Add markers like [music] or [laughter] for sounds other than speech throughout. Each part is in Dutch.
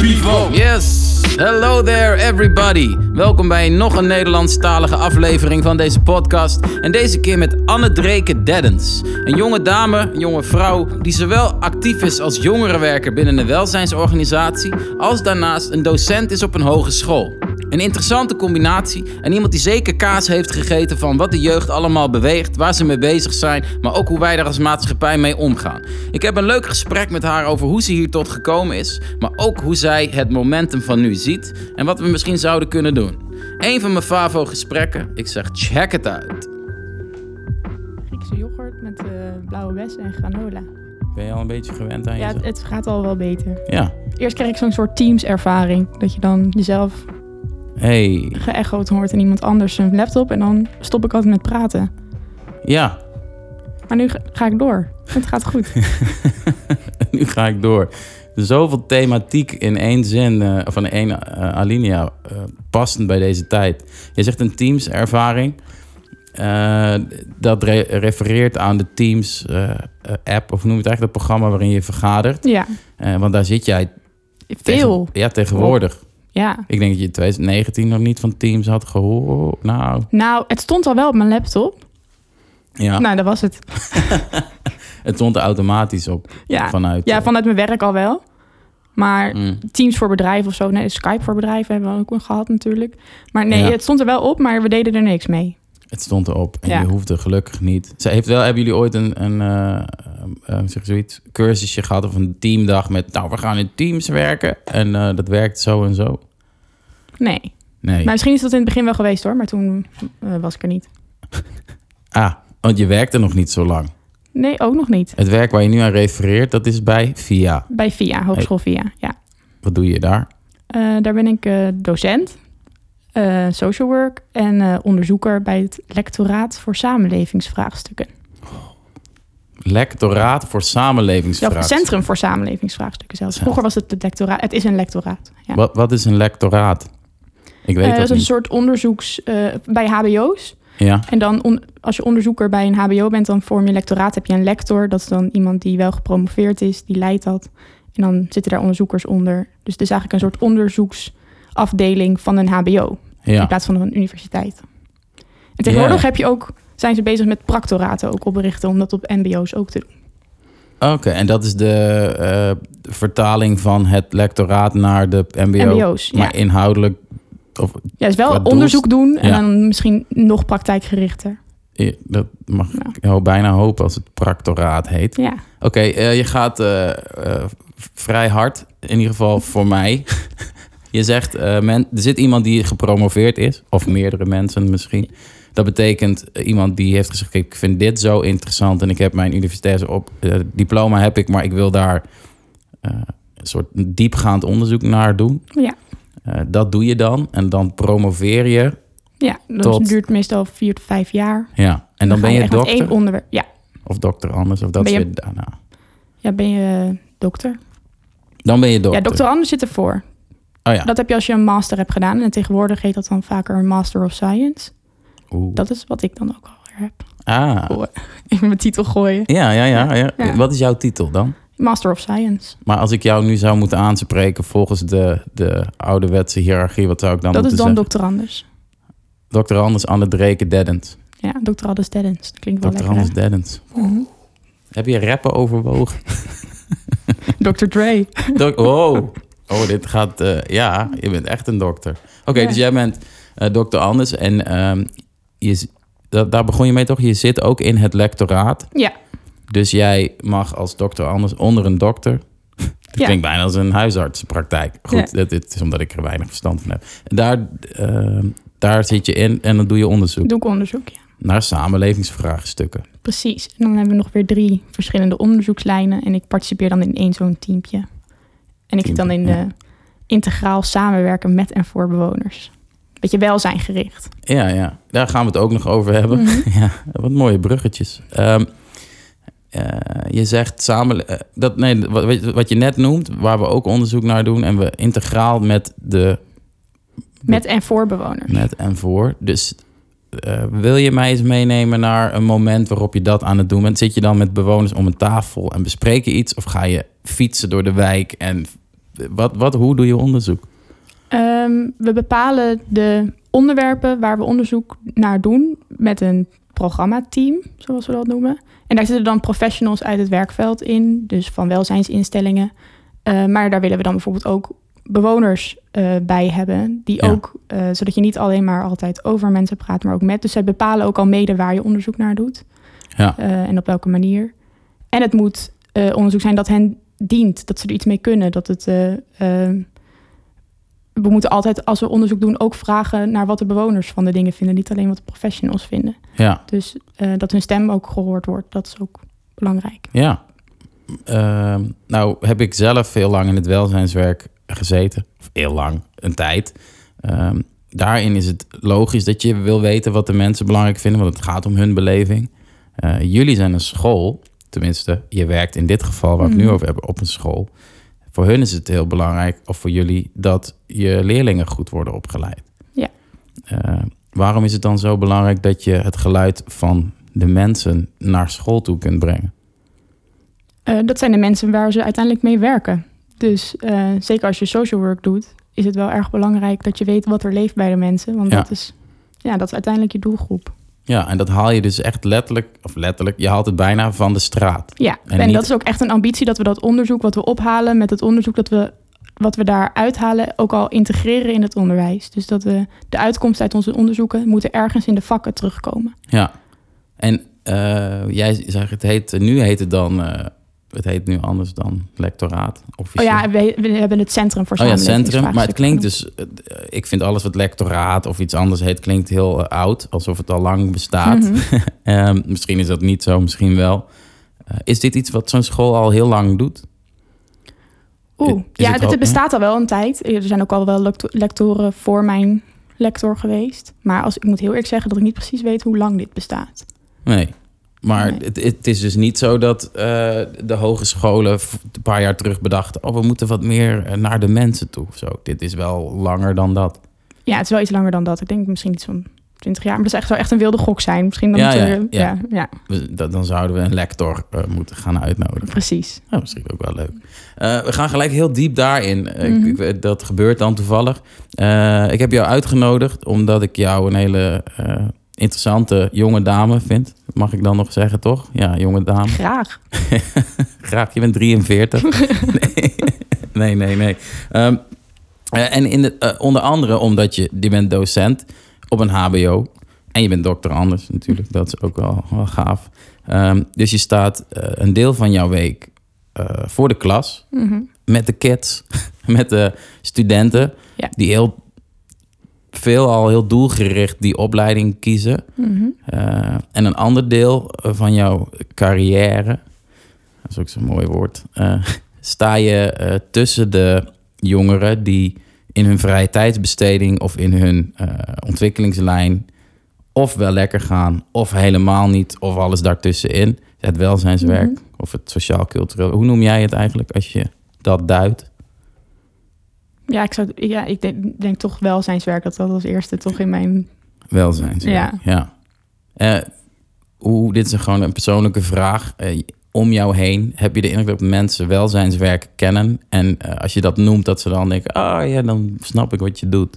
bevo. Yes, hello there everybody. Welkom bij nog een Nederlandstalige aflevering van deze podcast. En deze keer met Anne Dreke Deddens. Een jonge dame, een jonge vrouw, die zowel actief is als jongerenwerker binnen een welzijnsorganisatie, als daarnaast een docent is op een hogeschool. Een interessante combinatie en iemand die zeker kaas heeft gegeten van wat de jeugd allemaal beweegt, waar ze mee bezig zijn, maar ook hoe wij daar als maatschappij mee omgaan. Ik heb een leuk gesprek met haar over hoe ze hier tot gekomen is, maar ook hoe zij het momentum van nu ziet en wat we misschien zouden kunnen doen. Een van mijn favo gesprekken, ik zeg check het uit. Griekse yoghurt met eh, blauwe bessen en granola. Ben je al een beetje gewend aan Ja, jezelf? het, het gaat al wel beter. Ja. Eerst krijg ik zo'n soort teams-ervaring. Dat je dan jezelf Hey. geëchoed hoort in iemand anders zijn laptop. En dan stop ik altijd met praten. Ja, Maar nu ga, ik door. Het gaat goed. [laughs] nu ga ik door. Zoveel thematiek in één zin, eh, of in één eh, alinea, eh, passend bij deze tijd. Je zegt een Teams-ervaring. Dat re- refereert aan de Teams-app, of noem je het eigenlijk, het programma waarin je vergadert. Ja, want daar zit jij veel. tegen- ja, tegenwoordig. Ja. Ik denk dat je in 2019 nog niet van Teams had gehoord. Nou, Nou, het stond al wel op mijn laptop. ja, Nou, dat was het. [laughs] het stond er automatisch op Ja. vanuit. ja, eh, vanuit mijn werk al wel. Maar mm. Teams voor bedrijven of zo. Nee, Skype voor bedrijven hebben we ook gehad natuurlijk. Maar nee, Ja. het stond er wel op, maar we deden er niks mee. Het stond erop en Ja. je hoefde gelukkig niet. Ze heeft wel, hebben jullie ooit een, een eh, zeg zoiets, cursusje gehad of een teamdag met, nou, we gaan in teams werken en eh, dat werkt zo en zo? Nee. Nee. Maar misschien is dat in het begin wel geweest hoor, maar toen was ik er niet. [laughs] Ah, want je werkte nog niet zo lang. Nee, ook nog niet. Het werk waar je nu aan refereert, dat is bij VIA. Bij VIA, Hogeschool VIA, ja. Wat doe je daar? Daar ben ik docent, eh, social work en eh, onderzoeker bij het lectoraat voor samenlevingsvraagstukken. Lectoraat voor Ja, samenlevingsvraagstukken. of Centrum voor samenlevingsvraagstukken zelfs. Vroeger was het het lectoraat. Het is een lectoraat. Ja. Wat, wat is een lectoraat? Ik weet Eh, dat is een niet. soort onderzoeks bij HBO's. Ja, En dan on- als je onderzoeker bij een HBO bent, dan vorm je lectoraat. Heb je een lector, dat is dan iemand die wel gepromoveerd is, die leidt dat. En dan zitten daar onderzoekers onder. Dus het is eigenlijk een soort onderzoeksafdeling van een HBO in ja. plaats van een universiteit. En tegenwoordig Ja. heb je ook, zijn ze bezig met practoraten ook oprichten om dat op MBO's ook te doen. Oké, en dat is de eh, vertaling van het lectoraat naar de MBO. MBO's, ja. Maar inhoudelijk, of Ja, dus wel onderzoek doen en Ja. dan misschien nog praktijkgerichter. eh, dat mag Ja. ik jou bijna hopen als het practoraat heet. Ja, Oké, eh, je gaat eh, vrij hard, in ieder geval voor mij. [laughs] je zegt, eh, men, er zit iemand die gepromoveerd is, of meerdere mensen misschien. Dat betekent eh, iemand die heeft gezegd, ik vind dit zo interessant en ik heb mijn universitaire op, eh, diploma heb ik, maar ik wil daar een soort diepgaand onderzoek naar doen. ja. Dat doe je dan en dan promoveer je. ja dat Tot- duurt meestal vier tot vijf jaar. Ja, en dan, ben je dokter één onderwerp. Ja, of dokter anders of dat Ben je- weer daarna. ja, ben je dokter? Dan ben je dokter. Ja, dokter Anders zit ervoor. Oh ja. Dat heb je als je een master hebt gedaan. En tegenwoordig heet dat dan vaker een Master of Science. Oeh. Dat is wat ik dan ook alweer heb. Ah. Oh, [laughs] Even mijn titel gooien. Ja, ja, ja, ja. Ja. Wat is jouw titel dan? Master of Science. Maar als ik jou nu zou moeten aanspreken volgens de, de ouderwetse hiërarchie, wat zou ik dan dat is moeten dan zeggen? dokter Anders. Dokter Anders Anne Dreken Deddens. Ja, dokter Anders Deddens. Dat klinkt wel lekker. Anders Deddens. Heb je rappen overwogen? [laughs] Dr. Dre. Oh. [laughs] oh, dit gaat... eh, ja, je bent echt een dokter. Oké, Ja. dus jij bent eh, dokter Anders en ehm, je, dat, daar begon je mee toch? Je zit ook in het lectoraat. Ja, Dus jij mag als dokter Anders onder een dokter... [laughs] Dat Ja. klinkt bijna als een huisartsenpraktijk. Goed, Ja. dit, is omdat ik er weinig verstand van heb. En daar, ehm, daar zit je in en dan doe je onderzoek doe ik onderzoek. Ja. naar samenlevingsvraagstukken. Precies. En dan hebben we nog weer drie verschillende onderzoekslijnen. En ik participeer dan in één zo'n teampje. En ik zit dan in de integraal samenwerken met en voor bewoners. Beetje welzijngericht. Ja, ja, daar gaan we het ook nog over hebben. Mhm. [laughs] ja, wat mooie bruggetjes. Ehm, eh, je zegt samen, eh, dat, nee, wat, wat je net noemt, waar we ook onderzoek naar doen en we integraal met de Met en voor bewoners. met en voor. Dus eh, wil je mij eens meenemen naar een moment waarop je dat aan het doen bent? Zit je dan met bewoners om een tafel en bespreek je iets? Of ga je fietsen door de wijk en wat, wat, hoe doe je onderzoek? Ehm, we bepalen de onderwerpen waar we onderzoek naar doen met een programmateam, zoals we dat noemen. En daar zitten dan professionals uit het werkveld in, dus van welzijnsinstellingen. Uh, maar daar willen we dan bijvoorbeeld ook bewoners uh, bij hebben, die Ja. ook, uh, zodat je niet alleen maar altijd over mensen praat, maar ook met. Dus zij bepalen ook al mede waar je onderzoek naar doet Ja. uh, en op welke manier. En het moet onderzoek zijn dat hen dient, dat ze er iets mee kunnen. Dat het, we moeten altijd, als we onderzoek doen, ook vragen naar wat de bewoners van de dingen vinden. Niet alleen wat de professionals vinden. Ja, Dus dat hun stem ook gehoord wordt, dat is ook belangrijk. ja. Ehm, nou heb ik zelf heel lang in het welzijnswerk gezeten. Of heel lang, een tijd. Ehm, daarin is het logisch dat je wil weten wat de mensen belangrijk vinden, want het gaat om hun beleving. Uh, jullie zijn een school, tenminste, je werkt in dit geval waar we het nu over hebben op een school. Voor hun is het heel belangrijk, of voor jullie, dat je leerlingen goed worden opgeleid. Ja. Uh, waarom is het dan zo belangrijk dat je het geluid van de mensen naar school toe kunt brengen? Uh, dat zijn de mensen waar ze uiteindelijk mee werken. Dus uh, zeker als je social work doet, is het wel erg belangrijk dat je weet wat er leeft bij de mensen. Want Ja. dat, is, ja, dat is uiteindelijk je doelgroep. Ja, en dat haal je dus echt letterlijk, of letterlijk, je haalt het bijna van de straat. Ja, En en, niet- dat is ook echt een ambitie dat we dat onderzoek wat we ophalen met het onderzoek dat we wat we daar uithalen ook al integreren in het onderwijs. Dus dat we de uitkomsten uit onze onderzoeken moeten ergens in de vakken terugkomen. Ja. En eh, jij zegt, het heet, nu heet het dan, eh, het heet nu anders dan lectoraat. Oh Officieel. ja, we, we hebben het Centrum voor Oh ja, centrum. Maar het klinkt dus, eh, ik vind alles wat lectoraat of iets anders heet, klinkt heel eh, oud. Alsof het al lang bestaat. Mhm. [laughs] Ehm, misschien is dat niet zo, misschien wel. Eh, is dit iets wat zo'n school al heel lang doet? Oeh, Is ja, het het, bestaat al wel een tijd. Er zijn ook al wel lecto- lectoren voor mijn lector geweest. Maar als, ik moet heel eerlijk zeggen dat ik niet precies weet hoe lang dit bestaat. Nee. Maar Nee. Het, het is dus niet zo dat eh, de hogescholen een paar jaar terug bedachten... oh, we moeten wat meer eh, naar de mensen toe of zo. Dit is wel langer dan dat. Ja, het is wel iets langer dan dat. Ik denk misschien iets van 20 jaar. Maar dat is echt, zou echt een wilde gok zijn. Misschien dan Ja, ja, we- ja. ja, ja, Dan zouden we een lector eh, moeten gaan uitnodigen. precies. Nou, misschien ook wel leuk. We gaan gelijk heel diep daarin. Ik- Mhm. ik dat gebeurt dan toevallig. Ik heb jou uitgenodigd omdat ik jou een hele interessante jonge dame vind. Mag ik dan nog zeggen, toch? Ja, jonge dame. Graag. [laughs] Graag, je bent 43. nee, [laughs] nee, nee. nee. Ehm, eh, en in de, eh, onder andere omdat je, je bent docent op een HBO. En je bent dokter anders natuurlijk. Dat is ook wel, wel gaaf. Ehm, dus je staat eh, een deel van jouw week voor de klas. Mhm. Met de kids. [laughs] Met de studenten. Ja. Die heel veel al heel doelgericht die opleiding kiezen. Mhm. Uh, en een ander deel van jouw carrière, dat is ook zo'n mooi woord, uh, [laughs] sta je uh, tussen de jongeren die in hun vrije tijdsbesteding of in hun ontwikkelingslijn of wel lekker gaan of helemaal niet of alles daartussenin. Het welzijnswerk Mhm. of het sociaal-cultureel. Hoe noem jij het eigenlijk als je dat duidt? Ja, ik, zou, ja, ik denk, denk toch welzijnswerk dat dat als eerste toch in mijn... Welzijnswerk, ja. ja. Uh, hoe, dit is gewoon een persoonlijke vraag. Uh, om jou heen heb je de indruk dat mensen welzijnswerk kennen. En uh, als je dat noemt, dat ze dan denken... oh ja, dan snap ik wat je doet.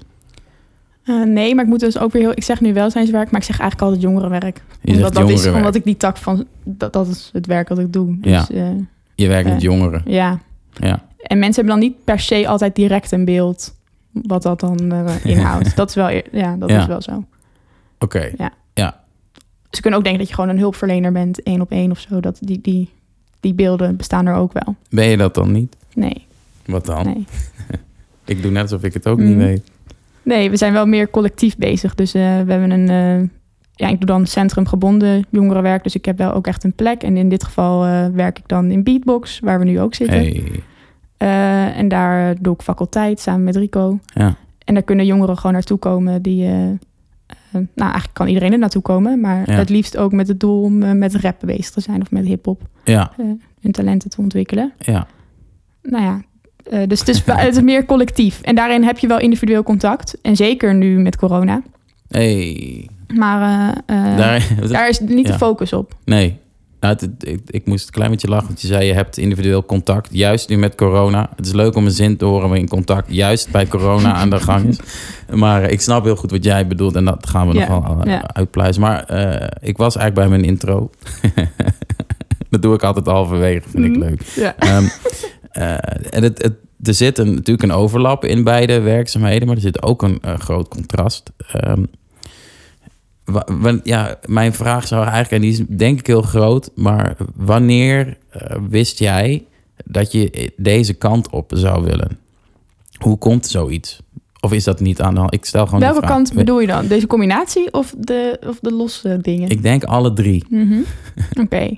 Uh, nee, maar ik moet dus ook weer heel... Ik zeg nu welzijnswerk, maar ik zeg eigenlijk altijd jongerenwerk. Je omdat, dat is, omdat ik die tak van... Dat, dat is het werk dat ik doe. Dus, Ja. uh, Je werkt met jongeren. ja. Ja. En mensen hebben dan niet per se altijd direct een beeld... wat dat dan uh, [laughs] inhoudt. dat is wel, eer- ja, dat Ja. is wel zo. Oké. Ze kunnen ook denken dat je gewoon een hulpverlener bent, één op één of zo. Dat die, die, die beelden bestaan er ook wel. Ben je dat dan niet? Nee, Wat dan? nee. [laughs] Ik doe net alsof ik het ook Mm. niet weet. Nee, we zijn wel meer collectief bezig. Dus eh, we hebben een... eh, ja, ik doe dan centrumgebonden jongerenwerk. Dus ik heb wel ook echt een plek. En in dit geval eh, werk ik dan in Beatbox, waar we nu ook zitten. Hey. Eh, en daar doe ik faculteit samen met Rico. Ja. En daar kunnen jongeren gewoon naartoe komen die... eh, nou, eigenlijk kan iedereen er naartoe komen. Maar Ja. het liefst ook met het doel om met rap bezig te zijn of met hip-hop. Ja. hun talenten te ontwikkelen. Ja. Nou ja, dus het is, [laughs] het is meer collectief. En daarin heb je wel individueel contact. En zeker nu met corona. Hey. Maar Daar, [laughs] daar is niet Ja. de focus op. Nee. Nou, het- ik, ik moest een klein beetje lachen, want je zei je hebt individueel contact, juist nu met corona. Het is leuk om een zin te horen waar in contact juist bij corona aan de gang is. [laughs] Maar eh, ik snap heel goed wat jij bedoelt en dat gaan we Ja, nog wel eh, ja. uitpluizen. Maar eh, ik was eigenlijk bij mijn intro. [laughs] dat doe ik altijd halverwege, vind ik Mhm. leuk. Ja. Ehm, [laughs] eh, en het, het, er zit een, natuurlijk een overlap in beide werkzaamheden, maar er zit ook een groot contrast. Ehm, ja, mijn vraag zou eigenlijk, en die is denk ik heel groot, maar wanneer eh, wist jij dat je deze kant op zou willen? Hoe komt zoiets? Of is dat niet aan de hand? Ik stel gewoon Welke kant bedoel je dan? Deze combinatie of de, of de losse dingen? Ik denk alle drie. Mhm. [laughs] Oké.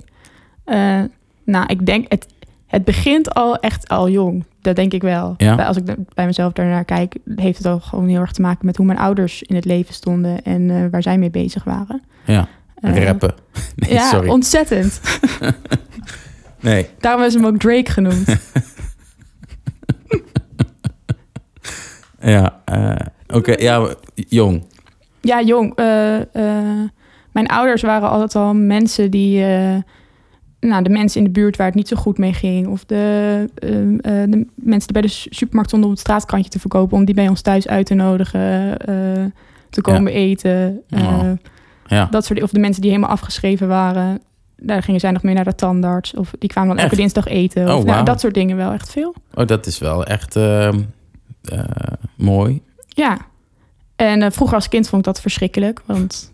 Eh, nou, ik denk, het, het begint al echt al jong. Dat denk ik wel. Ja? Als ik bij mezelf daarnaar kijk, heeft het al gewoon heel erg te maken met hoe mijn ouders in het leven stonden en eh, waar zij mee bezig waren. Ja, Eh, rappen. [laughs] Nee, ja, sorry. ontzettend. [laughs] Nee, Daarom is hem ook Drake genoemd. [laughs] ja. eh, Oké, ja, jong. Ja, jong. mijn ouders waren altijd al mensen die... nou, de mensen in de buurt waar het niet zo goed mee ging. Of de, ehm, eh, de mensen die bij de su- supermarkt stonden om het straatkrantje te verkopen... om die bij ons thuis uit te nodigen, eh, te komen eten. eh, Oh. Ja. dat soort, of de mensen die helemaal afgeschreven waren... Daar gingen zij nog mee naar de tandarts. Of die kwamen dan elke dinsdag eten. Of, Oh, nou, dat soort dingen wel echt veel. Oh, dat is wel echt ehm, eh, mooi. Ja. En vroeger als kind vond ik dat verschrikkelijk, want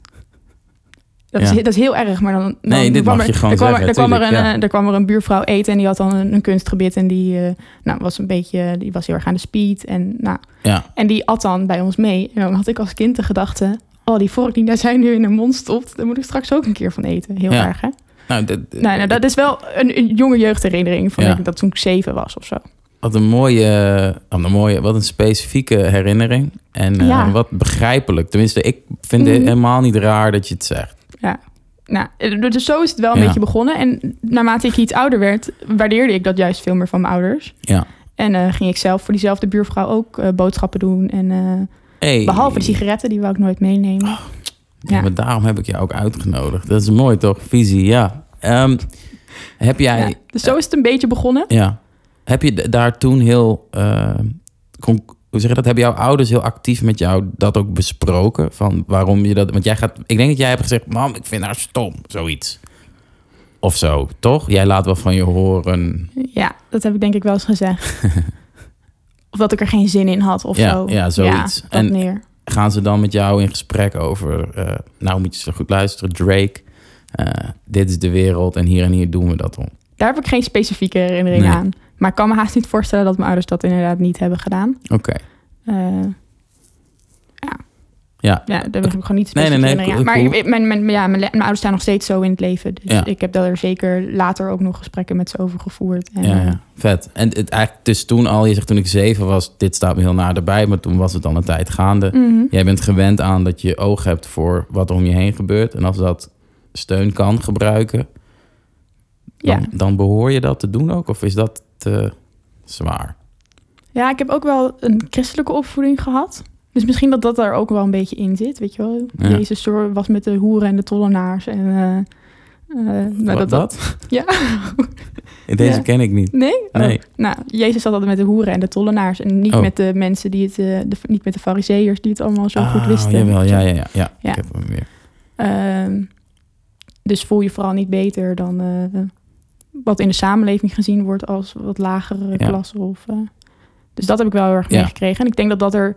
dat, Ja. is, dat is heel erg. Maar dan, dan Nee, dit kwam mag er, je gewoon er kwam, er- zeggen, er, kwam er, een, ja. eh, er kwam er een buurvrouw eten en die had dan een, een kunstgebit en die eh, nou, was een beetje, die was heel erg aan de speed en nou, Ja, en die at dan bij ons mee. En dan had ik als kind de gedachte, oh die vork die daar zijn nu in de mond stopt, daar moet ik straks ook een keer van eten. Heel erg, hè? nou, dat, Nou, nou, dat is wel een, een jonge jeugdherinnering van ik, dat toen ik zeven was of zo. wat een mooie, wat een mooie, wat een specifieke herinnering. En eh, wat begrijpelijk. Tenminste, ik vind het Mhm. helemaal niet raar dat je het zegt. Nou, eh, dus zo is het wel een Ja. beetje begonnen. En naarmate ik iets ouder werd, waardeerde ik dat juist veel meer van mijn ouders. Ja. En eh, ging ik zelf voor diezelfde buurvrouw ook eh, boodschappen doen. En eh, Hey. behalve de sigaretten, die wou ik nooit meenemen. Ja, Ja. maar daarom heb ik je ook uitgenodigd. Dat is mooi toch? Visie, ja. Ehm, heb jij... Ja, dus zo is het een beetje begonnen. Ja. Heb je daar toen heel... hoe zeg je dat? Hebben jouw ouders heel actief met jou dat ook besproken? Van waarom je dat... Want jij gaat... Ik denk dat jij hebt gezegd... Mam, ik vind haar stom. Zoiets. Of zo, toch? Jij laat wel van je horen. Ja, dat heb ik denk ik wel eens gezegd. [laughs] of dat ik er geen zin in had of Ja, zo. ja, zoiets. Ja, En-. Gaan ze dan met jou in gesprek over... eh, nou, moet je zo goed luisteren. Drake. eh, dit is de wereld en hier en hier doen we dat om. Daar heb ik geen specifieke herinnering Nee. aan. Maar ik kan me haast niet voorstellen dat mijn ouders dat inderdaad niet hebben gedaan. Oké. Eh, Ja. Ja, daar heb ik gewoon niet Nee, nee, specifiek nee, aan. cool. Maar ik- mijn, mijn, ja, mijn, mijn ouders staan nog steeds zo in het leven. Dus Ja. ik heb daar zeker later ook nog gesprekken met ze over gevoerd. En, Ja, eh, ja, vet. En het, eigenlijk dus toen al, je zegt toen ik zeven was, dit staat me heel naar erbij, maar toen was het al een tijd gaande. mhm. Jij bent gewend aan dat je oog hebt voor wat er om je heen gebeurt. En als dat steun kan gebruiken, dan, Ja. dan behoor je dat te doen ook? Of is dat te zwaar? ja, ik heb ook wel een christelijke opvoeding gehad. Dus misschien dat dat daar ook wel een beetje in zit, weet je wel. Ja. Jezus was met de hoeren en de tollenaars. En, eh, eh, nou, Wat dat? [laughs] Ja. Deze Ja. ken ik niet. Nee? Nee. Oh. Nou, Jezus zat altijd met de hoeren en de tollenaars. En niet Oh. met de mensen die het... eh, de, niet met de fariseërs die het allemaal zo goed Ah, wisten. Jawel, ja, ja, ja, ja. Ja. Ik heb hem weer. Ehm, dus voel je vooral niet beter dan wat in de samenleving gezien wordt als wat lagere Ja. klassen. Of, eh, dus dat heb ik wel heel erg Ja. meegekregen. En ik denk dat dat er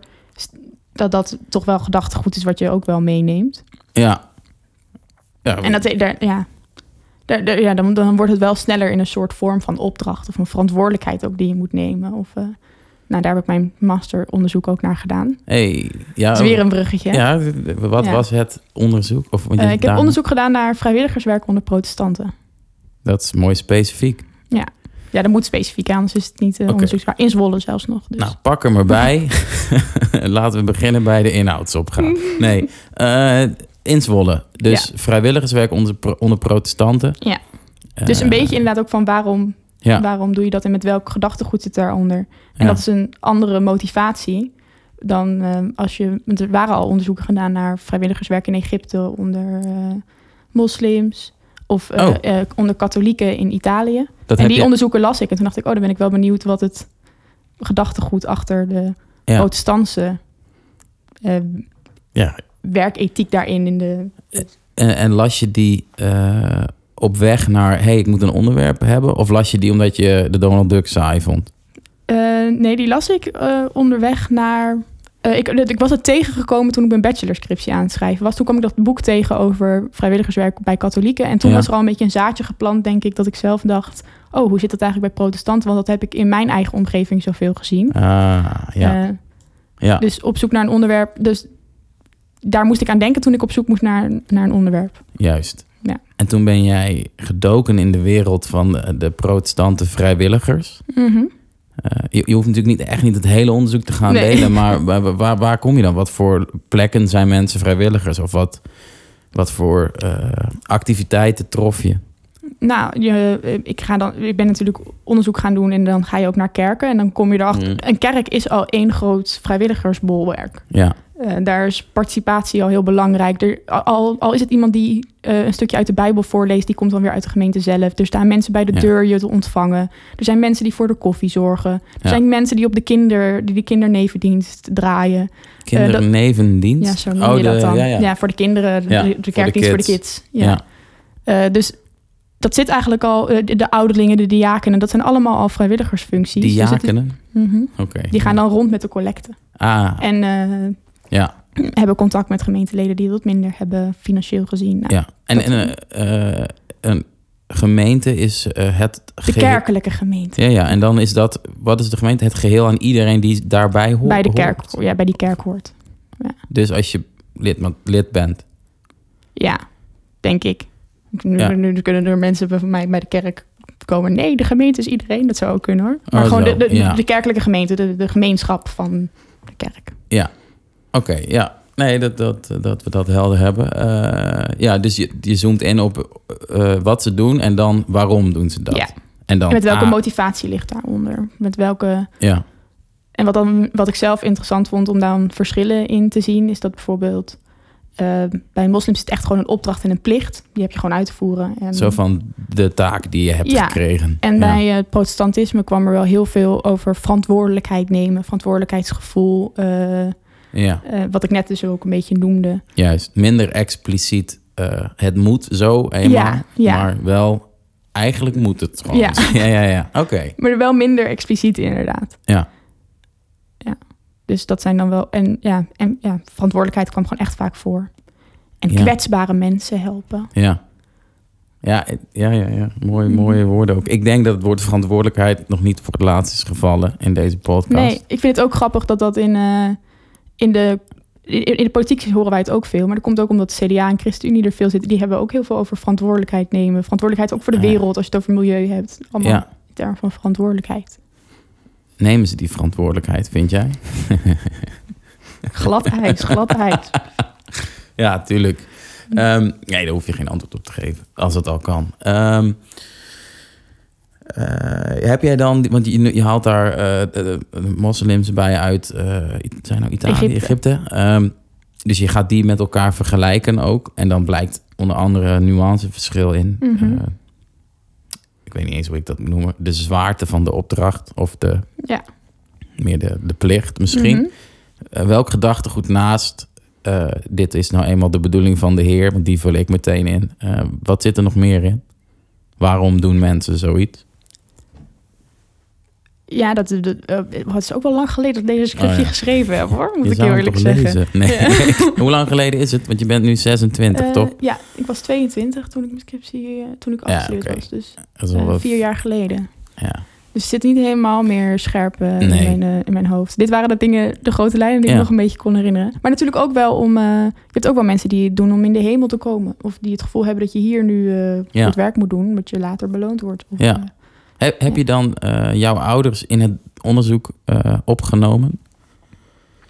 dat dat toch wel gedachtegoed is wat je ook wel meeneemt. Ja. ja En dat daar, ja, daar, daar- ja dan, dan wordt het wel sneller in een soort vorm van opdracht of een verantwoordelijkheid ook die je moet nemen. Of, eh, nou, daar heb ik mijn masteronderzoek ook naar gedaan. hey, ja, Dat is weer een bruggetje. ja, wat Ja. was het onderzoek? Of, want Eh, ik heb onderzoek gedaan naar vrijwilligerswerk onder protestanten. Dat is mooi specifiek. Ja, dat moet specifiek aan, anders is het niet uh, Oké. onderzoeksbaar. In Zwolle zelfs nog. Dus. Nou, pak hem erbij. [laughs] Laten we beginnen bij de inhoudsopgave. [laughs] Nee, eh in Zwolle. Dus vrijwilligerswerk onder, onder protestanten. Ja. dus een Eh, beetje inderdaad ook van waarom, Ja, waarom doe je dat en met welk gedachtegoed zit daaronder. En ja. dat is een andere motivatie dan eh, als je... Er waren al onderzoeken gedaan naar vrijwilligerswerk in Egypte onder eh, moslims. Of eh, Oh. eh, onder katholieken in Italië. Dat en die je, onderzoeken las ik. En toen dacht ik, oh, dan ben ik wel benieuwd wat het gedachtegoed achter de Ja. protestantse eh, ja. werkethiek daarin in de. En, en las je die op weg naar, hey, ik moet een onderwerp hebben? Of las je die omdat je de Donald Duck saai vond? Nee, die las ik onderweg naar. Eh, ik, ik was het tegengekomen toen ik mijn bachelorscriptie aan het schrijven was. Toen kwam ik dat boek tegen over vrijwilligerswerk bij katholieken. En toen Ja. was er al een beetje een zaadje geplant, denk ik, dat ik zelf dacht: oh, hoe zit dat eigenlijk bij protestanten? Want dat heb ik in mijn eigen omgeving zoveel gezien. Ah, ja. Eh, ja. Dus op zoek naar een onderwerp. Dus daar moest ik aan denken toen ik op zoek moest naar, naar een onderwerp. Juist. Ja. En toen ben jij gedoken in de wereld van de, de protestante vrijwilligers. Mhm. Eh, je, je hoeft natuurlijk niet, echt niet het hele onderzoek te gaan Nee. delen, maar [laughs] waar, waar, waar kom je dan? Wat voor plekken zijn mensen vrijwilligers? Of wat, wat voor eh, activiteiten trof je? Nou, je, eh, ik, ga dan, ik ben natuurlijk onderzoek gaan doen en dan ga je ook naar kerken. En dan kom je erachter. Mm. Een kerk is al één groot vrijwilligersbolwerk. Ja, Eh, daar is participatie al heel belangrijk. Er, al, al is het iemand die eh, een stukje uit de Bijbel voorleest, die komt dan weer uit de gemeente zelf. Er staan mensen bij de Ja. deur je te ontvangen. Er zijn mensen die voor de koffie zorgen. Er Ja. zijn mensen die op de kinder, die de kindernevendienst draaien. kindernevendienst. Ja, zo noem je dat dan. Ja, voor de kinderen, de, kerkdienst voor de kids. Ja. Eh, dus dat zit eigenlijk al, eh, de, de ouderlingen, de diakenen, dat zijn allemaal al vrijwilligersfuncties. Dus Diakenen? Mhm. Oké. Die gaan dan rond met de collecte. Ah, En eh, ja. hebben contact met gemeenteleden die wat minder hebben financieel gezien. Nou, ja. En, eh, eh, een gemeente is eh, het De kerkelijke gemeente. Ja, ja, en dan is dat, wat is de gemeente? Het geheel aan iedereen die daarbij hoort. bij de kerk, hoort. ja, bij die kerk hoort. Dus als je lid, lid bent, Ja, denk ik. Nu, Ja. nu kunnen er mensen bij mij bij de kerk komen. Nee, de gemeente is iedereen. Dat zou ook kunnen hoor. Maar Oh, gewoon de, de, ja. de kerkelijke gemeente, de, de gemeenschap van de kerk. Oké, ja. Nee, dat, dat, dat we dat helder hebben. Eh, ja, dus je, je zoomt in op eh, wat ze doen en dan waarom doen ze dat. Ja. En dan, En met welke ah, motivatie ligt daaronder? Met welke... Ja, En wat, dan, wat ik zelf interessant vond om daar verschillen in te zien... is dat bijvoorbeeld eh, bij moslims is het echt gewoon een opdracht en een plicht. Die heb je gewoon uit te voeren. En, zo van de taak die je hebt Ja. gekregen. en Ja. bij het protestantisme kwam er wel heel veel over verantwoordelijkheid nemen. Verantwoordelijkheidsgevoel. eh, Ja, eh, wat ik net dus ook een beetje noemde. juist. Minder expliciet, eh, het moet zo eenmaal, Ja, ja. maar wel, eigenlijk moet het gewoon. Ja. [laughs] ja, ja. ja. Oké, Maar er wel minder expliciet inderdaad. ja. Ja. Dus dat zijn dan wel... En ja, en, ja verantwoordelijkheid kwam gewoon echt vaak voor. En kwetsbare mensen helpen. Ja. Ja, ja, ja, ja. Mooie, Mhm. mooie woorden ook. Ik denk dat het woord verantwoordelijkheid nog niet voor het laatst is gevallen in deze podcast. Nee, ik vind het ook grappig dat dat in, eh, in, de, in, de politiek horen wij het ook veel. Maar dat komt ook omdat CDA en ChristenUnie er veel zitten. Die hebben ook heel veel over verantwoordelijkheid nemen. Verantwoordelijkheid ook voor de wereld, als je het over milieu hebt. Allemaal Ja. in termen van verantwoordelijkheid. Nemen ze die verantwoordelijkheid, vind jij? [laughs] Gladheid, gladheid. Ja, tuurlijk. Ehm, nee, daar hoef je geen antwoord op te geven, als het al kan. Ehm, eh, heb jij dan, want je, je haalt daar eh, de, de moslims bij uit, eh, zijn nou Italië, Egypte. Egypte. Ehm, dus je gaat die met elkaar vergelijken ook. En dan blijkt onder andere nuanceverschil in. Mhm. eh, ik weet niet eens hoe ik dat moet noemen. De zwaarte van de opdracht of de, Ja. meer de, de plicht misschien. Mhm. Eh, welk gedachtegoed naast eh, dit is nou eenmaal de bedoeling van de Heer, want die vul ik meteen in. Eh, wat zit er nog meer in? Waarom doen mensen zoiets? Ja, dat, dat, eh, het is ook wel lang geleden dat ik deze scriptie Oh, ja. geschreven heb, hoor. Moet Je ik heel eerlijk zeggen. Nee. [laughs] Hoe lang geleden is het? Want je bent nu 26, Eh, toch? Ja, ik was 22 toen ik mijn scriptie, eh, toen ik Ja, afgestudeerd was. Dus Dat is wat- vier jaar geleden. Ja. Dus het zit niet helemaal meer scherp Nee. in, mijn, in mijn hoofd. Dit waren de dingen, de grote lijnen die ik nog een beetje kon herinneren. Maar natuurlijk ook wel om... je hebt ook wel mensen die het doen om in de hemel te komen. Of die het gevoel hebben dat je hier nu goed werk moet doen. Dat je later beloond wordt. Of, Ja. Heb, je dan eh, jouw ouders in het onderzoek eh, opgenomen?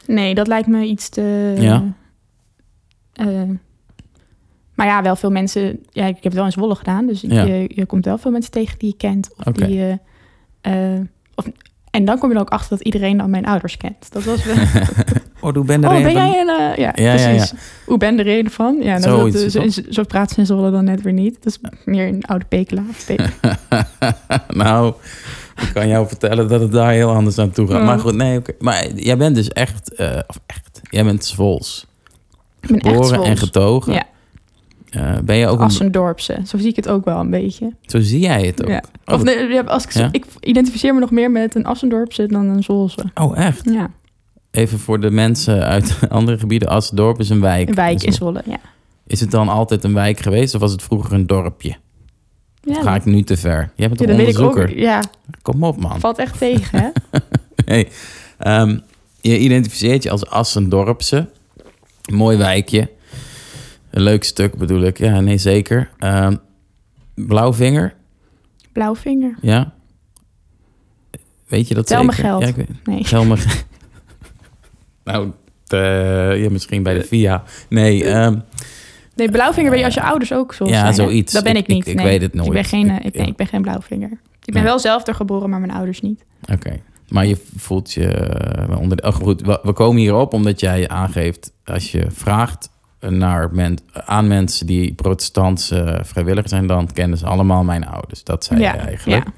nee, dat lijkt me iets te... Ja. eh, maar ja, wel veel mensen... Ja, ik heb het wel in Zwolle gedaan. Dus Ja. je, je komt wel veel mensen tegen die je kent. Of Oké. die... of, En dan kom je er ook achter dat iedereen dan mijn ouders kent. Dat was wel... [laughs] Oh, hoe ben oh, ben jij een... eh, ja, Ja, ja, precies. Hoe ben de reden van? Ja, dat, dat, zo, zo praat ze in Zwolle dan net weer niet. Dat is meer een oude pekela. [laughs] Pe- nou, ik kan jou vertellen dat het daar heel anders aan toe gaat. Maar goed, nee, oké. Maar jij bent dus echt, eh, of echt, jij bent Zwols. Ik ben echt Geboren en getogen. Ja. Eh, ben je ook een, Assendorpse. Zo zie ik het ook wel een beetje. zo zie jij het ook. Ja. Oh, Of nee, ja, als ik, Ja? ik identificeer me nog meer met een Assendorpse dan een Zwolse. oh, echt? Ja, Even voor de mensen uit [laughs] andere gebieden. Asdorp is een wijk. een wijk in Zwolle. Ja. Is het dan altijd een wijk geweest of was het vroeger een dorpje? Ja, ga ik nu te ver? Jij bent ja, een dat weet ik ook. onderzoeker. Ja, Kom op, man. valt echt tegen, hè? [laughs] Hey, ehm, je identificeert je als Assendorpse. Mooi wijkje. Een leuk stuk bedoel ik. Ja, nee, zeker. Ehm, Blauwvinger, Blauwvinger. ja. Weet je dat Tel me zeker? geld. Ja, ik weet- Nee. Me [laughs] Nou, eh, ja, misschien bij de VIA. Nee, ehm, Nee, blauwvinger ben je als je ouders ook zo Ja, zijn. zoiets. Dat ben ik, niet. ik nee. weet het nooit. Ik ben geen, eh, Ik- nee, ja. ik ben geen blauwvinger. Ik ben Nee. wel zelf er geboren, maar mijn ouders niet. Oké. Maar je voelt je eh, onder de... Oh, goed, we, we komen hierop omdat jij aangeeft... als je vraagt naar men, aan mensen die protestantse vrijwilligers zijn... dan kennen ze allemaal mijn ouders. Dat zei ja, je eigenlijk. ja.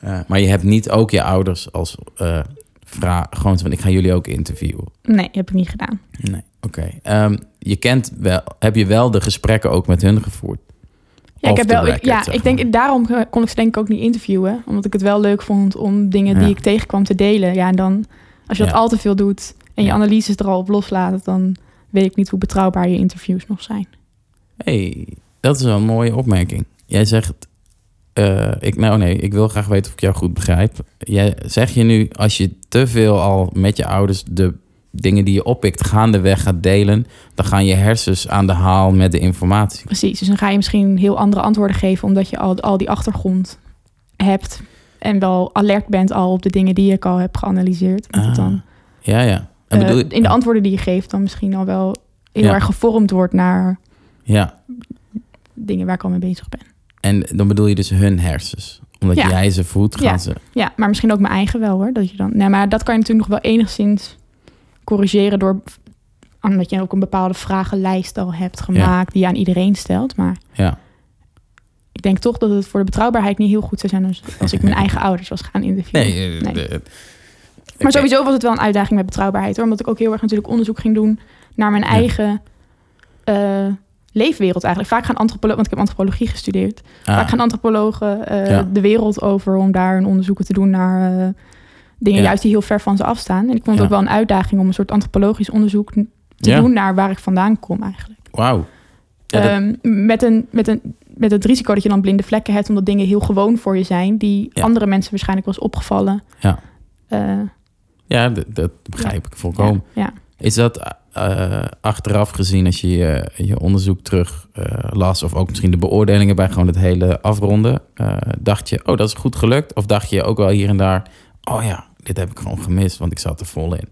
Eh, maar je hebt niet ook je ouders als eh vraag... gewoon van, ik ga jullie ook interviewen. Nee, heb ik niet gedaan. Nee, oké. Ehm, je kent wel... Heb je wel de gesprekken ook met hun gevoerd? Ja, ik heb wel. record, ja, zeg ik denk daarom eh, kon ik ze denk ik ook niet interviewen, omdat ik het wel leuk vond om dingen die ik tegenkwam te delen. Ja, en dan als je dat al te veel doet en je analyses er al op loslaat, dan weet ik niet hoe betrouwbaar je interviews nog zijn. hey, dat is wel een mooie opmerking. Jij zegt, eh, ik, nou nee, ik wil graag weten of ik jou goed begrijp. Jij, zeg je nu, als je te veel al met je ouders de dingen die je oppikt gaandeweg gaat delen, dan gaan je hersens aan de haal met de informatie. Precies. Dus dan ga je misschien heel andere antwoorden geven, omdat je al, al die achtergrond hebt en wel alert bent al op de dingen die ik al heb geanalyseerd. Ah, dan Ja, ja. Eh, je- in de antwoorden die je geeft dan misschien al wel heel Ja. erg gevormd wordt naar Ja, dingen waar ik al mee bezig ben. en dan bedoel je dus hun hersens. Omdat Ja. jij ze voedt, gaan Ja. ze... Ja, maar misschien ook mijn eigen wel hoor. Dat je dan, nee, maar dat kan je natuurlijk nog wel enigszins corrigeren door omdat je ook een bepaalde vragenlijst al hebt gemaakt die je aan iedereen stelt. Maar Ja, ik denk toch dat het voor de betrouwbaarheid niet heel goed zou zijn als, als ik mijn [laughs] eigen ouders was gaan interviewen. nee. eh, Nee. Maar sowieso was het wel een uitdaging met betrouwbaarheid hoor. Omdat ik ook heel erg natuurlijk onderzoek ging doen naar mijn Ja. eigen eh, leefwereld eigenlijk. Vaak gaan antropologen, want ik heb antropologie gestudeerd. Ah, Vaak gaan antropologen eh, Ja. de wereld over om daar een onderzoeken te doen naar eh, dingen Ja. juist die heel ver van ze afstaan. En ik vond het ook wel een uitdaging om een soort antropologisch onderzoek te doen naar waar ik vandaan kom eigenlijk. Wauw. Dat- Ehm, met, een, met, een, met het risico dat je dan blinde vlekken hebt, omdat dingen heel gewoon voor je zijn, die andere mensen waarschijnlijk wel eens opgevallen. Ja. Ja, dat, dat begrijp ik volkomen. ja, ja. Is dat eh, achteraf gezien, als je je, je onderzoek terug eh, las, of ook misschien de beoordelingen bij gewoon het hele afronden, eh, dacht je, oh, dat is goed gelukt? Of dacht je ook wel hier en daar, oh ja, dit heb ik gewoon gemist, want ik zat er vol in?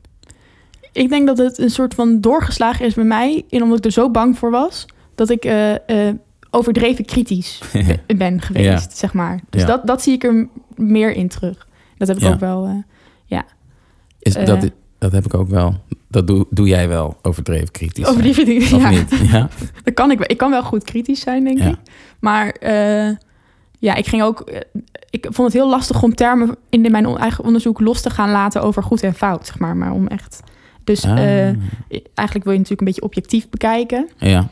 Ik denk dat het een soort van doorgeslagen is bij mij, en omdat ik er zo bang voor was, dat ik overdreven kritisch [laughs] be- ben geweest, zeg maar. Dus Ja. dat, dat zie ik er meer in terug. Dat heb ik Ja. ook wel. eh, Is, Eh. dat, dat heb ik ook wel. Dat doe, doe jij wel, overdreven kritisch. over die zijn. dingen. Of Ja, niet? Ja? [laughs] dat kan ik. wel. Ik kan wel goed kritisch zijn, denk Ja. ik. Maar eh, ja, ik ging ook. eh, ik vond het heel lastig om termen in de- mijn eigen onderzoek los te gaan laten over goed en fout, zeg maar. Maar om echt. Dus Ah, eigenlijk wil je natuurlijk een beetje objectief bekijken. ja.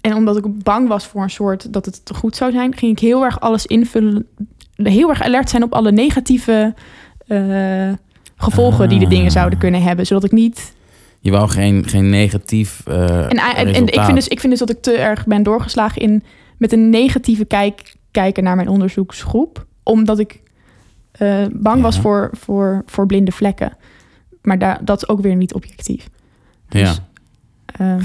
En omdat ik bang was voor een soort dat het te goed zou zijn, ging ik heel erg alles invullen. Heel erg alert zijn op alle negatieve gevolgen die de Ah. dingen zouden kunnen hebben. Zodat ik niet. Je wou geen, geen negatief eh En, en, en ik, vind dus, ik vind dus dat ik te erg ben doorgeslagen in met een negatieve kijk, kijken naar mijn onderzoeksgroep. Omdat ik eh, bang was voor, voor, voor blinde vlekken. Maar daar, dat is ook weer niet objectief. Ja, Dus, eh,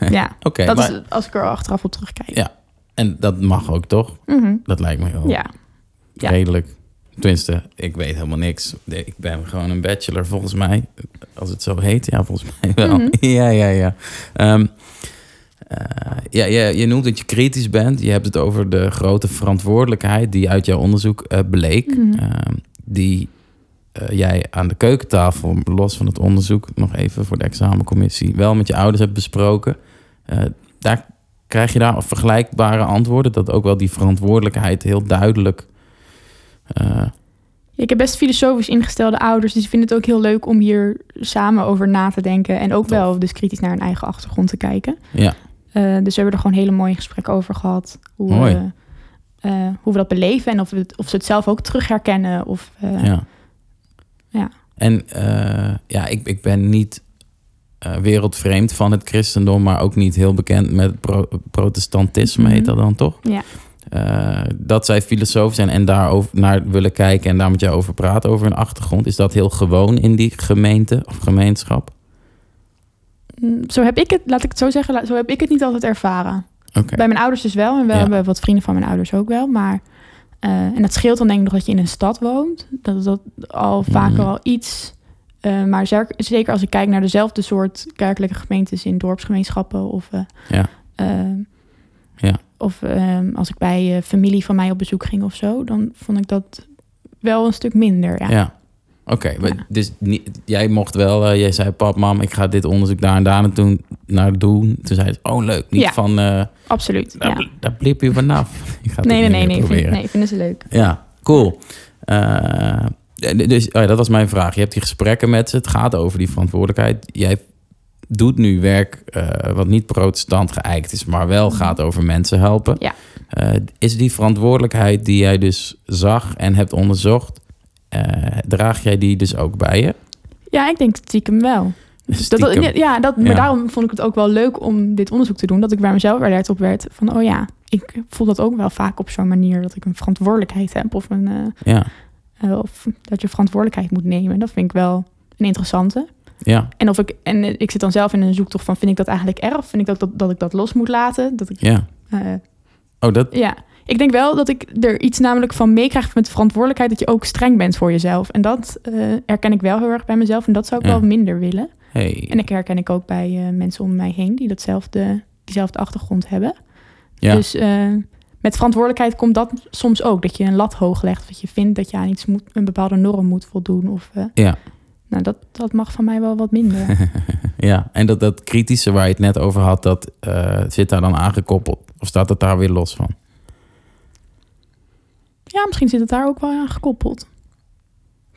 [laughs] ja, oké. dat maar- is als ik er achteraf op terugkijk. Ja. En dat mag ook, toch? Mhm. Dat lijkt me heel ja. ja. redelijk. Tenminste, ik weet helemaal niks. Ik ben gewoon een bachelor, volgens mij. Als het zo heet, ja, volgens mij wel. Mhm. [laughs] Ja, ja, ja. Ehm, eh, ja, je, je noemt dat je kritisch bent. Je hebt het over de grote verantwoordelijkheid die uit jouw onderzoek eh, bleek. Mhm. Ehm, die eh, jij aan de keukentafel, los van het onderzoek, nog even voor de examencommissie, wel met je ouders hebt besproken. Daar krijg je daar vergelijkbare antwoorden, dat ook wel die verantwoordelijkheid heel duidelijk. Eh, Ik heb best filosofisch ingestelde ouders, dus ik vind het ook heel leuk om hier samen over na te denken. En ook Tof. wel dus kritisch naar hun eigen achtergrond te kijken. ja, Eh, dus we hebben er gewoon hele mooie gesprekken over gehad. Hoe, Mooi. Eh, hoe we dat beleven en of, we het, of ze het zelf ook terug herkennen. Of, ja. ja. En ja, ik, ik ben niet wereldvreemd van het christendom, maar ook niet heel bekend met pro- protestantisme, Mhm. heet dat dan toch? Ja. Eh, dat zij filosoof zijn en daarover naar willen kijken en daar met jou over praten, over hun achtergrond. Is dat heel gewoon in die gemeente of gemeenschap? Mm, Zo heb ik het, laat ik het zo zeggen, zo heb ik het niet altijd ervaren. Oké. Bij mijn ouders dus wel. En wel Ja. bij wat vrienden van mijn ouders ook wel. Maar, eh, en dat scheelt dan denk ik nog dat je in een stad woont. Dat is dat al vaker Mhm. al iets. eh, maar zeker als ik kijk naar dezelfde soort kerkelijke gemeentes in dorpsgemeenschappen. Of, Ja. Ja. Of ehm, als ik bij eh, familie van mij op bezoek ging of zo. Dan vond ik dat wel een stuk minder. Ja. Ja. Oké, Ja. dus niet, jij mocht wel, eh, jij zei, pap, mam, ik ga dit onderzoek daar en daar naartoe naar doen. Toen zei ze, oh leuk, niet Ja. van, eh Absoluut. daar, Ja. bl- daar blip je vanaf. [laughs] Ik ga Nee, nee, nee, nee, vind, nee. Vinden ze leuk. Ja, cool. D- dus oh ja, dat was mijn vraag. Je hebt die gesprekken met ze. Het gaat over die verantwoordelijkheid. Jij doet nu werk eh, wat niet protestant geëikt is, maar wel gaat over mensen helpen. Ja. Eh, is die verantwoordelijkheid die jij dus zag en hebt onderzocht, eh, draag jij die dus ook bij je? Ja, ik denk stiekem wel. [laughs] Dat, ja, dat, Ja. maar daarom vond ik het ook wel leuk om dit onderzoek te doen. Dat ik bij mezelf alert op werd van, oh ja, ik voel dat ook wel vaak op zo'n manier dat ik een verantwoordelijkheid heb of, een, Ja, of dat je verantwoordelijkheid moet nemen. Dat vind ik wel een interessante. Ja, En, of ik, en ik zit dan zelf in een zoektocht van, vind ik dat eigenlijk erg? Vind ik dat, dat, dat ik dat los moet laten? Dat ik, ja. eh, Oh, dat, ja, ik denk wel dat ik er iets namelijk van meekrijg met de verantwoordelijkheid dat je ook streng bent voor jezelf. En dat eh, herken ik wel heel erg bij mezelf en dat zou ik Ja. wel minder willen. hey. En ik herken ik ook bij eh, mensen om mij heen die datzelfde, diezelfde achtergrond hebben. ja. Dus met verantwoordelijkheid komt dat soms ook. Dat je een lat hoog legt. Dat je vindt dat je aan iets moet, een bepaalde norm moet voldoen. Of, Ja. Nou, dat, dat mag van mij wel wat minder. [laughs] ja, en dat, dat kritische waar je het net over had, dat eh, zit daar dan aangekoppeld? Of staat het daar weer los van? ja, misschien zit het daar ook wel aan gekoppeld.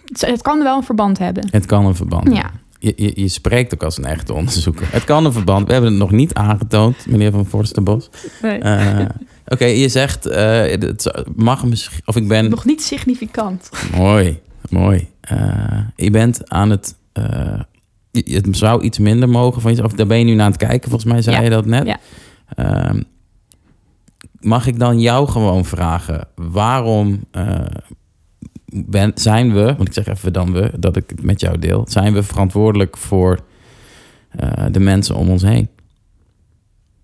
Het, het kan wel een verband hebben. Het kan een verband Ja, Je, je, je spreekt ook als een echte onderzoeker. Het kan een verband. We hebben het nog niet aangetoond, meneer Van Forstenbos. nee. Eh, Oké, je zegt, eh, het mag misschien... Of ik ben... nog niet significant. Mooi, mooi. Eh, je bent aan het... eh, je- het zou iets minder mogen van jezelf. Of daar ben je nu naar aan het kijken, volgens mij zei Ja, je dat net. ja. Ehm, mag ik dan jou gewoon vragen... waarom eh, ben, zijn we... want ik zeg even dan we, dat ik het met jou deel... zijn we verantwoordelijk voor de mensen om ons heen?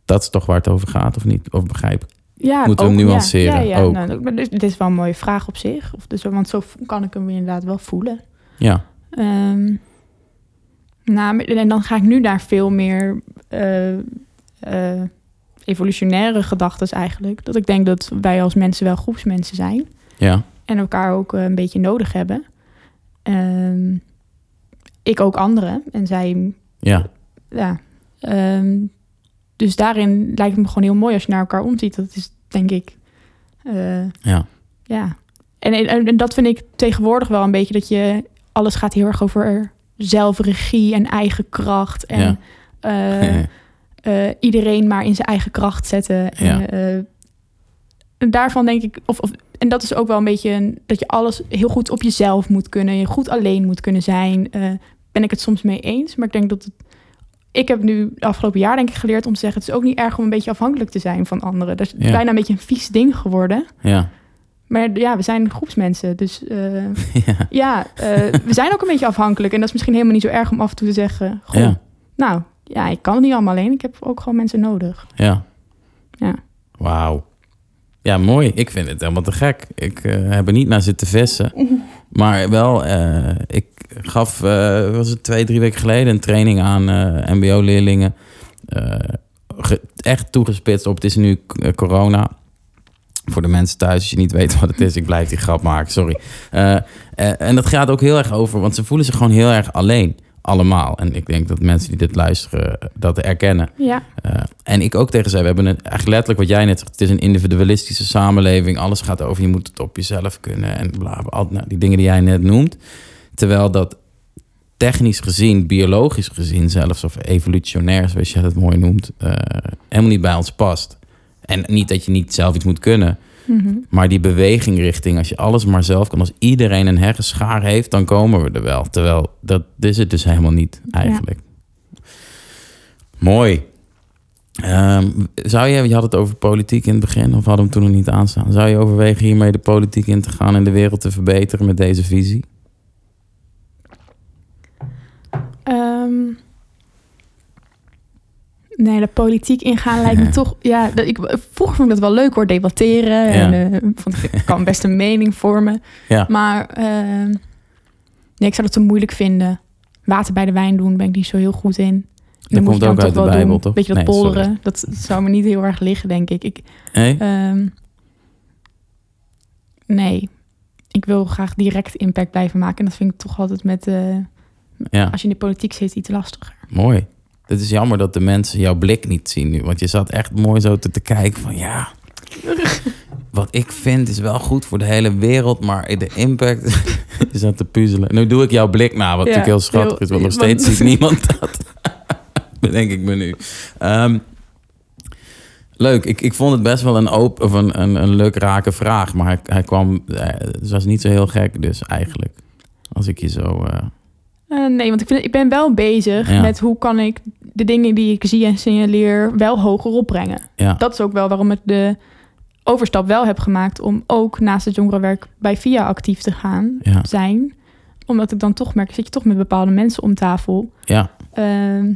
Dat is toch waar het over gaat, of niet? Of begrijp ik? Ja, Moeten we hem nuanceren? Ja, ja. Ook. Nou, dit, dit is wel een mooie vraag op zich. Of dus, want zo kan ik hem inderdaad wel voelen. Ja, nou, maar- en dan ga ik nu naar veel meer eh, eh, evolutionaire gedachten eigenlijk. Dat ik denk dat wij als mensen wel groepsmensen zijn. ja, En elkaar ook eh, een beetje nodig hebben. Ehm, ik ook anderen. En zij, ja, ja. Ehm, dus daarin lijkt het me gewoon heel mooi als je naar elkaar omziet. Dat is denk ik, eh, ja. ja. En, en, en dat vind ik tegenwoordig wel een beetje dat je... Alles gaat heel erg over zelfregie en eigen kracht. En Ja. eh, [laughs] eh, iedereen maar in zijn eigen kracht zetten. En, Ja. en daarvan denk ik, of, of, en dat is ook wel een beetje een, dat je alles heel goed op jezelf moet kunnen, je goed alleen moet kunnen zijn. ben ik het soms mee eens, maar ik denk dat het, ik heb nu de afgelopen jaar denk ik geleerd om te zeggen, het is ook niet erg om een beetje afhankelijk te zijn van anderen. Dat is Ja. bijna een beetje een vies ding geworden. ja. Maar ja, we zijn groepsmensen, dus eh, [laughs] ja. ja, eh, we zijn ook een beetje afhankelijk. En dat is misschien helemaal niet zo erg om af en toe te zeggen, goh, Ja. nou, ja, ik kan het niet allemaal alleen. Ik heb ook gewoon mensen nodig. Ja. Ja. Wauw. Ja, mooi. Ik vind het helemaal te gek. Ik eh, heb er niet naar zitten vissen. [laughs] Maar wel, eh, ik gaf, eh, was het twee, drie weken geleden, een training aan eh, mbo-leerlingen. Ge- echt toegespitst op, het is nu corona. Voor de mensen thuis, als je niet weet wat het is, ik blijf die grap maken, sorry. En dat gaat ook heel erg over, want ze voelen zich gewoon heel erg alleen. Allemaal. En ik denk dat mensen die dit luisteren eh, dat erkennen. Ja, Eh, en ik ook tegen zij, we hebben het eigenlijk letterlijk wat jij net zegt. Het is een individualistische samenleving. Alles gaat over, je moet het op jezelf kunnen. En bla, bla, nou, die dingen die jij net noemt. Terwijl dat technisch gezien, biologisch gezien zelfs... of evolutionair, zoals je het mooi noemt... eh, helemaal niet bij ons past. En niet dat je niet zelf iets moet kunnen... Mhm. Maar die beweging richting, als je alles maar zelf kan, als iedereen een heggenschaar heeft, dan komen we er wel. Terwijl dat is het dus helemaal niet eigenlijk. Mooi. Ehm, zou je, je had het over politiek in het begin, of hadden we hem toen nog niet aanstaan? Zou je overwegen hiermee de politiek in te gaan en de wereld te verbeteren met deze visie? Ehm, nee, de politiek ingaan lijkt me [laughs] toch... Ja, dat, ik, vroeger vond ik dat wel leuk hoor, debatteren. En, eh, vond ik, ik kan best een mening vormen. Ja. Maar ehm, nee, ik zou dat te moeilijk vinden. Water bij de wijn doen, ben ik niet zo heel goed in. Dat moet komt ook uit de wel Bijbel, doen. toch? Weet je dat Nee, sorry. polderen, dat, dat zou me niet heel erg liggen, denk ik. ik Nee? ehm, nee, ik wil graag direct impact blijven maken. En dat vind ik toch altijd met... eh, Ja, als je in de politiek zit, iets lastiger. mooi. Het is jammer dat de mensen jouw blik niet zien nu. Want je zat echt mooi zo te, te kijken van ja... [laughs] Wat ik vind is wel goed voor de hele wereld, maar de impact [laughs] is aan te puzzelen. Nu doe ik jouw blik na, wat Ja, natuurlijk heel schattig heel- is, want nog steeds ziet niemand [laughs] dat. Bedenk ik me nu. Ehm, leuk, ik, ik vond het best wel een, open, of een, een, een leuk rake vraag, maar hij, hij kwam, eh, het was niet zo heel gek dus eigenlijk. Als ik je zo... eh, Eh, nee, want ik, vind, ik ben wel bezig Ja. met hoe kan ik de dingen die ik zie en signaleer wel hoger opbrengen. ja, Dat is ook wel waarom ik de overstap wel heb gemaakt om ook naast het jongerenwerk bij VIA actief te gaan ja, zijn. Omdat ik dan toch merk, zit je toch met bepaalde mensen om tafel. ja, Ehm,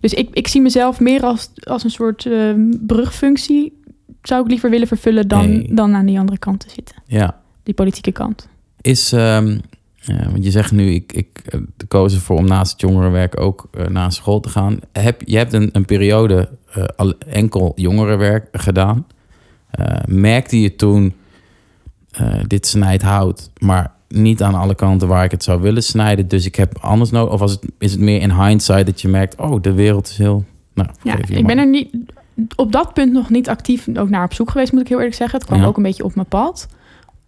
dus ik, ik zie mezelf meer als, als een soort ehm, brugfunctie. Zou ik liever willen vervullen dan, Nee. dan aan die andere kant te zitten. ja. Die politieke kant. Is, ehm, ja, want je zegt nu, ik, ik eh, koos ervoor om naast het jongerenwerk ook eh, naar school te gaan. Heb, je hebt een, een periode eh, enkel jongerenwerk gedaan. Merkte je toen, dit snijdt hout, maar niet aan alle kanten waar ik het zou willen snijden. Dus ik heb anders nodig. Of was het, is het meer in hindsight dat je merkt, oh, de wereld is heel... Nou, Ja, ik ben er niet op dat punt nog niet actief ook naar op zoek geweest, moet ik heel eerlijk zeggen. Het kwam Ja. ook een beetje op mijn pad.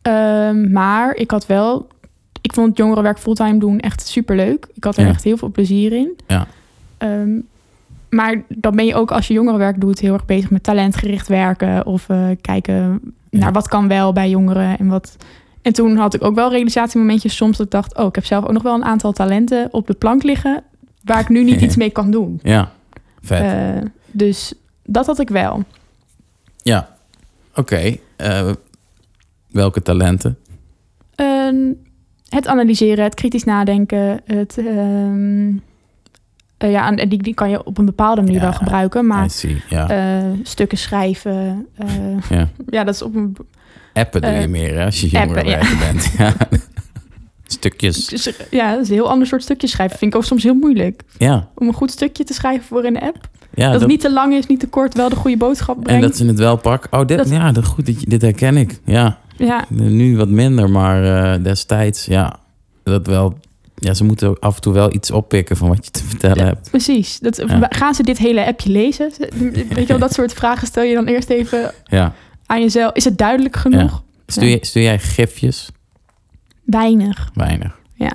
Ehm, maar ik had wel, ik vond jongerenwerk fulltime doen echt superleuk. Ik had er Ja. echt heel veel plezier in. Ja. Ehm, maar dan ben je ook als je jongerenwerk doet heel erg bezig met talentgericht werken of eh, kijken Ja. naar wat kan wel bij jongeren en wat. En toen had ik ook wel realisatiemomentjes soms dat ik dacht, oh, ik heb zelf ook nog wel een aantal talenten op de plank liggen waar ik nu niet [laughs] iets mee kan doen. Ja, vet. Eh, dus dat had ik wel. ja, oké. Eh, welke talenten? Ehm, het analyseren, het kritisch nadenken, het, ehm, eh, ja, en die, die kan je op een bepaalde manier Ja, wel gebruiken, maar see, eh, stukken schrijven, eh, ja. [laughs] ja, dat is op een Appen doe je meer hè, als je appen, jongerenwerker bent. [laughs] Ja. Stukjes. dus, ja, dat is een heel ander soort stukje schrijven. Vind ik ook soms heel moeilijk Ja, om een goed stukje te schrijven voor de app. ja dat, het niet te lang is, niet te kort, wel de goede boodschap en brengt. dat ze het wel pakken. Oh, dit, Dat- ja, dat, goed, dit, dit herken ik. Ja, ja, nu wat minder, maar eh, destijds, ja, dat wel. Ja, ze moeten af en toe wel iets oppikken van wat je te vertellen Ja. hebt. precies. Dat, Ja. Gaan ze dit hele appje lezen? Weet je wel, dat soort vragen stel je dan eerst even Ja. aan jezelf. Is het duidelijk genoeg? Stuur, je, stuur jij gifjes? Weinig. Weinig. Ja.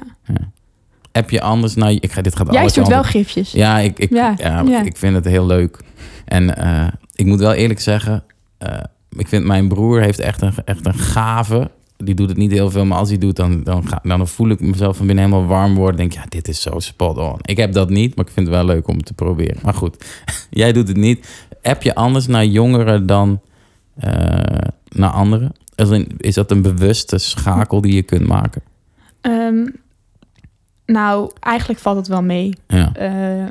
App je anders? Nou, ik ga, dit gaat Jij stuurt wel gifjes. Ja, ik, ik, ja, Ja, ja. ik vind het heel leuk. En eh, ik moet wel eerlijk zeggen, eh, ik vind mijn broer heeft echt een, echt een gave. Die doet het niet heel veel, maar als hij doet, dan, dan, ga, dan voel ik mezelf van binnen helemaal warm worden. Denk ja, dit is zo spot on. Ik heb dat niet, maar ik vind het wel leuk om het te proberen. Maar goed, [laughs] jij doet het niet. App je anders naar jongeren dan eh, naar anderen? Is dat een bewuste schakel die je kunt maken? Ehm, nou, eigenlijk valt het wel mee. Ja, Eh,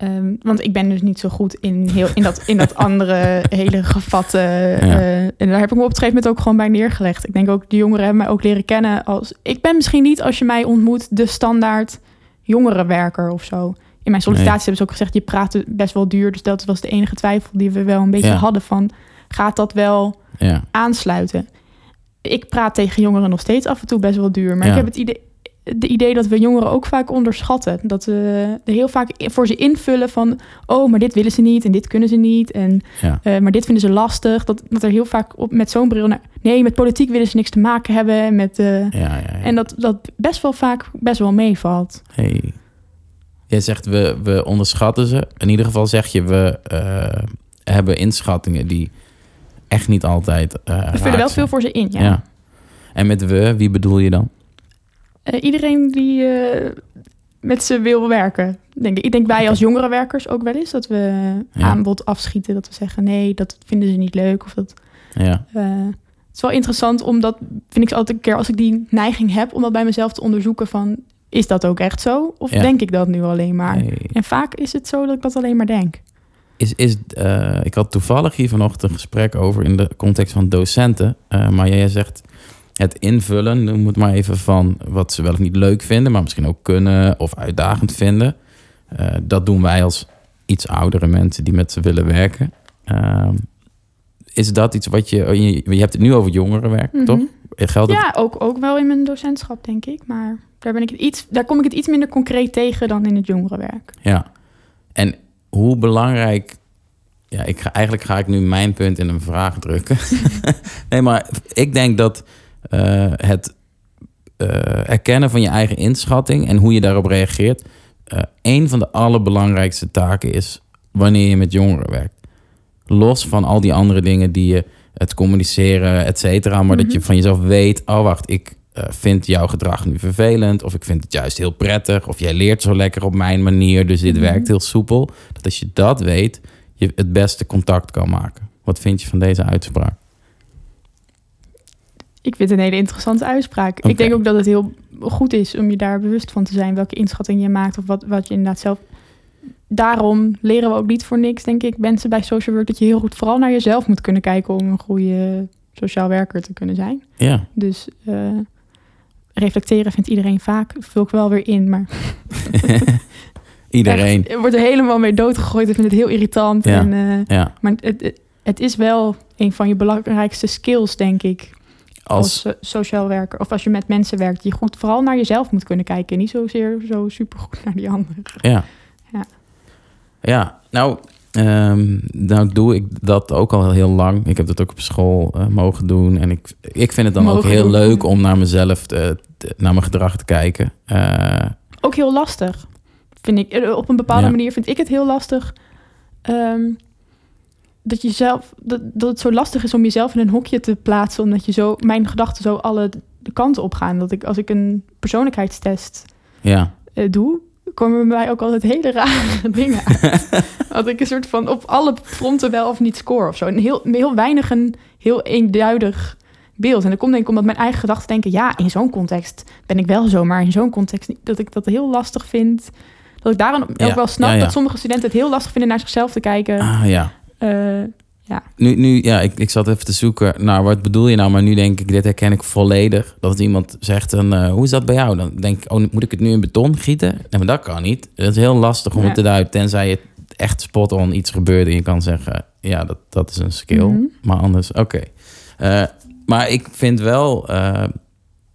ehm, want ik ben dus niet zo goed in, heel, in, dat, in dat [laughs] andere hele gevatte. eh, en daar heb ik me op het gegeven moment ook gewoon bij neergelegd. Ik denk ook, de jongeren hebben mij ook leren kennen als... Ik ben misschien niet, als je mij ontmoet, de standaard jongerenwerker of zo. In mijn sollicitatie hebben ze ook gezegd, je praat best wel duur. Dus dat was de enige twijfel die we wel een beetje Ja. hadden van... Gaat dat wel Ja, aansluiten. Ik praat tegen jongeren nog steeds af en toe best wel duur. Maar ik heb het idee, de idee dat we jongeren ook vaak onderschatten. Dat we er heel vaak voor ze invullen van... oh, maar dit willen ze niet en dit kunnen ze niet. En, ja, eh, maar dit vinden ze lastig. Dat, dat er heel vaak op, met zo'n bril... naar- nee, met politiek willen ze niks te maken hebben. En, met, eh, ja. ja, en dat, dat best wel vaak best wel meevalt. Hey. Jij zegt we, we onderschatten ze. In ieder geval zeg je we eh, hebben inschattingen die echt niet altijd. We vullen wel zijn. veel voor ze in. Ja. En met we, wie bedoel je dan? Eh, iedereen die eh, met ze wil werken, denk ik. Ik denk wij als jongerenwerkers ook wel eens dat we Ja. aanbod afschieten. Dat we zeggen nee, dat vinden ze niet leuk. Of dat, Ja, eh, het is wel interessant omdat, vind ik altijd een keer als ik die neiging heb, om dat bij mezelf te onderzoeken van, is dat ook echt zo? Of Ja. denk ik dat nu alleen maar? En vaak is het zo dat ik dat alleen maar denk. Is, is, ik had toevallig hier vanochtend een gesprek over in de context van docenten. Maar jij zegt het invullen, noem het maar even van wat ze wel of niet leuk vinden, maar misschien ook kunnen of uitdagend vinden. Eh, dat doen wij als iets oudere mensen die met ze willen werken. Ehm, is dat iets wat je, oh, je, je hebt het nu over jongerenwerk, Mhm. toch? Geldt het? Ja, ook, ook wel in mijn docentschap, denk ik. Maar daar, ben ik het iets, daar kom ik het iets minder concreet tegen dan in het jongerenwerk. Ja. En hoe belangrijk. Ja, ik ga, eigenlijk ga ik nu mijn punt in een vraag drukken. [laughs] nee, maar ik denk dat het eh, erkennen van je eigen inschatting en hoe je daarop reageert. eh een van de allerbelangrijkste taken is wanneer je met jongeren werkt. Los van al die andere dingen die je, het communiceren, et cetera. Maar dat je van jezelf weet, oh wacht, ik eh, vind jouw gedrag nu vervelend. Of ik vind het juist heel prettig. Of jij leert zo lekker op mijn manier, dus dit Mhm. werkt heel soepel. Dat als je dat weet, je het beste contact kan maken. Wat vind je van deze uitspraak? Ik vind het een hele interessante uitspraak. Ik denk ook dat het heel goed is om je daar bewust van te zijn welke inschatting je maakt of wat, wat je inderdaad zelf. Daarom leren we ook niet voor niks, denk ik, mensen bij social work dat je heel goed vooral naar jezelf moet kunnen kijken om een goede sociaal werker te kunnen zijn. Ja, Dus eh, reflecteren vindt iedereen vaak, vul ik wel weer in, maar [laughs] iedereen. echt, er wordt er helemaal mee doodgegooid. Ik vind het heel irritant. Ja. En, eh, Ja, maar het, het, het is wel een van je belangrijkste skills, denk ik, als, als, so- sociaal werker. Of als je met mensen werkt, die goed vooral naar jezelf moet kunnen kijken. Niet zozeer zo supergoed [laughs] naar die anderen. Ja. Ja. Ja, nou, ehm, nou doe ik dat ook al heel lang. Ik heb dat ook op school eh, mogen doen. En ik, ik vind het dan ook heel doen. leuk om naar mezelf, te, te- naar mijn gedrag te kijken. Eh, Ook heel lastig, vind ik. Eh, Op een bepaalde Ja. manier vind ik het heel lastig. ehm, dat, je zelf, dat, dat het zo lastig is om jezelf in een hokje te plaatsen. Omdat je zo, mijn gedachten zo alle de kanten op gaan. Dat ik als ik een persoonlijkheidstest ja, eh, doe, komen bij mij ook altijd hele rare [laughs] dingen uit. [laughs] dat ik een soort van op alle fronten wel of niet score of zo. Een heel, heel weinig een heel eenduidig beeld. En dat komt denk ik omdat mijn eigen gedachten denken... ja, in zo'n context ben ik wel zo, maar in zo'n context niet. Dat ik dat heel lastig vind. Dat ik daarom ook Ja, wel snap ja, ja. dat sommige studenten het heel lastig vinden... naar zichzelf te kijken. ah, ja. Eh, Nu, nu ja, ik, ik zat even te zoeken naar wat bedoel je nou, maar nu denk ik, dit herken ik volledig. Dat iemand zegt, dan, eh, hoe is dat bij jou? Dan denk ik, oh, moet ik het nu in beton gieten? Nee, maar dat kan niet. Het is heel lastig om Ja. het te duiden, tenzij het echt spot-on iets gebeurt en je kan zeggen, ja, dat, dat is een skill. Mhm. Maar anders, oké. Eh, maar ik vind wel,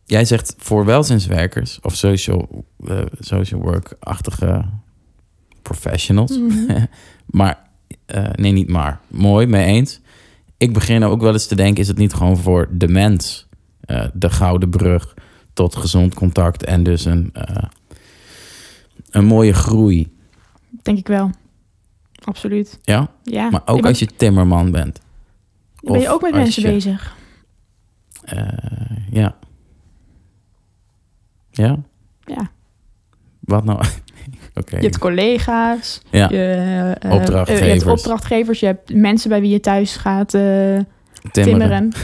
jij zegt voor welzijnswerkers of social, social work-achtige professionals, Mhm. [laughs] maar eh, nee, niet maar. Mooi, mee eens. Ik begin ook wel eens te denken: is het niet gewoon voor de mens eh, de gouden brug tot gezond contact en dus een, eh, een mooie groei? Denk ik wel. Absoluut. Ja, Ja. maar ook ben- als je timmerman bent. Ben je ook met mensen je- bezig? Ja. Ja? Ja. Wat nou? Je hebt collega's. Ja, Je, eh, Opdrachtgevers. eh, je hebt opdrachtgevers. Je hebt mensen bij wie je thuis gaat eh, timmeren. timmeren. [laughs]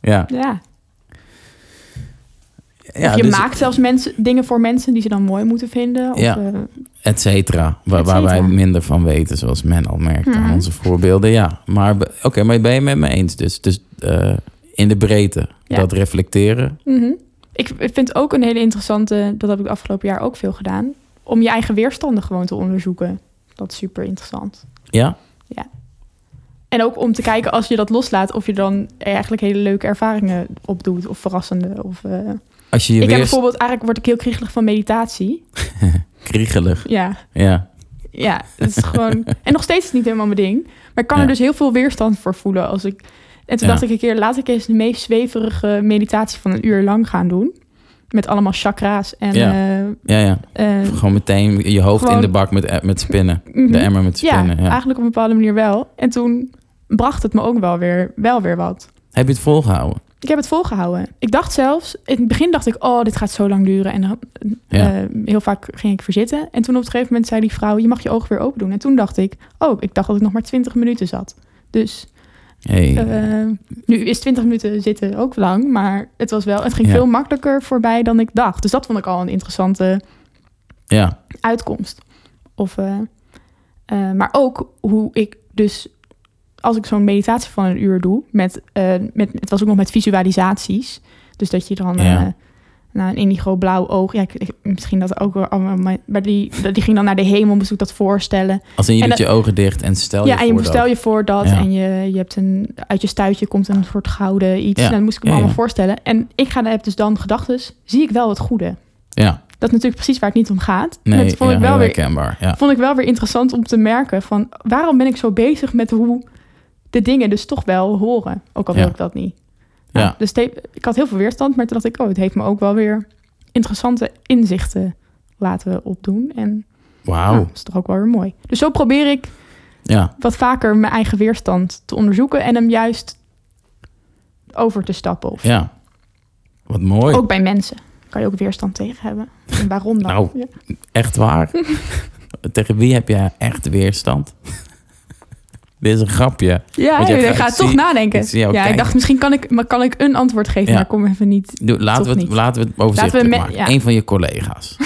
Ja. Ja. je dus- maakt zelfs mensen, dingen voor mensen die ze dan mooi moeten vinden. Of, Ja. et cetera. Waar, waar wij minder van weten, zoals men al merkt aan Mhm. onze voorbeelden. Ja, maar oké, maar ben je met me eens? Dus, dus in de breedte, Ja. dat reflecteren. mhm. Ik vind ook een hele interessante, dat heb ik afgelopen jaar ook veel gedaan, om je eigen weerstanden gewoon te onderzoeken. Dat is super interessant. Ja? En ook om te kijken als je dat loslaat, of je dan eigenlijk hele leuke ervaringen opdoet. Of verrassende. Of, eh, Als je je Ik heb bijvoorbeeld, eigenlijk word ik heel kriegelig van meditatie. [laughs] kriegelig. Ja, Ja, ja, het is gewoon. [laughs] En nog steeds is het niet helemaal mijn ding. Maar ik kan Ja. er dus heel veel weerstand voor voelen. Als ik... En toen Ja. dacht ik een keer, laat ik eens de meest zweverige meditatie van een uur lang gaan doen. Met allemaal chakra's en. Ja. eh, ja, ja. eh, Gewoon meteen je hoofd in de bak met, met spinnen. mhm. De emmer met spinnen. Ja, eigenlijk op een bepaalde manier wel. En toen bracht het me ook wel weer, wel weer wat. Heb je het volgehouden? Ik heb het volgehouden. Ik dacht zelfs, in het begin dacht ik, oh, dit gaat zo lang duren. En dan, Ja. eh, heel vaak ging ik verzitten. En toen op een gegeven moment zei die vrouw, je mag je ogen weer open doen. En toen dacht ik, oh, ik dacht dat ik nog maar 20 minuten zat. Dus Hey. eh, nu is 20 minuten zitten ook lang, maar het was wel, het ging Ja. veel makkelijker voorbij dan ik dacht. Dus dat vond ik al een interessante ja, uitkomst. Of, eh, eh, maar ook hoe ik dus, als ik zo'n meditatie van een uur doe, met, met, het was ook nog met visualisaties. Dus dat je dan Ja. Nou, een indigo-blauw oog, ja, ik, ik- misschien dat ook wel allemaal, maar die, die ging dan naar de hemel, ik dat voorstellen. als in je En doet dat- je ogen dicht en stel je ja, en je voor stel dat. je voor dat Ja. en je, je hebt een, uit je stuitje komt een soort gouden iets. Ja. En dan moest ik me Ja, allemaal ja. voorstellen. En ik ga heb dus dan gedachten, zie ik wel het goede. Ja, Dat is natuurlijk precies waar het niet om gaat. En nee, dat vond ja, ik wel weer. Ja. vond ik wel weer interessant om te merken van waarom ben ik zo bezig met hoe de dingen dus toch wel horen, ook al wil Ja. ik dat niet. Ja. Dus ik had heel veel weerstand, maar toen dacht ik, oh, het heeft me ook wel weer interessante inzichten laten opdoen. En Wauw. nou, dat is toch ook wel weer mooi. Dus zo probeer ik Ja, wat vaker mijn eigen weerstand te onderzoeken en hem juist over te stappen. Of ja. Wat mooi. Ook bij mensen kan je ook weerstand tegen hebben. En waarom dan? Nou, Ja. Echt waar? [laughs] Tegen wie heb jij echt weerstand? Dit is een grapje. Ja, je je hebt- gaat toch nadenken. ik ja, ik dacht misschien kan ik, maar kan ik een antwoord geven, Ja. maar ik kom even niet. Doe, laten, we het, niet. laten we het overzichtelijk we maken. ja. Eén van je collega's.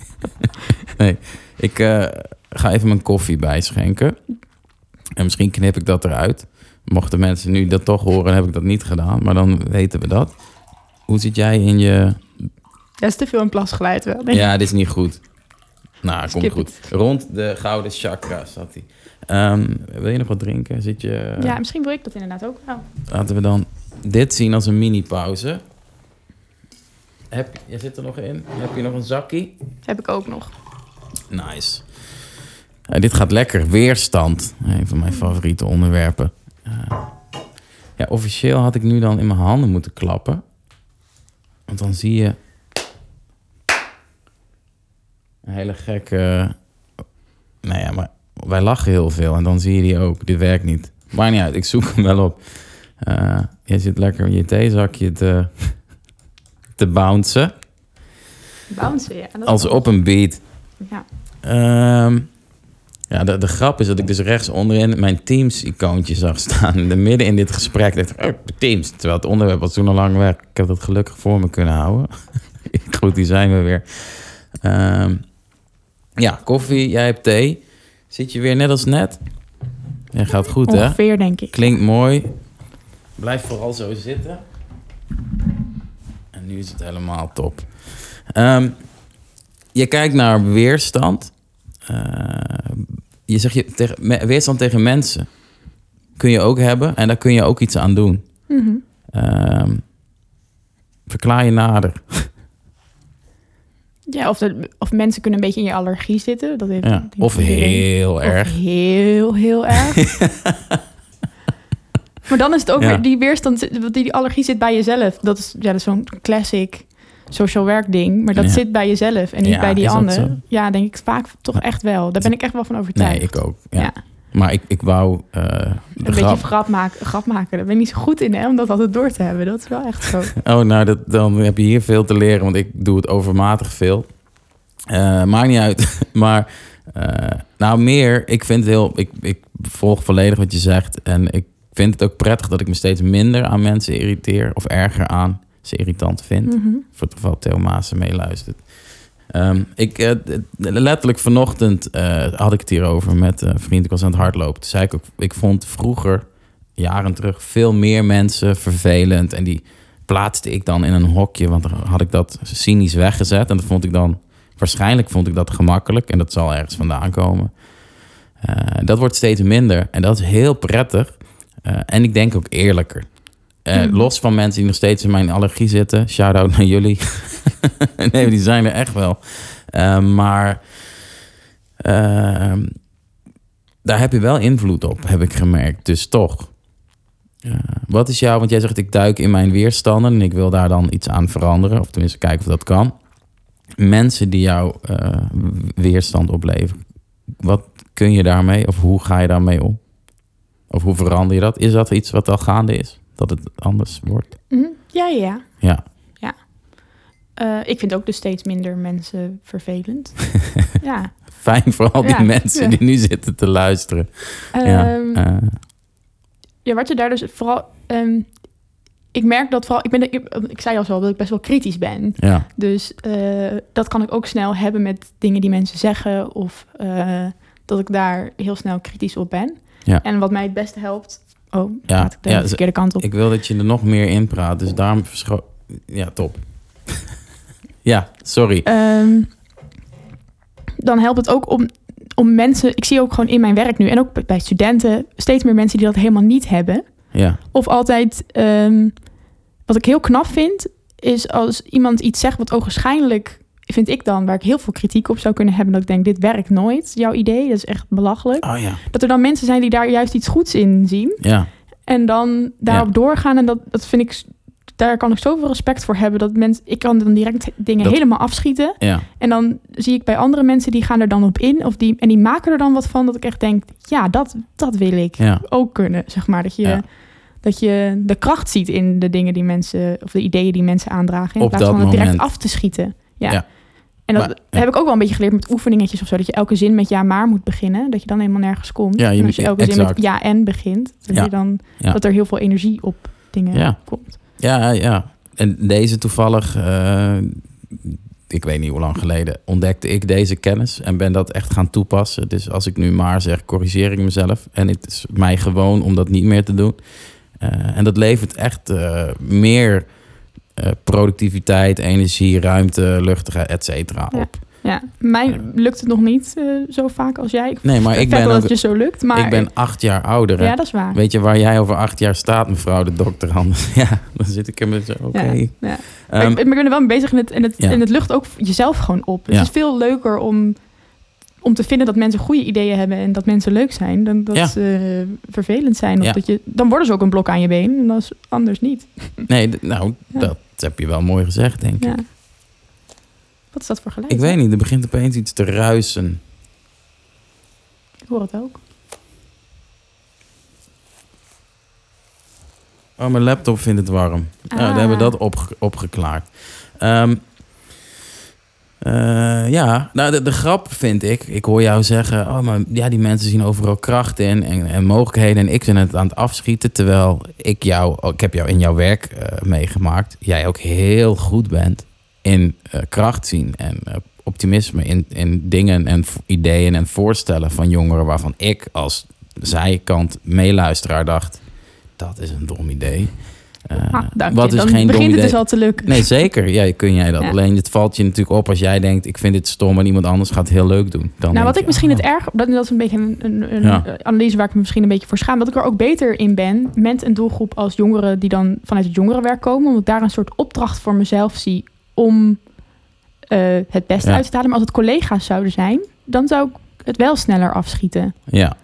[laughs] nee, ik eh, ga even mijn koffie bijschenken. En misschien knip ik dat eruit. Mochten mensen nu dat toch horen, heb ik dat niet gedaan. Maar dan weten we dat. Hoe zit jij in je... Dat is te veel een plasgeluid wel. denk ik. Ja, dit is niet goed. Nou, komt goed. Rond de gouden chakra zat hij. Ehm, wil je nog wat drinken? Zit je... ja, misschien wil ik dat inderdaad ook wel. Laten we dan dit zien als een mini-pauze. Heb, je zit er nog in? Heb je nog een zakkie? Heb ik ook nog. Nice. Dit gaat lekker. Weerstand. Een van mijn favoriete onderwerpen. Eh, ja, officieel had ik nu dan in mijn handen moeten klappen. Want dan zie je... Een hele gekke... Nou ja, maar wij lachen heel veel. En dan zie je die ook. Dit werkt niet. Maar niet uit. Ik zoek hem wel op. Eh je zit lekker in je theezakje te, te bouncen. Bouncen, ja. Dat Als op een beat. Ja. Ehm, ja, de, de grap is dat ik dus rechts onderin mijn Teams-icoontje zag staan. [laughs] De midden in dit gesprek dacht ik, oh, Teams. Terwijl het onderwerp was toen al lang weg. Ik heb dat gelukkig voor me kunnen houden. [laughs] Goed, die zijn we weer. Ehm, ja, koffie, jij hebt thee. Zit je weer net als net? Ja, gaat goed, hè? Ongeveer, denk ik. Klinkt mooi. Blijf vooral zo zitten. En nu is het helemaal top. Ehm, je kijkt naar weerstand. Eh, je zegt je tegen, weerstand tegen mensen. Kun je ook hebben en daar kun je ook iets aan doen. Mhm. Ehm, verklaar je nader. [laughs] Ja, of, de, of mensen kunnen een beetje in je allergie zitten. Dat heeft, Ja. Of heel Of erg. heel, heel erg. [laughs] maar dan is het ook Ja. weer die weerstand, die, die allergie zit bij jezelf. Dat is, ja, dat is zo'n classic social werk ding. Maar dat Ja. zit bij jezelf en niet bij die ander. Ja, denk ik vaak toch echt wel. Daar ben ik echt wel van overtuigd. Nee, ik ook. Ja. Maar ik, ik wou eh, Een beetje grap... grap maken, grap maken. Daar ben ik niet zo goed in, hè, om dat altijd door te hebben. Dat is wel echt zo. [laughs] Oh, nou, dat, dan heb je hier veel te leren, want ik doe het overmatig veel. Eh, maakt niet uit. [laughs] maar, eh, nou, meer, ik vind het heel, ik, ik volg volledig wat je zegt. En ik vind het ook prettig dat ik me steeds minder aan mensen irriteer, of erger aan ze irritant vind. Mhm. Voor het geval Theo Maassen meeluistert. Ehm, ik, eh, letterlijk vanochtend eh, had ik het hierover met een vriend. Ik was aan het hardlopen. Toen zei ik ook, ik vond vroeger, jaren terug, veel meer mensen vervelend. En die plaatste ik dan in een hokje, want dan had ik dat cynisch weggezet. En dat vond ik dan, waarschijnlijk vond ik dat gemakkelijk. En dat zal ergens vandaan komen. Eh, dat wordt steeds minder en dat is heel prettig. En ik denk ook eerlijker. Eh, Mhm. Los van mensen die nog steeds in mijn allergie zitten. Shout-out naar jullie. [laughs] nee, die zijn er echt wel. Eh, maar ehm, daar heb je wel invloed op, heb ik gemerkt. Dus toch. Eh, wat is jouw, want jij zegt ik duik in mijn weerstanden en ik wil daar dan iets aan veranderen. Of tenminste kijken of dat kan. Mensen die jou eh, weerstand opleveren. Wat kun je daarmee of hoe ga je daarmee om? Of hoe verander je dat? Is dat iets wat al gaande is? Dat het anders wordt? Mhm. Ja, ja, ja. Ja. Eh, ik vind ook dus steeds minder mensen vervelend. [laughs] ja. Fijn voor al die Ja, mensen die nu zitten te luisteren. ja, Ehm, eh, Ja, wat je daar dus vooral. ehm, ik merk dat vooral. Ik, ben, ik, ik zei al zo dat ik best wel kritisch ben. ja, Dus eh, dat kan ik ook snel hebben met dingen die mensen zeggen. Of dat ik daar heel snel kritisch op ben. Ja. En wat mij het beste helpt. Oh, Ja, ik de ja, verkeerde kant op. ik wil dat je er nog meer in praat. Dus daarom verscho... Ja, top. [laughs] ja, sorry. Ehm, dan helpt het ook om, om mensen. Ik zie ook gewoon in mijn werk nu en ook bij studenten steeds meer mensen die dat helemaal niet hebben. Ja, Of altijd, ehm, wat ik heel knap vind, is als iemand iets zegt wat ogenschijnlijk, vind ik dan, waar ik heel veel kritiek op zou kunnen hebben, dat ik denk, dit werkt nooit, jouw idee, dat is echt belachelijk. oh ja. Dat er dan mensen zijn die daar juist iets goeds in zien Ja, en dan daarop Ja. doorgaan en dat, dat vind ik, daar kan ik zoveel respect voor hebben, dat mensen, ik kan dan direct dingen Dat- helemaal afschieten ja, en dan zie ik bij andere mensen, die gaan er dan op in, of die, en die maken er dan wat van, dat ik echt denk, ja, dat, dat wil ik ja. ook kunnen, zeg maar. Dat je, dat je de kracht ziet in de dingen die mensen, of de ideeën die mensen aandragen, in Op plaats van het direct af te schieten. Ja. Ja. En dat Maar, heb ik ook wel een beetje geleerd met oefeningetjes of zo. Dat je elke zin met ja, maar moet beginnen. Dat je dan helemaal nergens komt. Ja, je en moet- als je elke zin exact. met ja en begint, dat, Ja. je dan, Ja. dat er heel veel energie op dingen komt. Ja, ja. En deze toevallig, eh, ik weet niet hoe lang geleden, ontdekte ik deze kennis en ben dat echt gaan toepassen. Dus als ik nu maar zeg, corrigeer ik mezelf. En het is mij gewoon om dat niet meer te doen. Eh, en dat levert echt eh, meer productiviteit, energie, ruimte, luchtigheid, et cetera Ja. op. Ja, mij lukt het nog niet eh, zo vaak als jij. Nee, maar ik ben, dat ook, het je zo lukt. Maar ik ben acht jaar ouder. hè. ja, dat is waar. Weet je waar jij over acht jaar staat, mevrouw de dokter? Anders, [laughs] ja, dan zit ik er met zo, oké. Ja, ja. Ehm, ik, ik ben er wel mee bezig het, en het, Ja. en het lucht ook jezelf gewoon op. Het is veel leuker om, om te vinden dat mensen goede ideeën hebben en dat mensen leuk zijn, dan dat ze vervelend zijn. Of Ja. dat je, dan worden ze ook een blok aan je been en dat is anders niet. Nee, nou, Ja. Dat heb je wel mooi gezegd, denk ik. Wat is dat voor geluid? Ik weet niet, er begint opeens iets te ruisen. Ik hoor het ook. Oh, mijn laptop vindt het warm. Nou, dan Ah. hebben we dat opge- opgeklaard. Ehm, eh, ja, nou, de, de grap vind ik... Ik hoor jou zeggen... Oh, maar ja, die mensen zien overal kracht in en, en mogelijkheden... en ik ben het aan het afschieten... terwijl ik jou... oh, ik heb jou in jouw werk eh, meegemaakt... jij ook heel goed bent in eh, kracht zien... en optimisme in, in dingen en ideeën en voorstellen van jongeren... waarvan ik als zijkant meeluisteraar dacht... dat is een dom idee. Eh, Ah, dank wat je. is Dan geen dom begint het dus al te lukken. Nee, zeker. Ja, kun jij dat. Ja. Alleen het valt je natuurlijk op als jij denkt... ik vind dit stom en iemand anders gaat het heel leuk doen. Dan nou, wat je, ik misschien oh. het erg, dat, dat is een beetje een, een, een Ja. eh, analyse waar ik me misschien een beetje voor schaam, dat ik er ook beter in ben met een doelgroep als jongeren die dan vanuit het jongerenwerk komen, omdat ik daar een soort opdracht voor mezelf zie om eh, het beste Ja. uit te halen. Maar als het collega's zouden zijn, dan zou ik het wel sneller afschieten, Ja,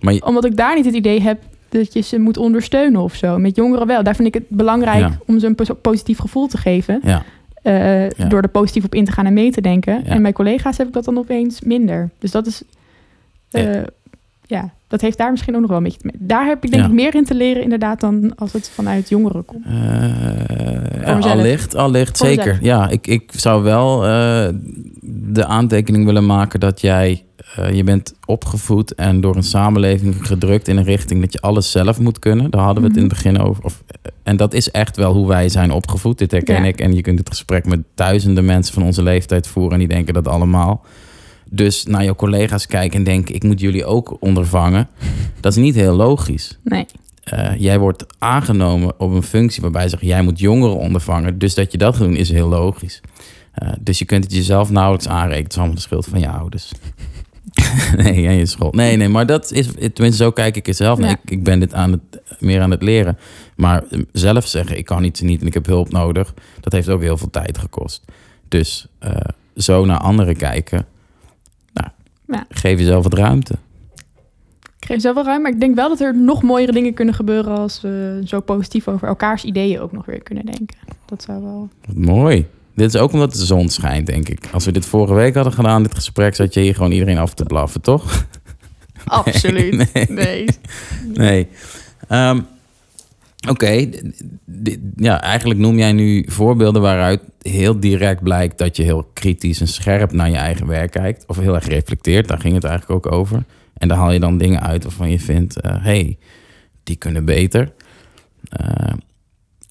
maar je- omdat ik daar niet het idee heb dat je ze moet ondersteunen of zo. Met jongeren wel. Daar vind ik het belangrijk Ja. om ze een pos- positief gevoel te geven. ja, eh, Ja. Door er positief op in te gaan en mee te denken. En bij collega's heb ik dat dan opeens minder. Dus dat is. eh, Ja. ja. dat heeft daar misschien ook nog wel een beetje. mee. Daar heb ik denk Ja. ik meer in te leren, inderdaad, dan als het vanuit jongeren komt. Eh, ja, mezelf. allicht, allicht, Voor zeker. mezelf. Ja, ik, ik zou wel eh, de aantekening willen maken dat jij... eh, je bent opgevoed en door een samenleving gedrukt in een richting dat je alles zelf moet kunnen. Daar hadden we het in het begin over. Of, en dat is echt wel hoe wij zijn opgevoed. Dit herken Ja. ik. En je kunt het gesprek met duizenden mensen van onze leeftijd voeren en die denken dat allemaal. Dus naar je collega's kijken en denken, ik moet jullie ook ondervangen. [laughs] Dat is niet heel logisch. Nee. Eh, jij wordt aangenomen op een functie waarbij ze zeggen, jij moet jongeren ondervangen. Dus dat je dat doen is heel logisch. Eh, dus je kunt het jezelf nauwelijks aanrekenen. Het is allemaal de schuld van je ouders. [laughs] nee, en je school. Nee, nee, maar dat is, tenminste zo kijk ik er zelf. Ja. Ik, ik ben dit aan het, meer aan het leren. Maar eh, zelf zeggen, ik kan iets niet en ik heb hulp nodig, dat heeft ook heel veel tijd gekost. Dus eh, zo naar anderen kijken, nou, Ja. geef jezelf wat ruimte. Ik geef zelf wel ruim, maar ik denk wel dat er nog mooiere dingen kunnen gebeuren als we zo positief over elkaars ideeën ook nog weer kunnen denken. Dat zou wel. Wat mooi. Dit is ook omdat de zon schijnt, denk ik. Als we dit vorige week hadden gedaan, dit gesprek, zat je hier gewoon iedereen af te blaffen, toch? [laughs] Absoluut. Nee. Nee. Nee. Ehm, Oké, ja, eigenlijk noem jij nu voorbeelden waaruit heel direct blijkt dat je heel kritisch en scherp naar je eigen werk kijkt. Of heel erg reflecteert, daar ging het eigenlijk ook over. En daar haal je dan dingen uit waarvan je vindt, hé, hey, die kunnen beter. Eh,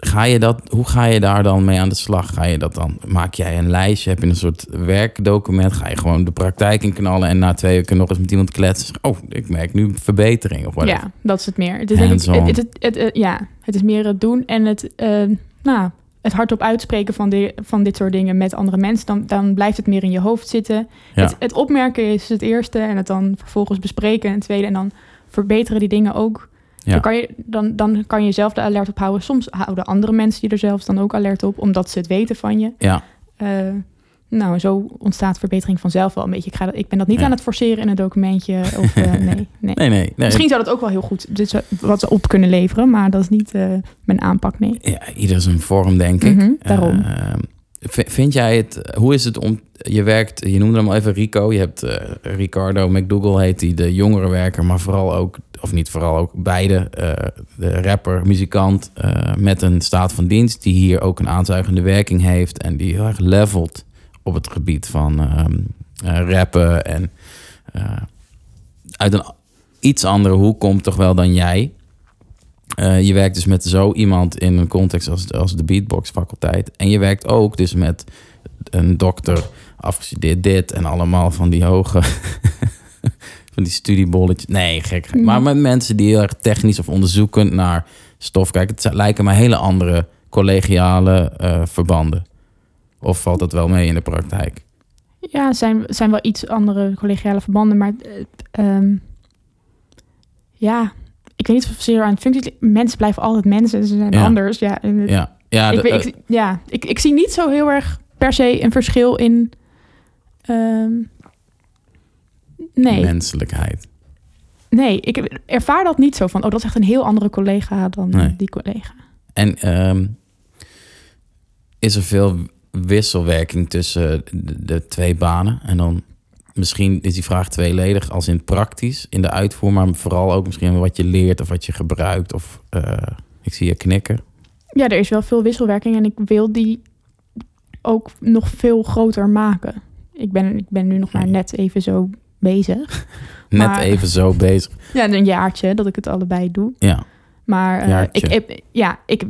ga je dat, hoe ga je daar dan mee aan de slag? Ga je dat dan, maak jij een lijstje, heb je een soort werkdocument? Ga je gewoon de praktijk in knallen en na twee weken nog eens met iemand kletsen? Oh, ik merk nu verbetering of whatever. Ja, dat is het meer. Het is, het, het, het, het- ja, het is meer het doen en het, eh, nou, het hardop uitspreken van, de, van dit soort dingen met andere mensen. Dan, dan blijft het meer in je hoofd zitten. Ja. Het, het opmerken is het eerste en het dan vervolgens bespreken een tweede. En dan verbeteren die dingen ook. Ja. Dan, kan je, dan, dan kan je zelf de alert op houden. Soms houden andere mensen je er zelfs dan ook alert op, omdat ze het weten van je. Ja, Eh, nou, zo ontstaat verbetering vanzelf wel een beetje. Ik, ga dat, ik ben dat niet Ja. aan het forceren in een documentje. Of, eh, [laughs] nee, nee. nee, nee. nee. Misschien zou dat ook wel heel goed dit zou- wat ze op kunnen leveren, maar dat is niet eh, mijn aanpak, nee. Ja, ieder zijn vorm, denk ik. Mhm, daarom. Vind jij het, hoe is het om, je werkt, je noemde hem al even Rico, je hebt eh, Ricardo McDougall heet die, de jongerenwerker, maar vooral ook, of niet vooral ook, beide, eh, de rapper, muzikant, eh, met een staat van dienst, die hier ook een aanzuigende werking heeft en die heel erg levelt op het gebied van ehm, eh, rappen en uit een iets andere hoek komt toch wel dan jij. Eh, je werkt dus met zo iemand in een context als, als de beatbox faculteit. En je werkt ook dus met een dokter, afgestudeerd dit en allemaal van die hoge... [laughs] van die studiebolletjes. Nee, gek. gek. Maar met mensen die heel erg technisch of onderzoekend naar stof kijken. Het lijken mij hele andere collegiale eh, verbanden. Of valt dat wel mee in de praktijk? Ja, zijn, zijn wel iets andere collegiale verbanden, maar eh, ehm, ja, ik weet niet of zeer aan functies. Mensen blijven altijd mensen, ze zijn Ja. anders. Ja, en het- Ja, ja, ik, de- weet- eh, ik, ja ik, ik zie niet zo heel erg per se een verschil in. ehm, nee, menselijkheid. nee, ik ervaar dat niet zo van. Oh, dat is echt een heel andere collega dan Nee. die collega. En ehm, is er veel wisselwerking tussen de, de twee banen? En dan misschien is die vraag tweeledig, als in praktisch, in de uitvoer, maar vooral ook misschien wat je leert of wat je gebruikt. Of eh, ik zie je knikken. Ja, er is wel veel wisselwerking en ik wil die ook nog veel groter maken. Ik ben, ik ben nu nog maar net even zo bezig. [laughs] Net Maar- even zo bezig. Ja, een jaartje dat ik het allebei doe. Ja, Maar Jaartje. ik, ja, ik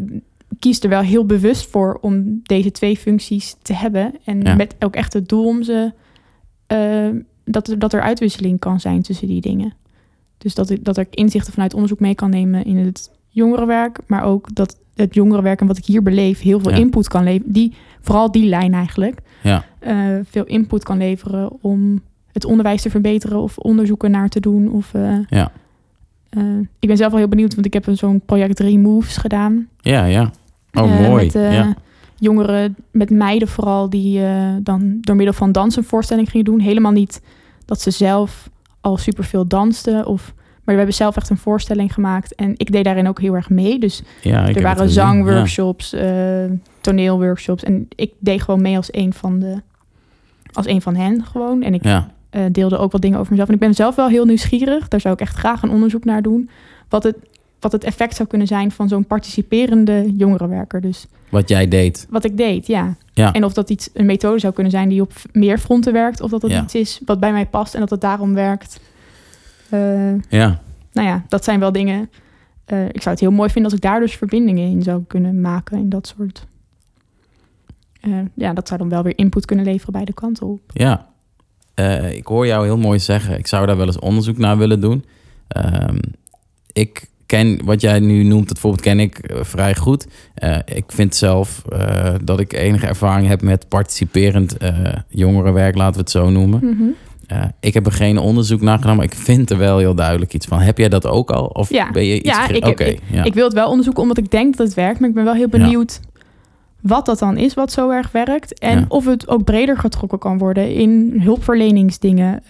kies er wel heel bewust voor om deze twee functies te hebben. En Ja. met ook echt het doel om ze... eh, dat, er- dat er uitwisseling kan zijn tussen die dingen. Dus dat ik, dat ik inzichten vanuit onderzoek mee kan nemen in het jongerenwerk. Maar ook dat het jongerenwerk en wat ik hier beleef heel veel Ja. input kan leveren. Die, vooral die lijn eigenlijk. ja, eh, veel input kan leveren om het onderwijs te verbeteren of onderzoeken naar te doen. Of, eh, ja. eh, ik ben zelf wel heel benieuwd, want ik heb een zo'n project Removes gedaan. Ja, ja. Oh, mooi. Met ja. Jongeren, met meiden vooral, die eh, dan door middel van dans een voorstelling gingen doen. Helemaal niet dat ze zelf al superveel dansten. Of, maar we hebben zelf echt een voorstelling gemaakt. En ik deed daarin ook heel erg mee. Dus ja er waren zangworkshops, eh, toneelworkshops. En ik deed gewoon mee als een van de... Als een van hen gewoon. En ik Ja, ja. eh, deelde ook wat dingen over mezelf. En ik ben zelf wel heel nieuwsgierig. Daar zou ik echt graag een onderzoek naar doen. Wat het, wat het effect zou kunnen zijn van zo'n participerende jongerenwerker. Dus Wat jij deed. wat ik deed, ja. Ja. En of dat iets, een methode zou kunnen zijn die op meer fronten werkt. Of dat het Ja. iets is wat bij mij past en dat het daarom werkt. Eh, Ja, nou ja, dat zijn wel dingen. eh, ik zou het heel mooi vinden als ik daar dus verbindingen in zou kunnen maken. In dat soort. Eh, ja, dat zou dan wel weer input kunnen leveren bij de kant op. Ja, ik hoor jou heel mooi zeggen. Ik zou daar wel eens onderzoek naar willen doen. Ehm, ik ken wat jij nu noemt, dat voorbeeld ken ik eh, vrij goed. Eh, ik vind zelf eh, dat ik enige ervaring heb met participerend jongerenwerk, laten we het zo noemen. Mhm. ik heb er geen onderzoek naar gedaan, maar ik vind er wel heel duidelijk iets van. Heb jij dat ook al? Of Ja. ben je iets... Ja, ik- ik- ja. Ik wil het wel onderzoeken omdat ik denk dat het werkt. Maar ik ben wel heel Ja. benieuwd wat dat dan is wat zo erg werkt. En of het ook breder getrokken kan worden in hulpverleningsdingen.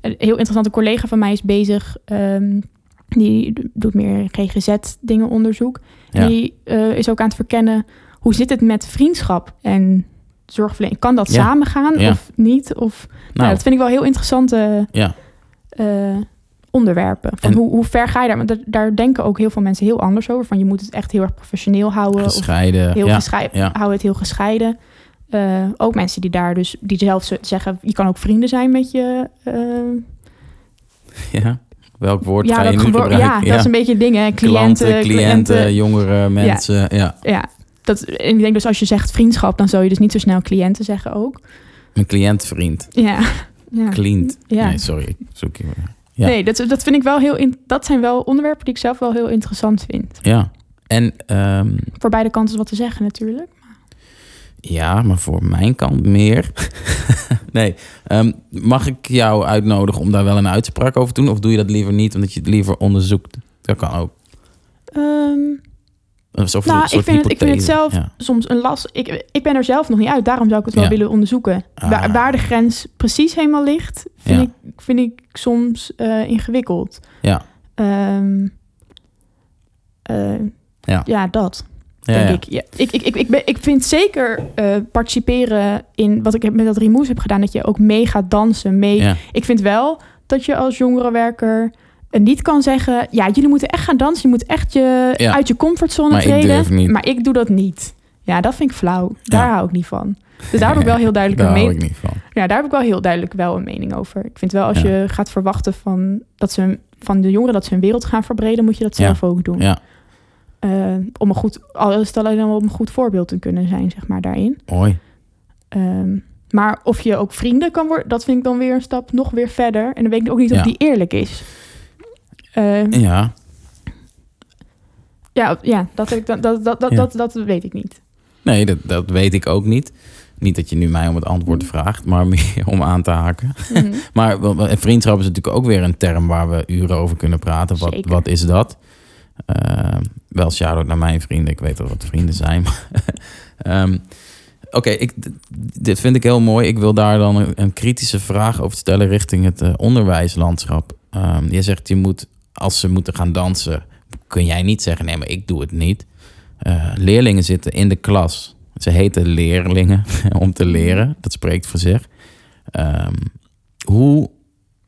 Een heel interessante collega van mij is bezig. ehm, die doet meer GGZ-dingen onderzoek. Ja. Die eh, is ook aan het verkennen hoe zit het met vriendschap en zorgverlening. Kan dat Ja. samengaan Ja. of niet? Of, nou, nou, dat vind ik wel heel interessante ja. eh, onderwerpen. Van En- hoe, hoe ver ga je daar? Want daar, daar denken ook heel veel mensen heel anders over. Van je moet het echt heel erg professioneel houden. Of gescheiden. heel gescheiden, hou het heel gescheiden. Eh, ook mensen die daar dus, die zelf zeggen, je kan ook vrienden zijn met je. [laughs] ja. Welk woord ja, ga je nu gebruiken? ja, dat is een beetje dingen. Cliënten, Klanten, cliënten, jongeren, mensen. Ja. Ja, dat, en ik denk dus als je zegt vriendschap, dan zou je dus niet zo snel cliënten zeggen ook. Mijn cliënt, vriend. Ja, ja. Cliënt. Ja. Nee, sorry. Ik zoek je. Ja. Nee, dat, dat vind ik wel heel. In, dat zijn wel onderwerpen die ik zelf wel heel interessant vind. Ja. En ehm, Voor beide kanten is wat te zeggen natuurlijk. Ja, maar voor mijn kant meer. [laughs] nee. Ehm, mag ik jou uitnodigen om daar wel een uitspraak over te doen? Of doe je dat liever niet, omdat je het liever onderzoekt? Dat kan ook. Ehm, soort, Nou, ik vind, het, ik vind het zelf Ja. soms een last. Ik, ik ben er zelf nog niet uit. Daarom zou ik het wel Ja. willen onderzoeken. Ah. Waar, waar de grens precies helemaal ligt, vind, Ja. ik, vind ik soms eh, ingewikkeld. Ja. Eh, Ja. ja, dat Ja, denk ja. ik. Ja, ik, ik, ik, ik, ben, ik vind zeker eh, participeren in wat ik met dat Remoes heb gedaan, dat je ook mee gaat dansen. Mee. Ja. Ik vind wel dat je als jongerenwerker eh, niet kan zeggen: ja, jullie moeten echt gaan dansen. Je moet echt je Ja. uit je comfortzone Maar treden. Maar ik doe dat niet. Ja, dat vind ik flauw. Daar hou ik niet van. Dus daar heb ik [laughs] wel heel duidelijk Daar een hou ik mening. niet van. Ja, daar heb ik wel heel duidelijk wel een mening over. Ik vind wel als je gaat verwachten van dat ze van de jongeren dat ze hun wereld gaan verbreden, moet je dat zelf ook doen. Ja, Eh, om een goed, al is het alleen al om een goed voorbeeld te kunnen zijn, zeg maar daarin. mooi. Ehm, maar of je ook vrienden kan worden, dat vind ik dan weer een stap nog weer verder. En dan weet ik ook niet of die eerlijk is. Ehm, Ja, ja, ja, dat, ik dan- dat, dat, dat, Ja. dat, dat weet ik niet. nee, dat, dat weet ik ook niet. Niet dat je nu mij om het antwoord vraagt, maar [laughs] meer om aan te haken. [laughs] Maar wel- wel- en vriendschap is natuurlijk ook weer een term waar we uren over kunnen praten. Wat, Zeker. wat is dat? Ehm, wel shout-out naar mijn vrienden. Ik weet dat wat vrienden zijn. [laughs] Ehm, Oké, dit vind ik heel mooi. Ik wil daar dan een, kritische vraag over stellen richting het eh, onderwijslandschap. Ehm je zegt, je moet, als ze moeten gaan dansen, kun jij niet zeggen, nee, maar ik doe het niet. Eh, leerlingen zitten in de klas. Ze heten leerlingen [laughs] om te leren. Dat spreekt voor zich. Hoe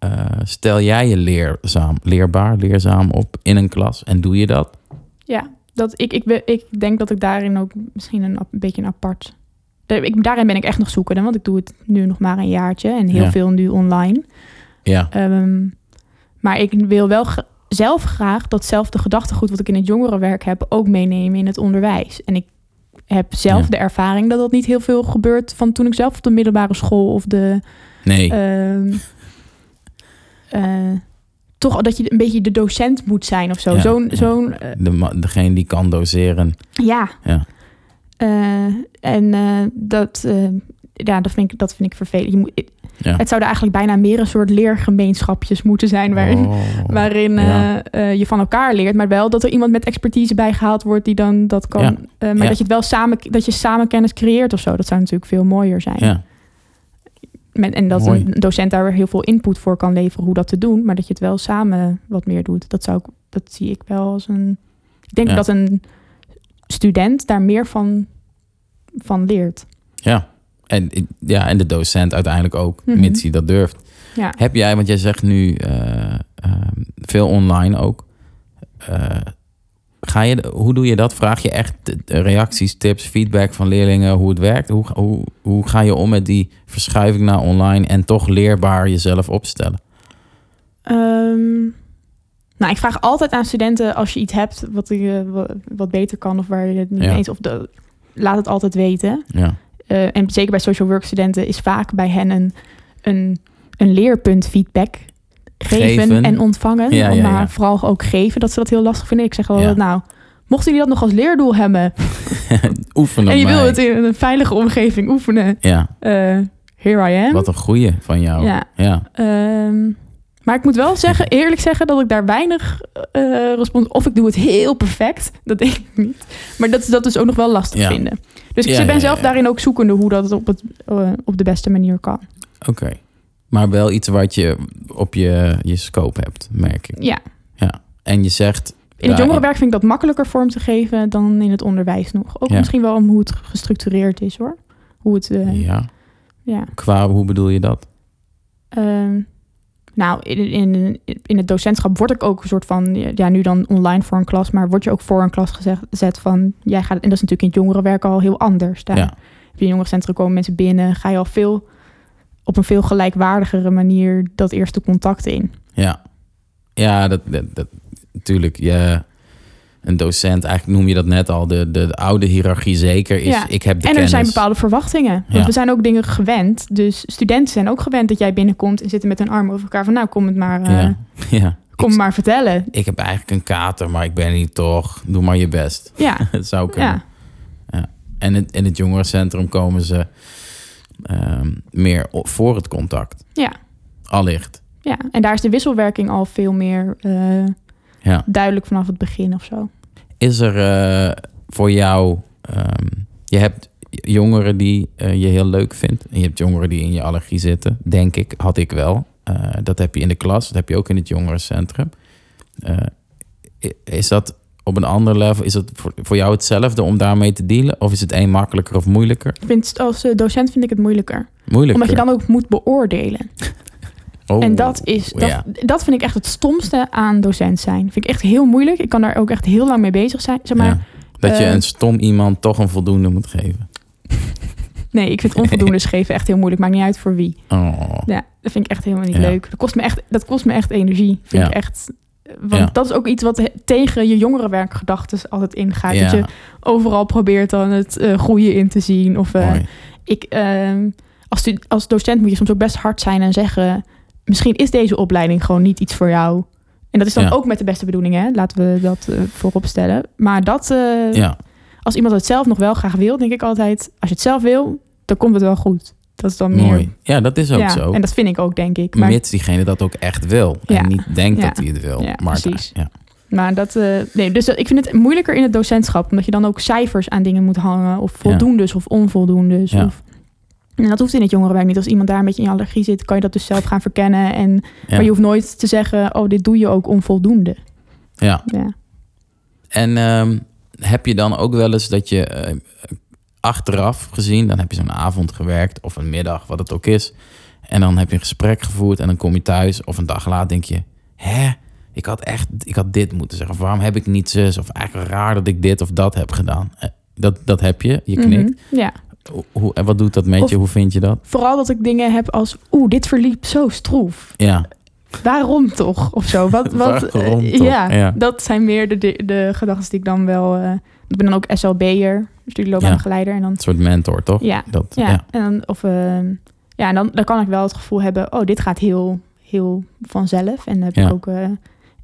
eh, stel jij je leerzaam, leerbaar, leerzaam op in een klas? En doe je dat? Ja, dat ik, ik, ik denk dat ik daarin ook misschien een, een beetje een apart. de- Ik, daarin ben ik echt nog zoekende, want ik doe het nu nog maar een jaartje en heel Ja. veel nu online. Ja, Ehm, maar ik wil wel zelf graag datzelfde gedachtegoed wat ik in het jongerenwerk heb ook meenemen in het onderwijs. En ik heb zelf Ja. de ervaring dat dat niet heel veel gebeurt van toen ik zelf op de middelbare school of de nee. ehm, eh, toch dat je een beetje de docent moet zijn of zo. Ja, zo'n ja. zo'n eh, de, degene die kan doseren. ja. Ja. Eh, en dat, ja, dat, vind ik, dat vind ik vervelend. Je moet, Ja. Het zouden eigenlijk bijna meer een soort leergemeenschapjes moeten zijn... waarin, Oh, [laughs] waarin ja. eh, je van elkaar leert... maar wel dat er iemand met expertise bijgehaald wordt... die dan dat kan... Ja. maar dat je het wel samen... dat je samen kennis creëert of zo. Dat zou natuurlijk veel mooier zijn. Met, en dat Mooi. een docent daar weer heel veel input voor kan leveren... hoe dat te doen. Maar dat je het wel samen wat meer doet. Dat, zou ik, dat zie ik wel als een... Ik denk Ja. dat een student daar meer van, van leert. ja. En, ja, en de docent uiteindelijk ook, Mhm. mits hij dat durft. Ja. Heb jij, want jij zegt nu eh, eh, veel online ook. Eh, ga je, hoe doe je dat? Vraag je echt reacties, tips, feedback van leerlingen, hoe het werkt? Hoe, hoe, hoe ga je om met die verschuiving naar online en toch leerbaar jezelf opstellen? Ehm, nou, ik vraag altijd aan studenten als je iets hebt wat, je, wat, beter kan of waar je het niet Ja. eens of de, laat het altijd weten. Ja, Eh, en zeker bij social work studenten is vaak bij hen een, een, een leerpunt feedback geven, Geven. en ontvangen. Ja, ja, maar vooral ook geven, dat ze dat heel lastig vinden. Ik zeg wel, nou, mochten jullie dat nog als leerdoel hebben [laughs] oefenen. en je wil het in een veilige omgeving oefenen, Ja, eh, here I am. Wat een goeie van jou. Ja. ja. Ehm, maar ik moet wel zeggen, [laughs] eerlijk zeggen, dat ik daar weinig eh respons... Of ik doe het heel perfect, [laughs] dat denk ik niet. Maar dat is dat dus ook nog wel lastig Ja. vinden. Dus Ja, ik ben zelf daarin ook zoekende hoe dat op, het, eh, op de beste manier kan. Oké. Maar wel iets wat je op je, je scope hebt, merk ik. Ja, Ja. En je zegt... in het jongerenwerk vind ik dat makkelijker vorm te geven dan in het onderwijs nog. Ook Ja. misschien wel om hoe het gestructureerd is hoor. Hoe het, eh, ja. Ja. Qua, hoe bedoel je dat? Ehm, nou, in, in, in het docentschap word ik ook een soort van, ja, nu dan online voor een klas, maar word je ook voor een klas gezegd, gezet van, jij gaat, en dat is natuurlijk in het jongerenwerk al heel anders. Daar Ja. heb je in jongerencentrum komen mensen binnen, ga je al veel, op een veel gelijkwaardigere manier dat eerste contact in. Ja. Ja, dat, dat, dat natuurlijk. Je, een docent, eigenlijk noem je dat net al, de, de, de oude hiërarchie zeker is, Ja. ik heb de en er kennis. zijn bepaalde verwachtingen. Want Ja. we zijn ook dingen gewend. Dus studenten zijn ook gewend dat jij binnenkomt en zitten met hun armen over elkaar van, nou, kom het maar, eh, Ja. [laughs] ja. kom ik, maar vertellen. ik heb eigenlijk een kater, maar ik ben niet toch. Doe maar je best. Ja, [laughs] Het zou kunnen. ja. En in het jongerencentrum komen ze ehm, meer voor het contact. Ja. Allicht. Ja, en daar is de wisselwerking al veel meer eh, Ja. duidelijk vanaf het begin of zo. Is er eh, voor jou... ehm, je hebt jongeren die eh, je heel leuk vindt. En je hebt jongeren die in je allergie zitten. Denk ik, had ik wel. Dat heb je in de klas. Dat heb je ook in het jongerencentrum. Is dat op een ander level? Is het voor, voor jou hetzelfde om daarmee te dealen? Of is het een makkelijker of moeilijker? Ik vind, als eh, docent vind ik het moeilijker. Moeilijker. Omdat je dan ook moet beoordelen. [laughs] Oh, En dat, is, dat, ja. dat vind ik echt het stomste aan docent zijn. Vind ik echt heel moeilijk. Ik kan daar ook echt heel lang mee bezig zijn. Zeg maar, Ja. Dat je eh, een stom iemand toch een voldoende moet geven. [laughs] Nee, ik vind onvoldoende [laughs] geven echt heel moeilijk. Maakt niet uit voor wie. Oh. Ja, dat vind ik echt helemaal niet Ja. leuk. Dat kost, me echt, dat kost me echt energie. Vind Ja. ik echt... Want Ja. dat is ook iets wat he- tegen je jongerenwerkgedachten altijd ingaat. Ja. Dat je overal probeert dan het eh goede in te zien. Of eh, ik, ehm, als, als docent moet je soms ook best hard zijn en zeggen... misschien is deze opleiding gewoon niet iets voor jou. En dat is dan Ja. ook met de beste bedoelingen, hè? laten we dat eh, voorop stellen. Maar dat, als iemand het zelf nog wel graag wil, denk ik altijd... als je het zelf wil, dan komt het wel goed. Dat is dan meer... mooi. Ja, dat is ook ja, zo. En dat vind ik ook, denk ik. Maar, Mits diegene dat ook echt wil. Ja. En niet denkt Ja. dat hij het wil. Ja, maar precies. Ja. maar dat... eh, nee, dus dat- ik vind het moeilijker in het docentschap... omdat je dan ook cijfers aan dingen moet hangen... of voldoendes of onvoldoendes. Ja. Of, en dat hoeft in het jongerenwerk niet. Als iemand daar een beetje in allergie zit... kan je dat dus zelf gaan verkennen. En. Maar je hoeft nooit te zeggen... oh, dit doe je ook onvoldoende. ja. Ja. En ehm, heb je dan ook wel eens dat je eh, achteraf gezien, dan heb je zo'n avond gewerkt of een middag, wat het ook is. En dan heb je een gesprek gevoerd en dan kom je thuis of een dag later denk je, hè, ik had echt, ik had dit moeten zeggen. Of waarom heb ik niet zus? Of eigenlijk raar dat ik dit of dat heb gedaan. Eh, Dat, dat heb je, je knikt. Mhm, Ja. Hoe- en wat doet dat met Of- je? Hoe vind je dat? Vooral dat ik dingen heb als... oeh, dit verliep zo stroef. Ja, Waarom toch? Of zo. Wat, [laughs] wat, Waarom eh, toch? Ja, Ja. dat zijn meer de, de, de gedachten die ik dan wel... eh, ik ben dan ook SLB'er, studieloopbaanbegeleider. En dan een soort mentor, toch? Ja, Dat, Ja, ja. En dan, of, ehm, ja, en dan, dan kan ik wel het gevoel hebben, oh, dit gaat heel, heel vanzelf. En, heb ik Ja. ook, eh,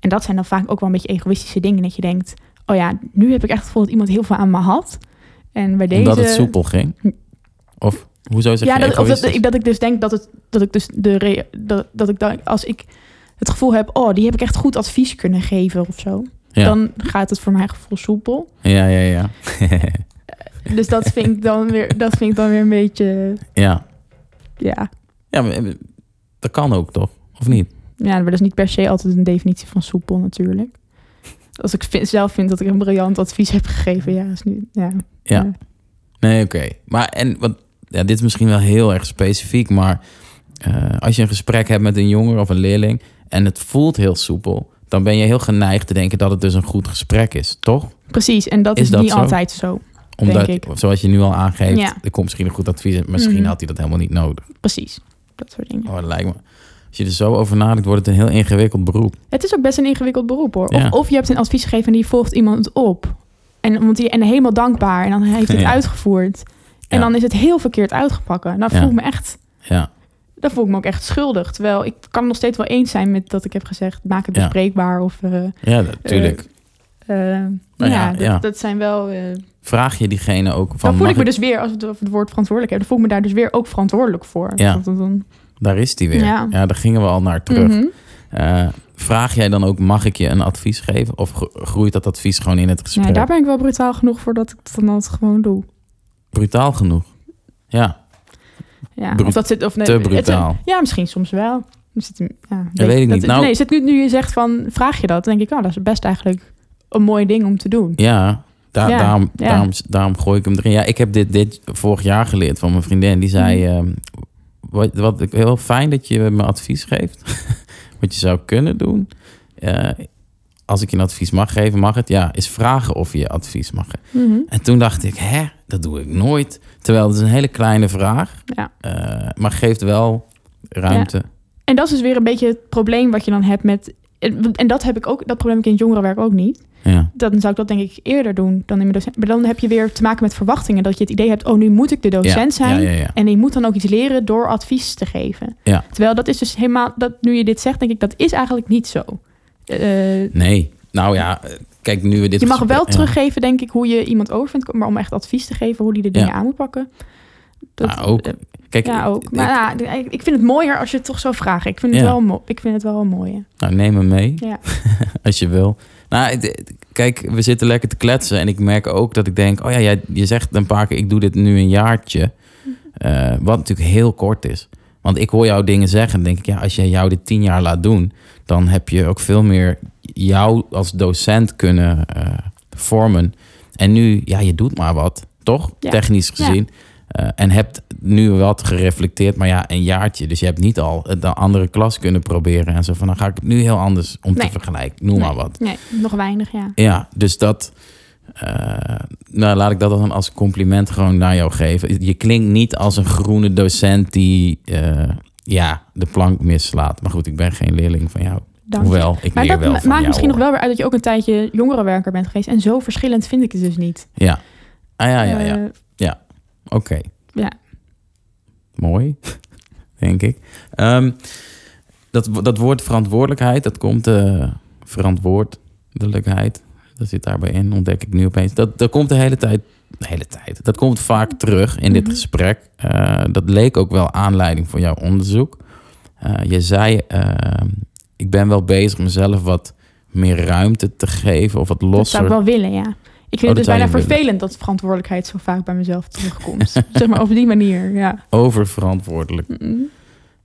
en dat zijn dan vaak ook wel een beetje egoïstische dingen. Dat je denkt, oh ja, nu heb ik echt het gevoel dat iemand heel veel aan me had. En bij deze... Omdat het soepel ging? Of hoezo zeg Ja, je dat, of dat, dat ik dus denk dat, het, dat ik dus de... re- dat, dat ik dan, als ik het gevoel heb, oh, die heb ik echt goed advies kunnen geven of zo. ja. Dan gaat het voor mijn gevoel soepel. ja, ja, ja. [laughs] Dus dat vind ik dan weer, dat vind ik dan weer een beetje, ja. ja... Ja, maar, eh, dat kan ook toch? Of niet? Ja, maar dat is niet per se altijd een definitie van soepel natuurlijk. Als ik vind- zelf vind dat ik een briljant advies heb gegeven, ja, is nu, ja. Ja. Nee, oké. Maar en wat, ja, dit is misschien wel heel erg specifiek, maar eh, als je een gesprek hebt met een jonger of een leerling en het voelt heel soepel, dan ben je heel geneigd te denken dat het dus een goed gesprek is, toch? Precies, en dat Is is, dat niet zo? altijd zo. Omdat, Denk ik. zoals je nu al aangeeft, Ja. er komt misschien een goed advies. Misschien Mhm. had hij dat helemaal niet nodig. Precies, dat soort dingen. Oh, dat lijkt me. Als je er zo over nadenkt, wordt het een heel ingewikkeld beroep. Het is ook best een ingewikkeld beroep hoor. Ja. Of, of je hebt een advies gegeven en die volgt iemand op. En, want die, en helemaal dankbaar. En dan heeft hij het Ja. uitgevoerd. En Ja. dan is het heel verkeerd uitgepakken. Dan voel ik me echt... Ja, Dan voel ik me ook echt schuldig. Terwijl ik kan nog steeds wel eens zijn met dat ik heb gezegd... maak het bespreekbaar. Of, eh, ja natuurlijk. Eh, Nou ja, ja, dat, ja. dat zijn wel... eh, Vraag je diegene ook van... dan voel ik me dus weer, als we het het woord verantwoordelijk hebben... dan voel ik me daar dus weer ook verantwoordelijk voor. Ja. Dat dan, Daar is die weer. Ja. Ja. daar gingen we al naar terug. Mhm. Eh, vraag jij dan ook, mag ik je een advies geven? Of gro- groeit dat advies gewoon in het gesprek? Ja, daar ben ik wel brutaal genoeg voor dat ik het dan altijd gewoon doe. Brutaal genoeg. Ja, Ja, Bru- of dat zit, of nee, te het- brutaal. ja, misschien soms wel. Zit ja, weet ik niet. Dat, Nou- nee, zit nu, nu je zegt van, vraag je dat? Dan denk ik, oh, dat is best eigenlijk een mooi ding om te doen. Ja, daar, Ja, daarom, ja. Daarom, daarom gooi ik hem erin. Ja, ik heb dit, dit vorig jaar geleerd van mijn vriendin. Die zei, Mhm. ehm, wat, wat ik heel fijn dat je me advies geeft. [laughs] wat je zou kunnen doen. eh, als ik je een advies mag geven, mag het. Ja, is vragen of je advies mag geven. Mhm. En toen dacht ik, hè, dat doe ik nooit. Terwijl het is een hele kleine vraag. Ja. eh, maar geeft wel ruimte. En dat is dus weer een beetje het probleem wat je dan hebt met... En en dat heb ik ook, dat probleem heb ik in het jongerenwerk ook niet. Ja. Dan zou ik dat denk ik eerder doen dan in mijn docent. Maar dan heb je weer te maken met verwachtingen. Dat je het idee hebt, oh, nu moet ik de docent ja, zijn. Ja. En je moet dan ook iets leren door advies te geven. Terwijl dat is dus helemaal, dat, nu je dit zegt, denk ik, dat is eigenlijk niet zo. Eh, Nee, nou ja, kijk, nu we dit... je mag wel teruggeven, denk ik, hoe je iemand overvindt. Maar om echt advies te geven hoe die de dingen aan moet pakken. Dat, Ja, ook. eh, Kijk, ja, ook. ik- Maar ik ik vind het mooier als je het toch zou vragen. Ik vind het, wel, ik vind het wel een mooie. Nou, neem hem mee. Ja. [laughs] als je wil. Nou, kijk, we zitten lekker te kletsen. En ik merk ook dat ik denk... Oh ja, jij, je zegt een paar keer... Ik doe dit nu een jaartje. Eh, wat natuurlijk heel kort is. Want ik hoor jou dingen zeggen. En denk ik... Ja, als jij jou dit tien jaar laat doen... Dan heb je ook veel meer jou als docent kunnen eh, vormen. En nu, ja, je doet maar wat. Toch? Ja. Technisch Ja. Eh, en hebt nu wat gereflecteerd, maar ja, een jaartje. Dus je hebt niet al de andere klas kunnen proberen. En zo van, dan ga ik het nu heel anders om te vergelijken. Noem Nee. maar wat. Nee, nog weinig, ja. Ja, dus dat... eh, nou, laat ik dat dan als compliment gewoon naar jou geven. Je klinkt niet als een groene docent die eh, ja, de plank mislaat. Maar goed, ik ben geen leerling van jou. Dank. Hoewel, ik Maar dat wel maakt misschien nog wel weer uit dat je ook een tijdje jongerenwerker bent geweest. En zo verschillend vind ik het dus niet. Ja. Ah, ja, ja, ja. Eh, Oké. Ja. Mooi, [laughs] denk ik. Ehm, dat, dat woord verantwoordelijkheid, dat komt eh verantwoordelijkheid. Dat zit daarbij in, ontdek ik nu opeens. Dat, dat komt de hele tijd, de hele tijd. Dat komt vaak terug in dit Mhm. gesprek. Eh, dat leek ook wel aanleiding voor jouw onderzoek. Eh, je zei, ehm, ik ben wel bezig mezelf wat meer ruimte te geven of wat dat losser. zou ik wel willen, ja. Ik vind Oh, het dus bijna vervelend dat verantwoordelijkheid zo vaak bij mezelf terugkomt. [laughs] zeg maar op die manier, ja. Oververantwoordelijk Mm,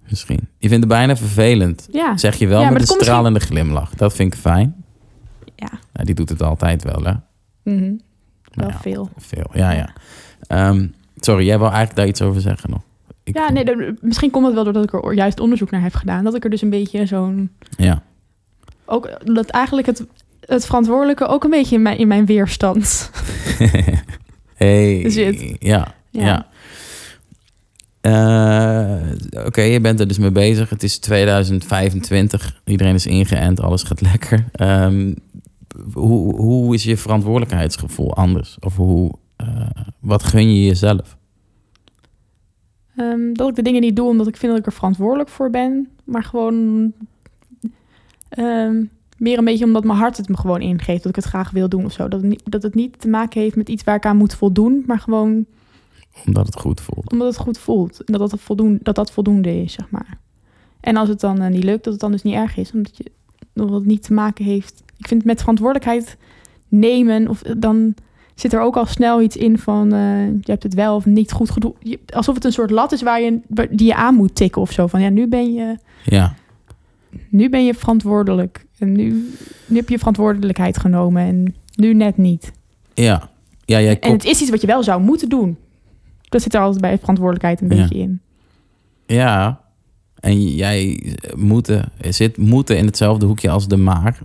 misschien. Je vindt het bijna vervelend. Ja, Zeg je wel Ja, met een stralende glimlach. Dat vind ik fijn. ja. Nou, die doet het altijd wel, hè? Mhm. Maar wel ja, veel. veel. Ja, ja. Ehm, sorry, jij wil eigenlijk daar iets over zeggen nog? Ik Ja, nee, de- misschien komt het wel doordat ik er juist onderzoek naar heb gedaan. Dat ik er dus een beetje zo'n... Ja. Ook dat eigenlijk het, het verantwoordelijke ook een beetje in mijn, in mijn weerstand [laughs] hey, Zit. Ja, Ja. ja. Eh, Oké, je bent er dus mee bezig. Het is 2025. Iedereen is ingeënt, alles gaat lekker. Ehm, hoe, hoe is je verantwoordelijkheidsgevoel anders? Of hoe, eh, wat gun je jezelf? Ehm, dat ik de dingen niet doe omdat ik vind dat ik er verantwoordelijk voor ben. Maar gewoon ehm, meer een beetje omdat mijn hart het me gewoon ingeeft. Dat ik het graag wil doen of zo. Dat het, niet, dat het niet te maken heeft met iets waar ik aan moet voldoen. Maar gewoon Omdat het goed voelt. omdat het goed voelt. En dat dat, voldoen, dat, dat voldoende is, zeg maar. En als het dan eh, niet lukt, dat het dan dus niet erg is. Omdat, je, omdat het niet te maken heeft... Ik vind met verantwoordelijkheid nemen... Of, eh, dan zit er ook al snel iets in van... eh, je hebt het wel of niet goed gedaan. Alsof het een soort lat is waar je, die je aan moet tikken of zo. Van ja, nu ben je, Ja, nu ben je verantwoordelijk. En nu, nu heb je verantwoordelijkheid genomen. En nu net niet. ja. Ja, jij En het is iets wat je wel zou moeten doen. Dat zit er altijd bij verantwoordelijkheid een Ja. beetje in. Ja, en jij moeten, zit moeten in hetzelfde hoekje als de maar,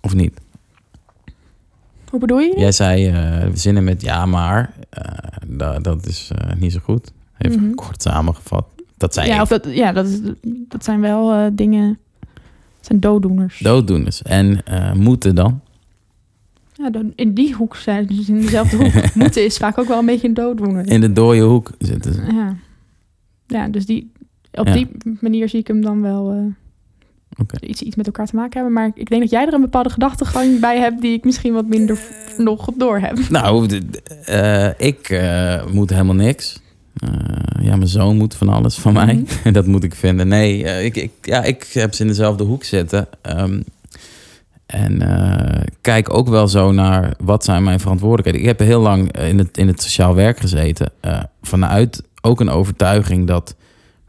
of niet? Hoe bedoel je? Jij zei eh, zinnen met ja, maar. eh, da- dat is eh, niet zo goed. Even Mhm. kort samengevat. Dat zei Ja, of dat, ja dat, is, dat zijn wel dingen... Zijn dooddoeners. Dooddoeners. En eh, moeten dan? Ja, dan- in die hoek zijn dus in dezelfde hoek. [laughs] Moeten is vaak ook wel een beetje een dooddoener. In de dode hoek zitten ze. Ja. ja, dus die, op Ja. die manier zie ik hem dan wel... Oké. iets, iets met elkaar te maken hebben. Maar ik denk dat jij er een bepaalde gedachtegang bij hebt die ik misschien wat minder nog door heb. Nou, eh, ik moet helemaal niks. Eh, ja, mijn zoon moet van alles van mij. Mhm. En [laughs] dat moet ik vinden. Nee, eh, ik, ik, ja, ik heb ze in dezelfde hoek zitten. Ehm, en eh, kijk ook wel zo naar wat zijn mijn verantwoordelijkheden. Ik heb heel lang in het, in het sociaal werk gezeten. vanuit ook een overtuiging dat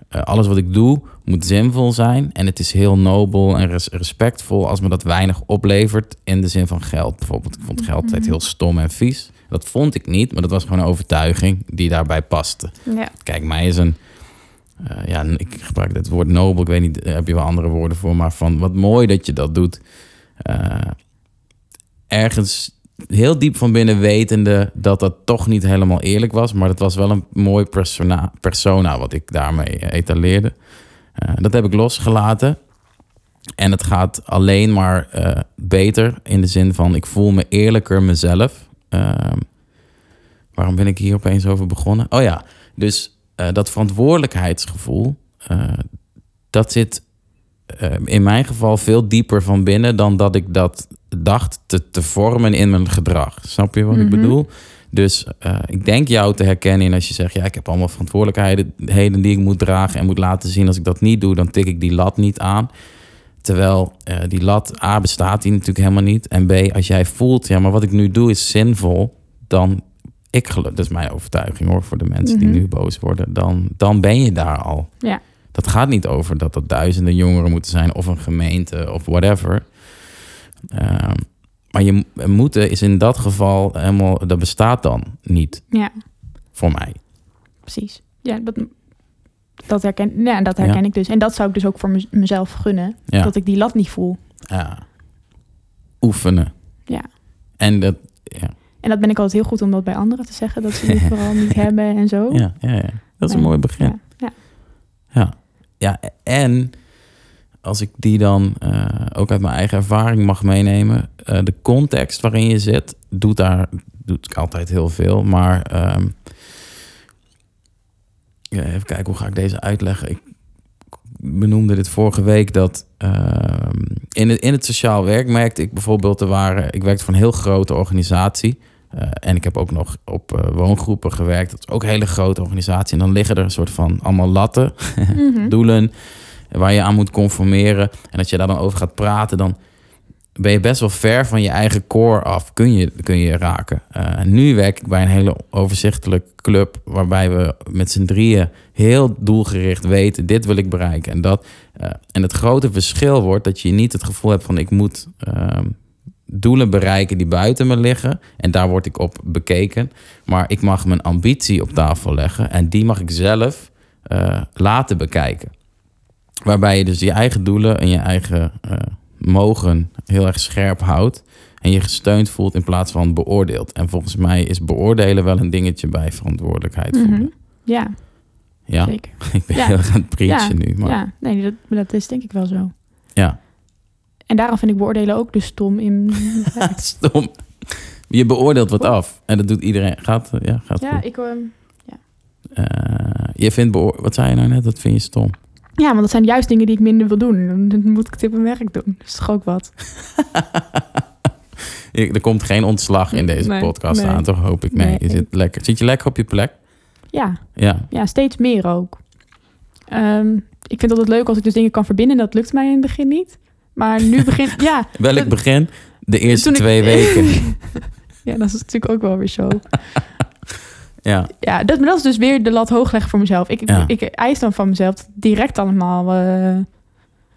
alles wat ik doe moet zinvol zijn. En het is heel nobel en res- respectvol als me dat weinig oplevert in de zin van geld. Bijvoorbeeld, ik vond geld altijd heel stom en vies. Dat vond ik niet, maar dat was gewoon een overtuiging die daarbij paste. Ja. Kijk, mij is een. eh, ja, ik gebruik het woord nobel. Ik weet niet, daar heb je wel andere woorden voor. Maar van wat mooi dat je dat doet. Eh, ergens heel diep van binnen wetende dat dat toch niet helemaal eerlijk was. Maar het was wel een mooi persona, persona wat ik daarmee eh, etaleerde. Eh, dat heb ik losgelaten. En het gaat alleen maar eh, beter in de zin van ik voel me eerlijker mezelf. Ehm, waarom ben ik hier opeens over begonnen? Oh ja, dus eh, dat verantwoordelijkheidsgevoel, eh, dat zit eh, in mijn geval veel dieper van binnen dan dat ik dat dacht te, te vormen in mijn gedrag. Snap je wat ik Mhm. bedoel? Dus ik denk jou te herkennen in als je zegt, ja, ik heb allemaal verantwoordelijkheden heden die ik moet dragen en moet laten zien. Als ik dat niet doe, dan tik ik die lat niet aan. Terwijl eh, die lat, A, bestaat die natuurlijk helemaal niet. En B, als jij voelt, ja, maar wat ik nu doe is zinvol, dan, ik geloof, dat is mijn overtuiging hoor, voor de mensen die Mhm. nu boos worden, dan, dan ben je daar al. Ja. Dat gaat niet over dat er duizenden jongeren moeten zijn of een gemeente of whatever. Ehm, maar je moeten is in dat geval helemaal, dat bestaat dan niet ja, voor mij. precies. Ja, dat, dat herken, ja, dat herken Ja. ik dus. En dat zou ik dus ook voor mez- mezelf gunnen. Ja. Dat ik die lat niet voel. Ja. Oefenen. Ja. En dat, ja, En dat ben ik altijd heel goed om dat bij anderen te zeggen. Dat ze die [laughs] vooral niet hebben en zo. ja, ja, ja. dat is een mooi begin. Ja, ja. Ja, ja en als ik die dan eh, ook uit mijn eigen ervaring mag meenemen, eh, de context waarin je zit, doet daar doet ik altijd heel veel. Maar ehm, ja, even kijken, hoe ga ik deze uitleggen? Ik benoemde dit vorige week dat ehm, in, het, in het sociaal werk merkte ik bijvoorbeeld, er waren, ik werkte voor een heel grote organisatie. Eh, en ik heb ook nog op eh, woongroepen gewerkt. Dat is ook een hele grote organisatie. En dan liggen er een soort van allemaal latten, [laughs] Mhm. doelen waar je aan moet conformeren. En als je daar dan over gaat praten, dan ben je best wel ver van je eigen core af. Kun je, kun je raken. Eh, nu werk ik bij een hele overzichtelijke club, waarbij we met z'n drieën heel doelgericht weten: dit wil ik bereiken en dat. Eh, en het grote verschil wordt dat je niet het gevoel hebt van ik moet. ehm, doelen bereiken die buiten me liggen. En daar word ik op bekeken. Maar ik mag mijn ambitie op tafel leggen. En die mag ik zelf eh, laten bekijken. Waarbij je dus je eigen doelen en je eigen mogen heel erg scherp houdt. En je gesteund voelt in plaats van beoordeeld. En volgens mij is beoordelen wel een dingetje bij verantwoordelijkheid Mhm. Ja, Ja, zeker. [laughs] ik ben Ja. heel erg aan het preachen nu. Maar ja. Ja, nee, dat, dat is denk ik wel zo. ja, En daarom vind ik beoordelen ook dus stom in... [laughs] stom. Je beoordeelt wat af. En dat doet iedereen. Gaat, ja, gaat ja, goed. ik, ehm, Eh, je vindt beoor- Wat zei je nou net? Dat vind je stom. Ja, want dat zijn juist dingen die ik minder wil doen. Dan moet ik het op mijn werk doen. Dat is toch ook wat? [laughs] Er komt geen ontslag in deze Nee, podcast nee. aan, toch? Hoop ik. Nee, Nee. je zit lekker. Zit je lekker op je plek? Ja, Ja. ja steeds meer ook. Ehm, ik vind het altijd leuk als ik dus dingen kan verbinden. Dat lukt mij in het begin niet. Maar nu begin... [laughs] ja, Welk Dat- begin? De eerste ik- twee weken. [laughs] ja, dat is natuurlijk ook wel weer zo. Ja. Ja, dat, maar dat is dus weer de lat hoog leggen voor mezelf. Ik, Ja. ik eis dan van mezelf dat direct allemaal... eh,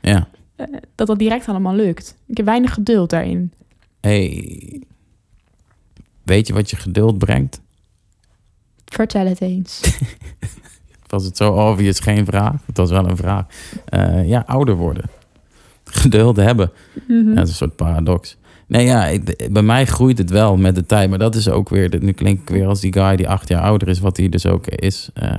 Ja. eh, dat dat direct allemaal lukt. Ik heb weinig geduld daarin. Hey. Weet je wat je geduld brengt? Vertel het eens. [laughs] Was het zo obvious geen vraag? Het was wel een vraag. Eh, ja, ouder worden. Geduld hebben. Mhm. Ja, dat is een soort paradox. Nee, ja, ik- bij mij groeit het wel met de tijd. Maar dat is ook weer... Nu klink ik weer als die guy die acht jaar ouder is, wat hij dus ook is. Eh,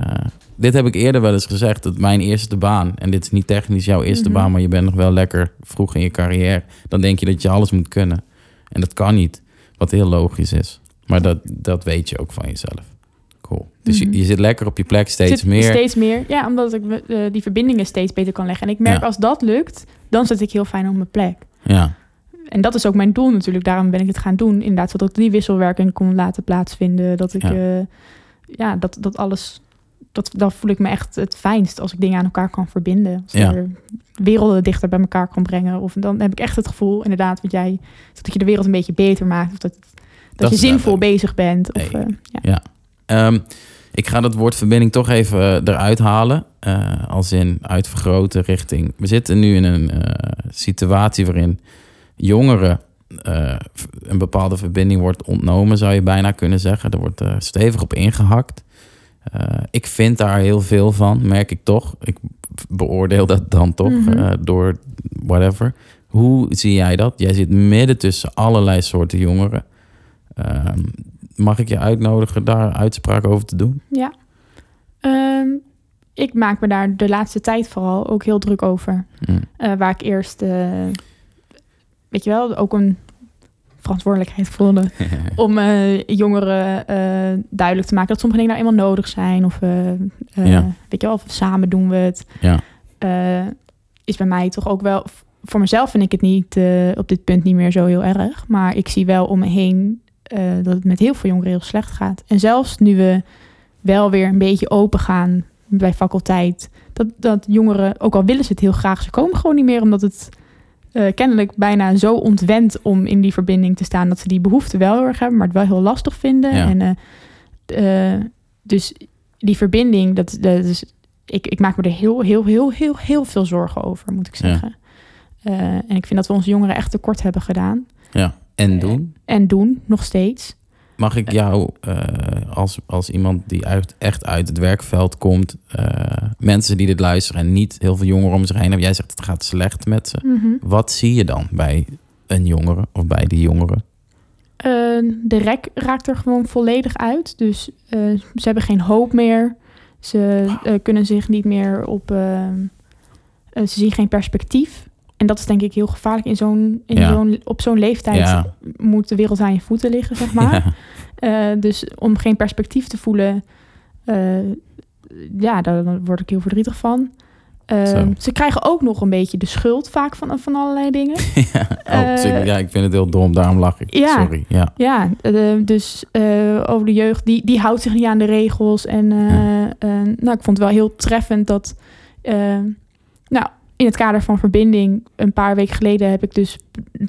dit heb ik eerder wel eens gezegd. Dat mijn eerste baan... En dit is niet technisch jouw eerste Mhm. baan... maar je bent nog wel lekker vroeg in je carrière. Dan denk je dat je alles moet kunnen. En dat kan niet. Wat heel logisch is. Maar dat, dat weet je ook van jezelf. Cool. Dus Mhm. je, je zit lekker op je plek steeds Zit meer. Steeds meer. Ja, omdat ik eh, die verbindingen steeds beter kan leggen. En ik merk Ja. als dat lukt, dan zit ik heel fijn op mijn plek. Ja, En dat is ook mijn doel natuurlijk. Daarom ben ik het gaan doen. Inderdaad, zodat ik die wisselwerking kon laten plaatsvinden. Dat ik, Ja. ja, ja dat, dat alles... Dat, dan voel ik me echt het fijnst als ik dingen aan elkaar kan verbinden. Als Ja. er werelden dichter bij elkaar kan brengen. Of dan heb ik echt het gevoel, inderdaad, wat jij... Dat je de wereld een beetje beter maakt. Of dat, dat, Dat je zinvol bezig bent. Of, eh, ja. Ehm, ik ga dat woord verbinding toch even eh, eruit halen. eh, als in uitvergroten richting. We zitten nu in een eh, situatie waarin jongeren eh, een bepaalde verbinding wordt ontnomen, zou je bijna kunnen zeggen. Er wordt eh, stevig op ingehakt. Eh, ik vind daar heel veel van, merk ik toch. Ik beoordeel dat dan toch Mhm. door whatever. Hoe zie jij dat? Jij zit midden tussen allerlei soorten jongeren. Ehm, mag ik je uitnodigen daar uitspraak over te doen? Ja. Ehm, ik maak me daar de laatste tijd vooral ook heel druk over. Eh, waar ik eerst, weet je wel, ook een verantwoordelijkheid voelde [laughs] om eh, jongeren eh, duidelijk te maken dat sommige dingen nou eenmaal nodig zijn. Of, eh, Ja. weet je wel, of samen doen we het. Ja. Is bij mij toch ook wel, voor mezelf vind ik het niet op dit punt niet meer zo heel erg. Maar ik zie wel om me heen dat het met heel veel jongeren heel slecht gaat. En zelfs nu we wel weer een beetje open gaan bij faculteit. Dat, dat jongeren, ook al willen ze het heel graag, ze komen gewoon niet meer omdat het eh, kennelijk bijna zo ontwend om in die verbinding te staan dat ze die behoefte wel heel erg hebben, maar het wel heel lastig vinden. Ja. En, eh, eh, dus die verbinding, dat, dat is, ik, ik maak me er heel, heel, heel, heel, heel veel zorgen over, moet ik zeggen. En ik vind dat we onze jongeren echt tekort hebben gedaan. Ja. En doen? En doen, nog steeds. Mag ik jou eh, als, als iemand die uit, echt uit het werkveld komt, eh, mensen die dit luisteren en niet heel veel jongeren om zich heen hebben, jij zegt het gaat slecht met ze. Mhm. Wat zie je dan bij een jongere of bij die jongeren? Eh, de rek raakt er gewoon volledig uit. Dus ze hebben geen hoop meer. Ze kunnen zich niet meer op. ze zien geen perspectief. En dat is denk ik heel gevaarlijk. In zo'n, in Ja. zo'n, op zo'n leeftijd Ja. moet de wereld aan je voeten liggen, zeg maar. [laughs] Ja. Eh, dus om geen perspectief te voelen, eh, ja, daar, daar word ik heel verdrietig van. Eh, Zo. ze krijgen ook nog een beetje de schuld vaak van, van allerlei dingen. [laughs] ja. Oh, Eh, zeker. ja, ik vind het heel dom, daarom lach ik. ja. Sorry. Ja. Ja, eh, dus eh, over de jeugd, die, die houdt zich niet aan de regels. En eh, eh, nou, ik vond het wel heel treffend dat... eh, nou, in het kader van verbinding, een paar weken geleden heb ik dus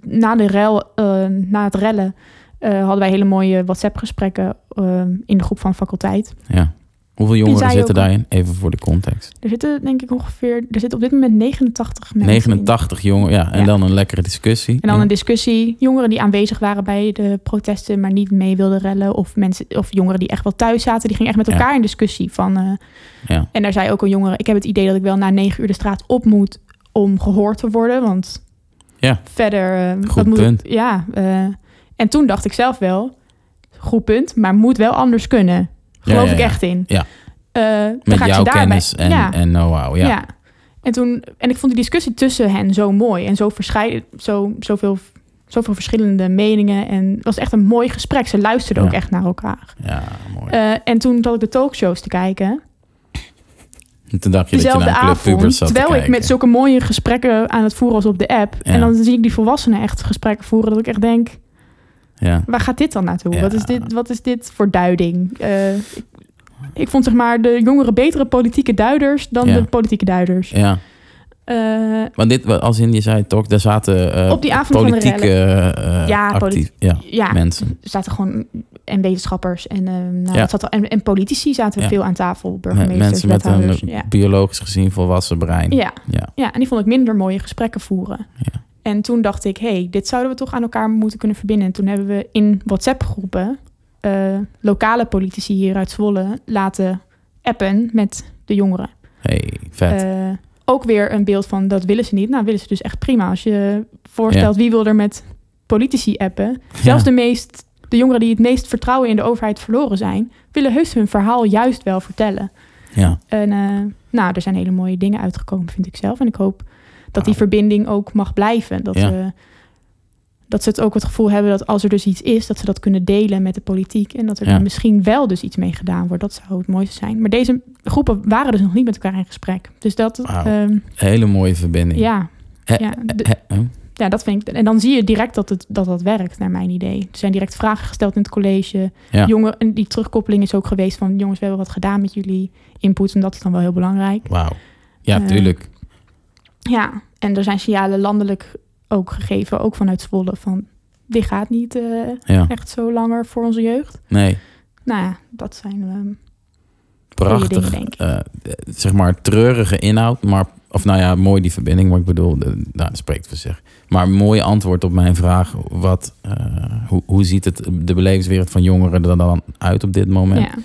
na, de rel, eh, na het rellen... eh, hadden wij hele mooie WhatsApp-gesprekken eh, in de groep van faculteit. ja. Hoeveel jongeren zitten daarin? Even voor de context. Er zitten denk ik ongeveer... Er zitten op dit moment 89 mensen in. 89 jongeren, ja. En Ja. dan een lekkere discussie. En dan Ja. een discussie. Jongeren die aanwezig waren bij de protesten, maar niet mee wilden rellen. Of, mensen, of jongeren die echt wel thuis zaten. Die gingen echt met Ja. elkaar in discussie. Van, eh, Ja. en daar zei ook een jongere... Ik heb het idee dat ik wel na negen uur de straat op moet om gehoord te worden. Want Ja. verder... eh, Goed moet punt. Ik, ja. eh, en toen dacht ik zelf wel... Goed punt, maar moet wel anders kunnen. Geloof ik echt in. Ja. Eh, Met ga jouw kennis en, ja. en know-how. Ja. Ja. En, toen, en ik vond die discussie tussen hen zo mooi. En zo zo, zoveel, zoveel verschillende meningen. En het was echt een mooi gesprek. Ze luisterden Ja. ook echt naar elkaar. ja, mooi. Eh, en toen zat ik de talkshows te kijken. En toen dacht je dat je Dezelfde club pubers avond. zat te Terwijl ik met zulke mooie gesprekken aan het voeren was op de app. En dan zie ik die volwassenen echt gesprekken voeren. Dat ik echt denk, Ja. waar gaat dit dan naartoe? Ja. Wat, is dit, wat is dit voor duiding? Eh, ik, ik vond zeg maar de jongeren betere politieke duiders dan Ja. de politieke duiders. ja. Eh, Want dit, als in je zei toch, daar zaten eh, Op die avond politieke Ja, actief, ja, mensen. er zaten gewoon en wetenschappers en, nou, Ja. zat en, en politici zaten veel aan tafel, Met burgemeesters, mensen met een biologisch gezien volwassen brein. Ja, Ja. ja, en die vond ik minder mooie gesprekken voeren. Ja. En toen dacht ik, hey, dit zouden we toch aan elkaar moeten kunnen verbinden. En toen hebben we in WhatsApp-groepen eh, lokale politici hier uit Zwolle laten appen met de jongeren. Hey, vet. Eh, ook weer een beeld van dat willen ze niet. Nou, willen ze dus echt prima. Als je voorstelt wie wil er met politici appen. Zelfs Ja. de, meest, de jongeren die het meest vertrouwen in de overheid verloren zijn, willen heus hun verhaal juist wel vertellen. ja. En eh, nou, er zijn hele mooie dingen uitgekomen, vind ik zelf. En ik hoop dat die verbinding ook mag blijven. Dat, Ja. we, dat ze het ook het gevoel hebben dat als er dus iets is, dat ze dat kunnen delen met de politiek. En dat er Ja. dan misschien wel dus iets mee gedaan wordt. Dat zou het mooiste zijn. Maar deze groepen waren dus nog niet met elkaar in gesprek. Dus dat, Wauw. ehm, Hele mooie verbinding. ja, ja, de- ja, dat vind ik. En dan zie je direct dat het, dat, dat werkt, naar mijn idee. Er zijn direct vragen gesteld in het college. Ja. Jongen, en die terugkoppeling is ook geweest van... jongens, we hebben wat gedaan met jullie input. En dat is dan wel heel belangrijk. Wauw. Ja, Eh, tuurlijk. Ja, en er zijn signalen landelijk ook gegeven, ook vanuit Zwolle, van dit gaat niet eh, Ja. echt zo langer voor onze jeugd. Nee, Nou ja, dat zijn ehm, prachtig. dingen, denk ik. eh, zeg maar treurige inhoud, maar of nou ja, mooi die verbinding, maar ik bedoel, de, nou, dat spreekt voor zich. Maar mooi antwoord op mijn vraag: wat, hoe, hoe ziet het de belevingswereld van jongeren er dan uit op dit moment? ja.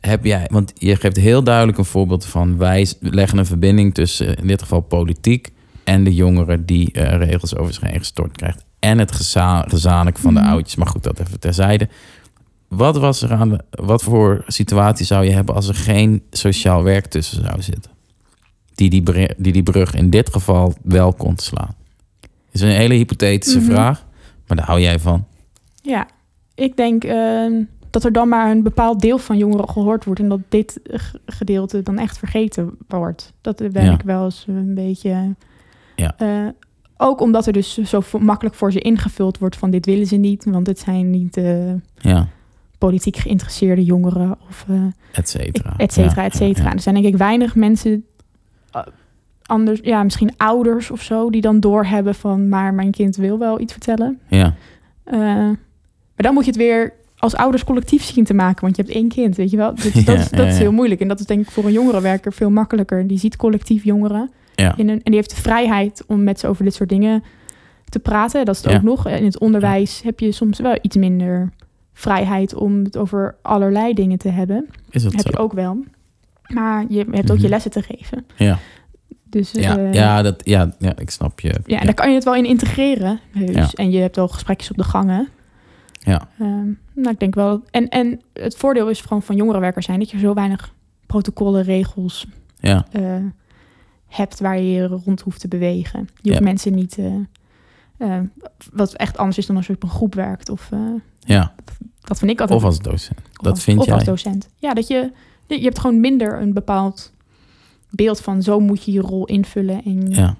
Heb jij, want je geeft heel duidelijk een voorbeeld van wij leggen een verbinding tussen in dit geval politiek en de jongeren die eh, regels over zich heen gestort krijgt. En het geza gezamenlijk van de Mhm. oudjes. Maar goed, dat even terzijde. Wat was er aan de, wat voor situatie zou je hebben als er geen sociaal werk tussen zou zitten? Die die, bre- die, die brug in dit geval wel kon slaan. is een hele hypothetische Mhm. vraag, maar daar hou jij van. ja, ik denk ehm, dat er dan maar een bepaald deel van jongeren gehoord wordt en dat dit gedeelte dan echt vergeten wordt. Dat ben Ja. ik wel eens een beetje. Ja. eh, ook omdat er dus zo makkelijk voor ze ingevuld wordt van dit willen ze niet, want het zijn niet eh, Ja, politiek geïnteresseerde jongeren of eh, et cetera. et cetera, et cetera. ja. Er zijn denk ik weinig mensen, anders, ja, misschien ouders of zo, die dan doorhebben van, maar mijn kind wil wel iets vertellen. Ja, maar dan moet je het weer als ouders collectief zien te maken, want je hebt één kind, weet je wel. Dus [laughs] dat, is, dat ja, is heel moeilijk. En dat is denk ik voor een jongerenwerker veel makkelijker. Die ziet collectief jongeren ja. in een, en die heeft de vrijheid om met ze over dit soort dingen te praten. Dat is het ook nog. In het onderwijs heb je soms wel iets minder vrijheid om het over allerlei dingen te hebben. Is dat heb zo? je ook wel. Maar je hebt ook Mhm. je lessen te geven. Ja. Dus Ja, eh, ja, dat, ja, ja, ik snap je. ja, en daar kan je het wel in integreren. Heus. Ja. En je hebt wel gesprekjes op de gangen. Ja. Ehm, nou, ik denk wel. En, en het voordeel is gewoon van jongerenwerkers zijn dat je zo weinig protocollen, regels ja, eh, hebt waar je je rond hoeft te bewegen. Je hoeft Ja. mensen niet. eh, eh, wat echt anders is dan als je op een groep werkt. Of ja. dat vind ik altijd. Of als docent. of Dat als- vind of jij? als docent. Ja, dat je. Je hebt gewoon minder een bepaald beeld van zo moet je je rol invullen. En Ja,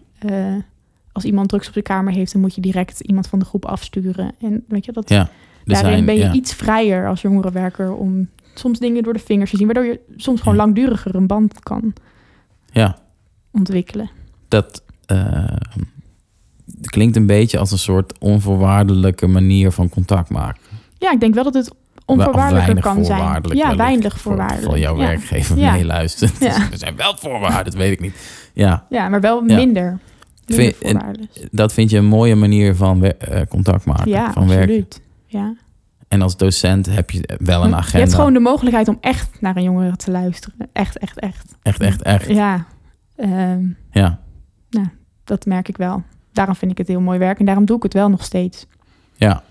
als iemand drugs op de kamer heeft, dan moet je direct iemand van de groep afsturen. En weet je, dat, ja. Daarin zijn, ben je ja. iets vrijer als jongerenwerker om soms dingen door de vingers te zien, waardoor je soms gewoon Ja. langduriger een band kan Ja, ontwikkelen. dat eh, klinkt een beetje als een soort onvoorwaardelijke manier van contact maken. Ja, ik denk wel dat het onvoorwaardelijker kan zijn. Ja, weinig voor- voorwaardelijk. Voor jouw ja. werkgever Ja. meeluistert. Ja. [laughs] er zijn wel voorwaarden, dat weet ik niet. Ja, ja, maar wel minder. Vind- dat vind je een mooie manier van eh, contact maken, Ja, van werken. Ja. En als docent heb je wel een agenda. Je hebt gewoon de mogelijkheid om echt naar een jongere te luisteren. Echt, echt, echt. Echt, echt, echt. Ja, ehm, Ja, dat merk ik wel. Daarom vind ik het heel mooi werk en daarom doe ik het wel nog steeds. ja.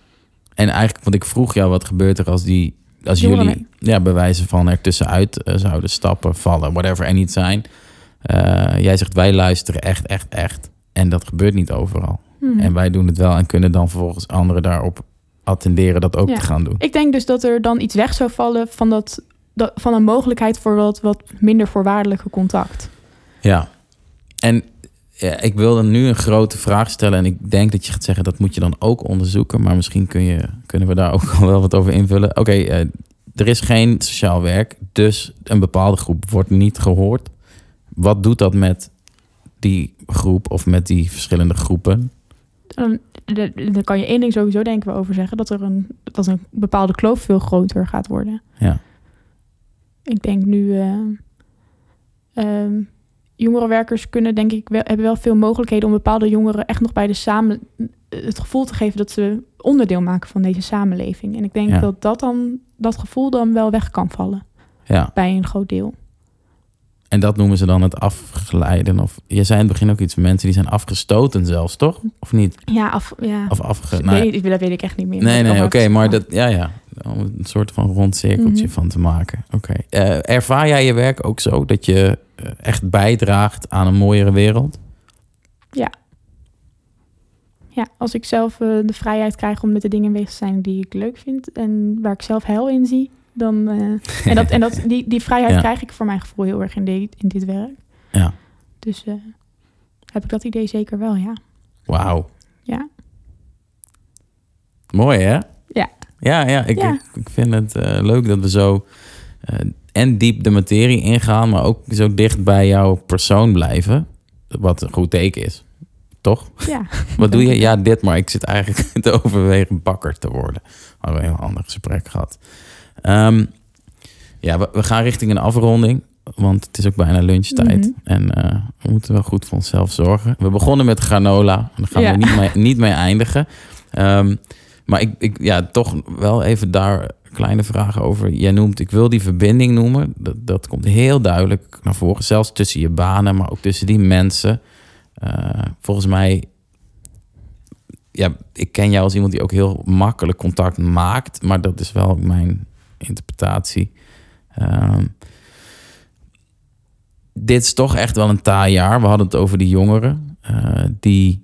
En eigenlijk, want ik vroeg jou, wat gebeurt er als die... Als Jongeren jullie ja, bewijzen van er tussenuit eh, zouden stappen, vallen, whatever, en niet zijn. Eh, jij zegt, wij luisteren echt, echt, echt. En dat gebeurt niet overal. Mhm. En wij doen het wel en kunnen dan vervolgens anderen daarop attenderen dat ook Ja. te gaan doen. Ik denk dus dat er dan iets weg zou vallen van, dat, dat, van een mogelijkheid voor wat, wat minder voorwaardelijke contact. Ja. En ja, ik wil dan nu een grote vraag stellen. En ik denk dat je gaat zeggen, dat moet je dan ook onderzoeken. Maar misschien kun je, kunnen we daar ook [laughs] al wel wat over invullen. Oké, eh, er is geen sociaal werk. Dus een bepaalde groep wordt niet gehoord. Wat doet dat met die groep of met die verschillende groepen? Dan, dan kan je één ding sowieso denken we over zeggen. Dat er een, dat een bepaalde kloof veel groter gaat worden. Ja, Ik denk nu... eh, ehm, jongerenwerkers kunnen denk ik wel, hebben wel veel mogelijkheden om bepaalde jongeren echt nog bij de samen het gevoel te geven dat ze onderdeel maken van deze samenleving. En ik denk Ja. dat dat dan dat gevoel dan wel weg kan vallen ja. bij een groot deel. En dat noemen ze dan het afgeleiden. Of je zei in het begin ook iets mensen die zijn afgestoten zelfs, toch? Of niet? Ja, af, ja. Of afge... Ik nou, weet, niet, dat weet ik echt niet meer. Nee, nee, oké, maar dat, ja, ja, om een soort van rond cirkeltje Mhm. van te maken. Oké. Eh, ervaar jij je werk ook zo dat je eh, echt bijdraagt aan een mooiere wereld? Ja. Ja, als ik zelf eh, de vrijheid krijg om met de dingen bezig te zijn die ik leuk vind en waar ik zelf hel in zie, dan. eh, en dat, en dat, die, die vrijheid [laughs] Ja. krijg ik voor mijn gevoel heel erg in, dit in dit werk. Ja. Dus eh, heb ik dat idee zeker wel, ja. Wauw. Ja. Mooi, hè? Ja. Ja, ja, ik, Ja. Ik, ik vind het eh, leuk dat we zo en diep de materie ingaan, maar ook zo dicht bij jouw persoon blijven. Wat een goed teken is. Toch? ja. [laughs] Wat doe je? Ja, dit, maar ik zit eigenlijk [laughs] te overwegen bakker te worden. We hadden een heel ander gesprek gehad. Ehm, ja, we, we gaan richting een afronding, want het is ook bijna lunchtijd. Mhm. En eh, we moeten wel goed voor onszelf zorgen. We begonnen met granola, en daar gaan Ja. we niet mee, niet mee eindigen. Ehm, maar ik, ik, ja, toch wel even daar kleine vragen over. Jij noemt, ik wil die verbinding noemen. Dat, dat komt heel duidelijk naar voren. Zelfs tussen je banen, maar ook tussen die mensen. Eh, volgens mij, ja, ik ken jou als iemand die ook heel makkelijk contact maakt. Maar dat is wel mijn interpretatie. Ehm, dit is toch echt wel een taai jaar. We hadden het over die jongeren. eh, die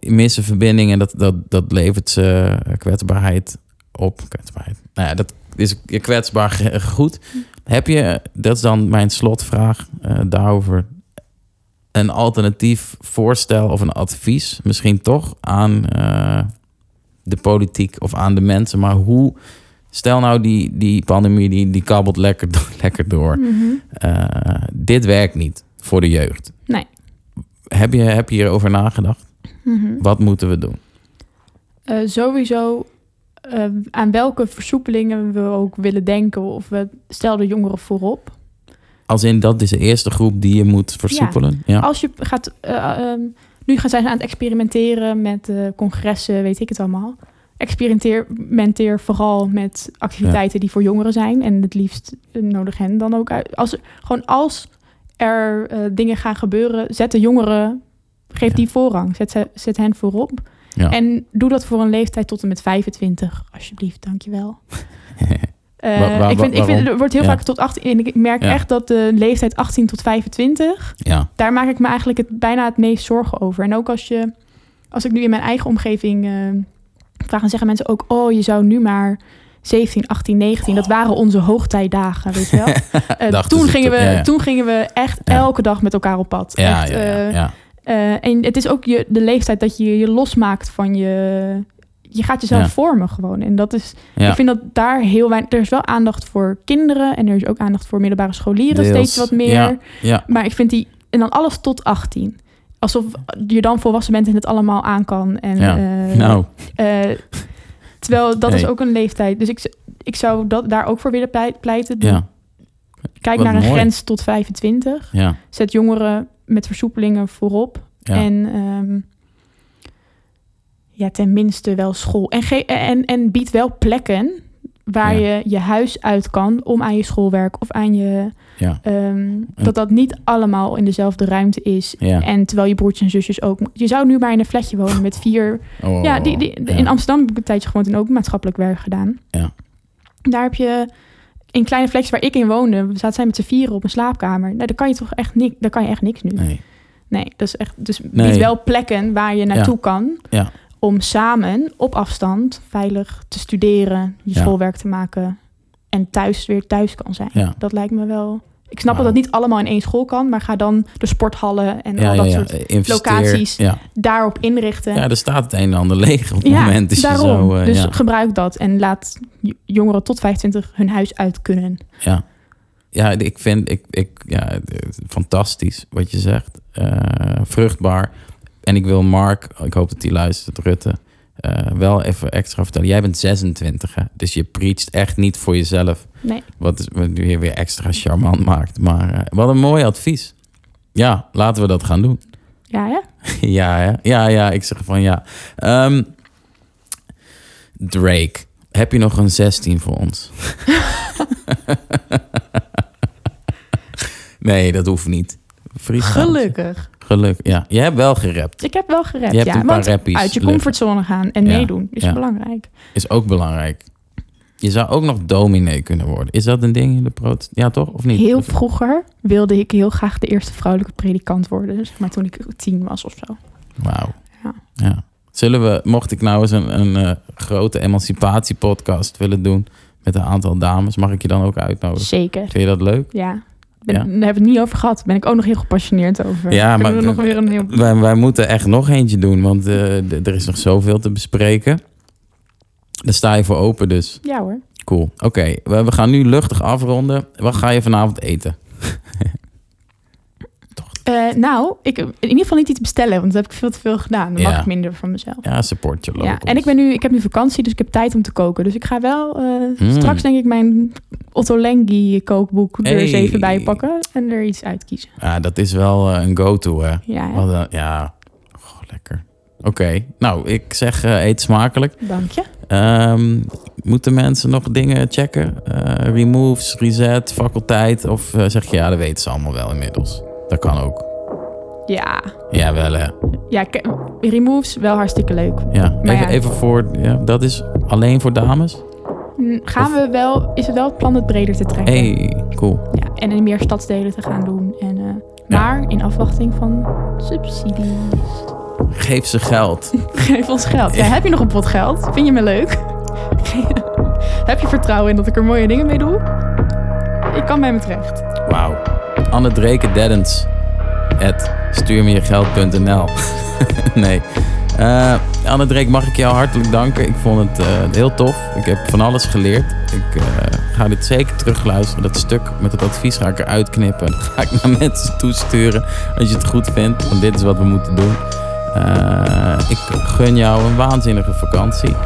missen verbinding en dat, dat, dat levert ze kwetsbaarheid op. Kwetsbaarheid. Nou ja, dat is je kwetsbaar goed. Heb je, dat is dan mijn slotvraag eh, daarover, een alternatief voorstel of een advies, misschien toch aan eh, de politiek of aan de mensen. Maar hoe, stel nou die, die pandemie, die, die kabbelt lekker, [laughs] lekker door. Mhm. Eh, dit werkt niet voor de jeugd. Nee. Heb je, heb je hierover nagedacht? Mhm. Wat moeten we doen? Eh, sowieso eh, aan welke versoepelingen we ook willen denken. Of we stel de jongeren voorop. Als in dat is de eerste groep die je moet versoepelen. Ja. Als je gaat... eh, ehm, nu gaan zij aan het experimenteren met congressen, weet ik het allemaal. Experimenteer vooral met activiteiten die voor jongeren zijn. En het liefst eh, nodig hen dan ook uit. Als, gewoon als er eh, dingen gaan gebeuren, zet de jongeren... Geef Ja. die voorrang. Zet, ze- zet hen voorop. Ja. En doe dat voor een leeftijd tot en met 25, alsjeblieft, dankjewel. [laughs] Wa- ik, vind, ik vind, er wordt heel Ja. vaak tot 18. En ik merk Ja. echt dat de leeftijd 18 tot 25, ja. daar maak ik me eigenlijk het, bijna het meest zorgen over. En ook als je, als ik nu in mijn eigen omgeving vraag, dan zeggen mensen ook: Oh, je zou nu maar 17, 18, 19. Dat waren onze hoogtijdagen, weet je wel. [laughs] Eh, toen, gingen we, toen, ja, ja. toen gingen we echt Ja. elke dag met elkaar op pad. Ja, echt, eh, eh, en het is ook je, de leeftijd dat je je losmaakt van je. Je gaat jezelf vormen gewoon. En dat is. Ja. Ik vind dat daar heel weinig. Er is wel aandacht voor kinderen. En er is ook aandacht voor middelbare scholieren. Deels. Steeds wat meer. Maar ik vind die. En dan alles tot 18. Alsof je dan volwassen bent en het allemaal aan kan. En, Ja. eh, nou, eh, terwijl dat is ook een leeftijd. Dus ik, ik zou dat daar ook voor willen pleit- pleiten. ja, Kijk Wat naar een grens tot 25 ja, zet jongeren met versoepelingen voorop. ja. En ehm, ja, tenminste wel school. En, ge- en, en bied wel plekken waar Ja. je je huis uit kan om aan je schoolwerk of aan je. Ja. ehm, dat dat niet allemaal in dezelfde ruimte is. Ja. En terwijl je broertjes en zusjes ook. Je zou nu maar in een flatje wonen met vier. Oh, ja, die, die, ja. in Amsterdam heb ik een tijdje gewoon ook maatschappelijk werk gedaan. Ja. Daar heb je in kleine flatjes waar ik in woonde, we zaten zij met z'n vieren op een slaapkamer. Nou, daar kan je toch echt niks, daar kan je echt niks nu. Nee. Nee, dat is echt. Dus Nee. wel plekken waar je naartoe kan. Ja. Om samen op afstand veilig te studeren, je Ja. schoolwerk te maken. En thuis weer thuis kan zijn. Ja. Dat lijkt me wel. Ik snap dat dat niet allemaal in één school kan, maar ga dan de sporthallen en Ja, al dat ja. soort Investeer. locaties daarop inrichten. ja, er staat het een en ander leeg op het moment. Dus je daarom. eh, dus gebruik dat en laat jongeren tot 25 hun huis uit kunnen. Ja, ja ik vind ik, ik, ja, fantastisch wat je zegt. Eh, vruchtbaar. En ik wil Mark, ik hoop dat hij luistert, Rutte, eh, wel even extra vertellen. Jij bent 26, hè? dus je preacht echt niet voor jezelf. Nee. Wat, wat nu weer extra charmant maakt. Maar eh, wat een mooi advies. Ja, laten we dat gaan doen. Ja, ja. [laughs] ja, hè? ja, ja, ik zeg van ja. Ehm, Drake, heb je nog een 16 voor ons? [laughs] nee, dat hoeft niet. Gelukkig. Geluk, ja. Je hebt wel gerapt. Ik heb wel gered. Je hebt ja, een paar want uit je liggen. comfortzone gaan en meedoen is ja. belangrijk. Is ook belangrijk. Je zou ook nog dominee kunnen worden. Is dat een ding in de? Ja, toch? Of niet? Heel vroeger wilde ik heel graag de eerste vrouwelijke predikant worden. Zeg maar toen ik tien was of zo. Wauw. Ja. Ja. Zullen we, mocht ik nou eens een, een eh, grote emancipatiepodcast willen doen met een aantal dames, mag ik je dan ook uitnodigen? Zeker. Vind je dat leuk? Ja. Ben, Ja. Daar hebben we het niet over gehad. Daar ben ik ook nog heel gepassioneerd over. Ja, Kunnen maar- we nog weer een heel... Wij, wij moeten echt nog eentje doen, want eh, er is nog zoveel te bespreken. Daar sta je voor open, dus Ja hoor. cool. Oké, we, we gaan nu luchtig afronden. Wat ga je vanavond eten? Eh, nou, ik in ieder geval niet iets bestellen, want dat heb ik veel te veel gedaan. Dan Ja. mag ik minder van mezelf. Ja, support your Ja, en ik, ben nu, ik heb nu vakantie, dus ik heb tijd om te koken. Dus ik ga wel eh, Mm. straks denk ik mijn Otto Lengi kookboek er eens even bij pakken en er iets uitkiezen. Ja, dat is wel eh, een go-to, hè? Ja, Wat ja, lekker. Oké, nou, ik zeg eet smakelijk. dank je. Ehm, moeten mensen nog dingen checken? Removes, reset, faculteit? Of zeg je, ja, dat weten ze allemaal wel inmiddels. Dat kan ook. Ja, Ja, wel hè. ja removes wel hartstikke leuk. Ja, even, ja. even voor, ja, dat is alleen voor dames? Gaan we wel, is het wel het plan het breder te trekken? hey, cool. Ja, en in meer stadsdelen te gaan doen. En, eh, Ja. Maar in afwachting van subsidies. Geef ze geld. [laughs] Geef ons geld. Ja, heb je nog een pot geld? Vind je me leuk? [laughs] heb je vertrouwen in dat ik er mooie dingen mee doe? Ik kan bij me terecht. Wauw. Anne Dreken Deddens. At [laughs] Nee. Eh, Anne Dreek, mag ik jou hartelijk danken. Ik vond het eh, heel tof. Ik heb van alles geleerd. Ik eh, ga dit zeker terugluisteren. Dat stuk met het advies ga ik eruit knippen. Dat [laughs] ga ik naar mensen toesturen als je het goed vindt. Want dit is wat we moeten doen. Ik gun jou een waanzinnige vakantie.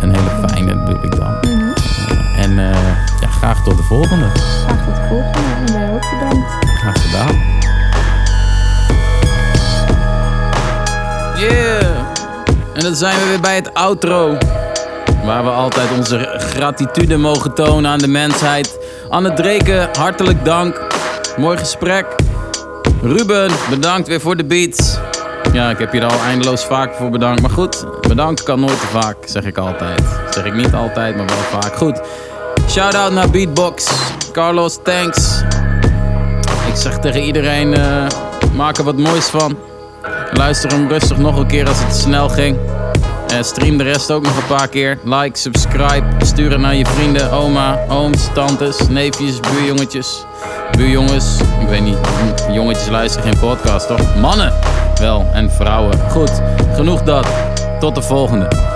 Een hele fijne bedoel ik dan. Eh, en ja, graag tot de volgende. Graag tot de volgende. Ook bedankt. Graag gedaan. Yeah! En dan zijn we weer bij het outro. Waar we altijd onze gratitude mogen tonen aan de mensheid. Anne Dreken, hartelijk dank. Mooi gesprek. Ruben, bedankt weer voor de beats. Ja, ik heb je er al eindeloos vaak voor bedankt. Maar goed, bedankt kan nooit te vaak, zeg ik altijd. Zeg ik niet altijd, maar wel vaak. Goed. Shout-out naar Beatbox. Carlos, thanks. Zeg tegen iedereen, eh, maak er wat moois van. Luister hem rustig nog een keer als het snel ging. Eh, stream de rest ook nog een paar keer. Like, subscribe, stuur het naar je vrienden, oma, ooms, tantes, neefjes, buurjongetjes. Buurjongens, ik weet niet, jongetjes luisteren geen podcast toch? Mannen wel en vrouwen. Goed, genoeg dat. Tot de volgende.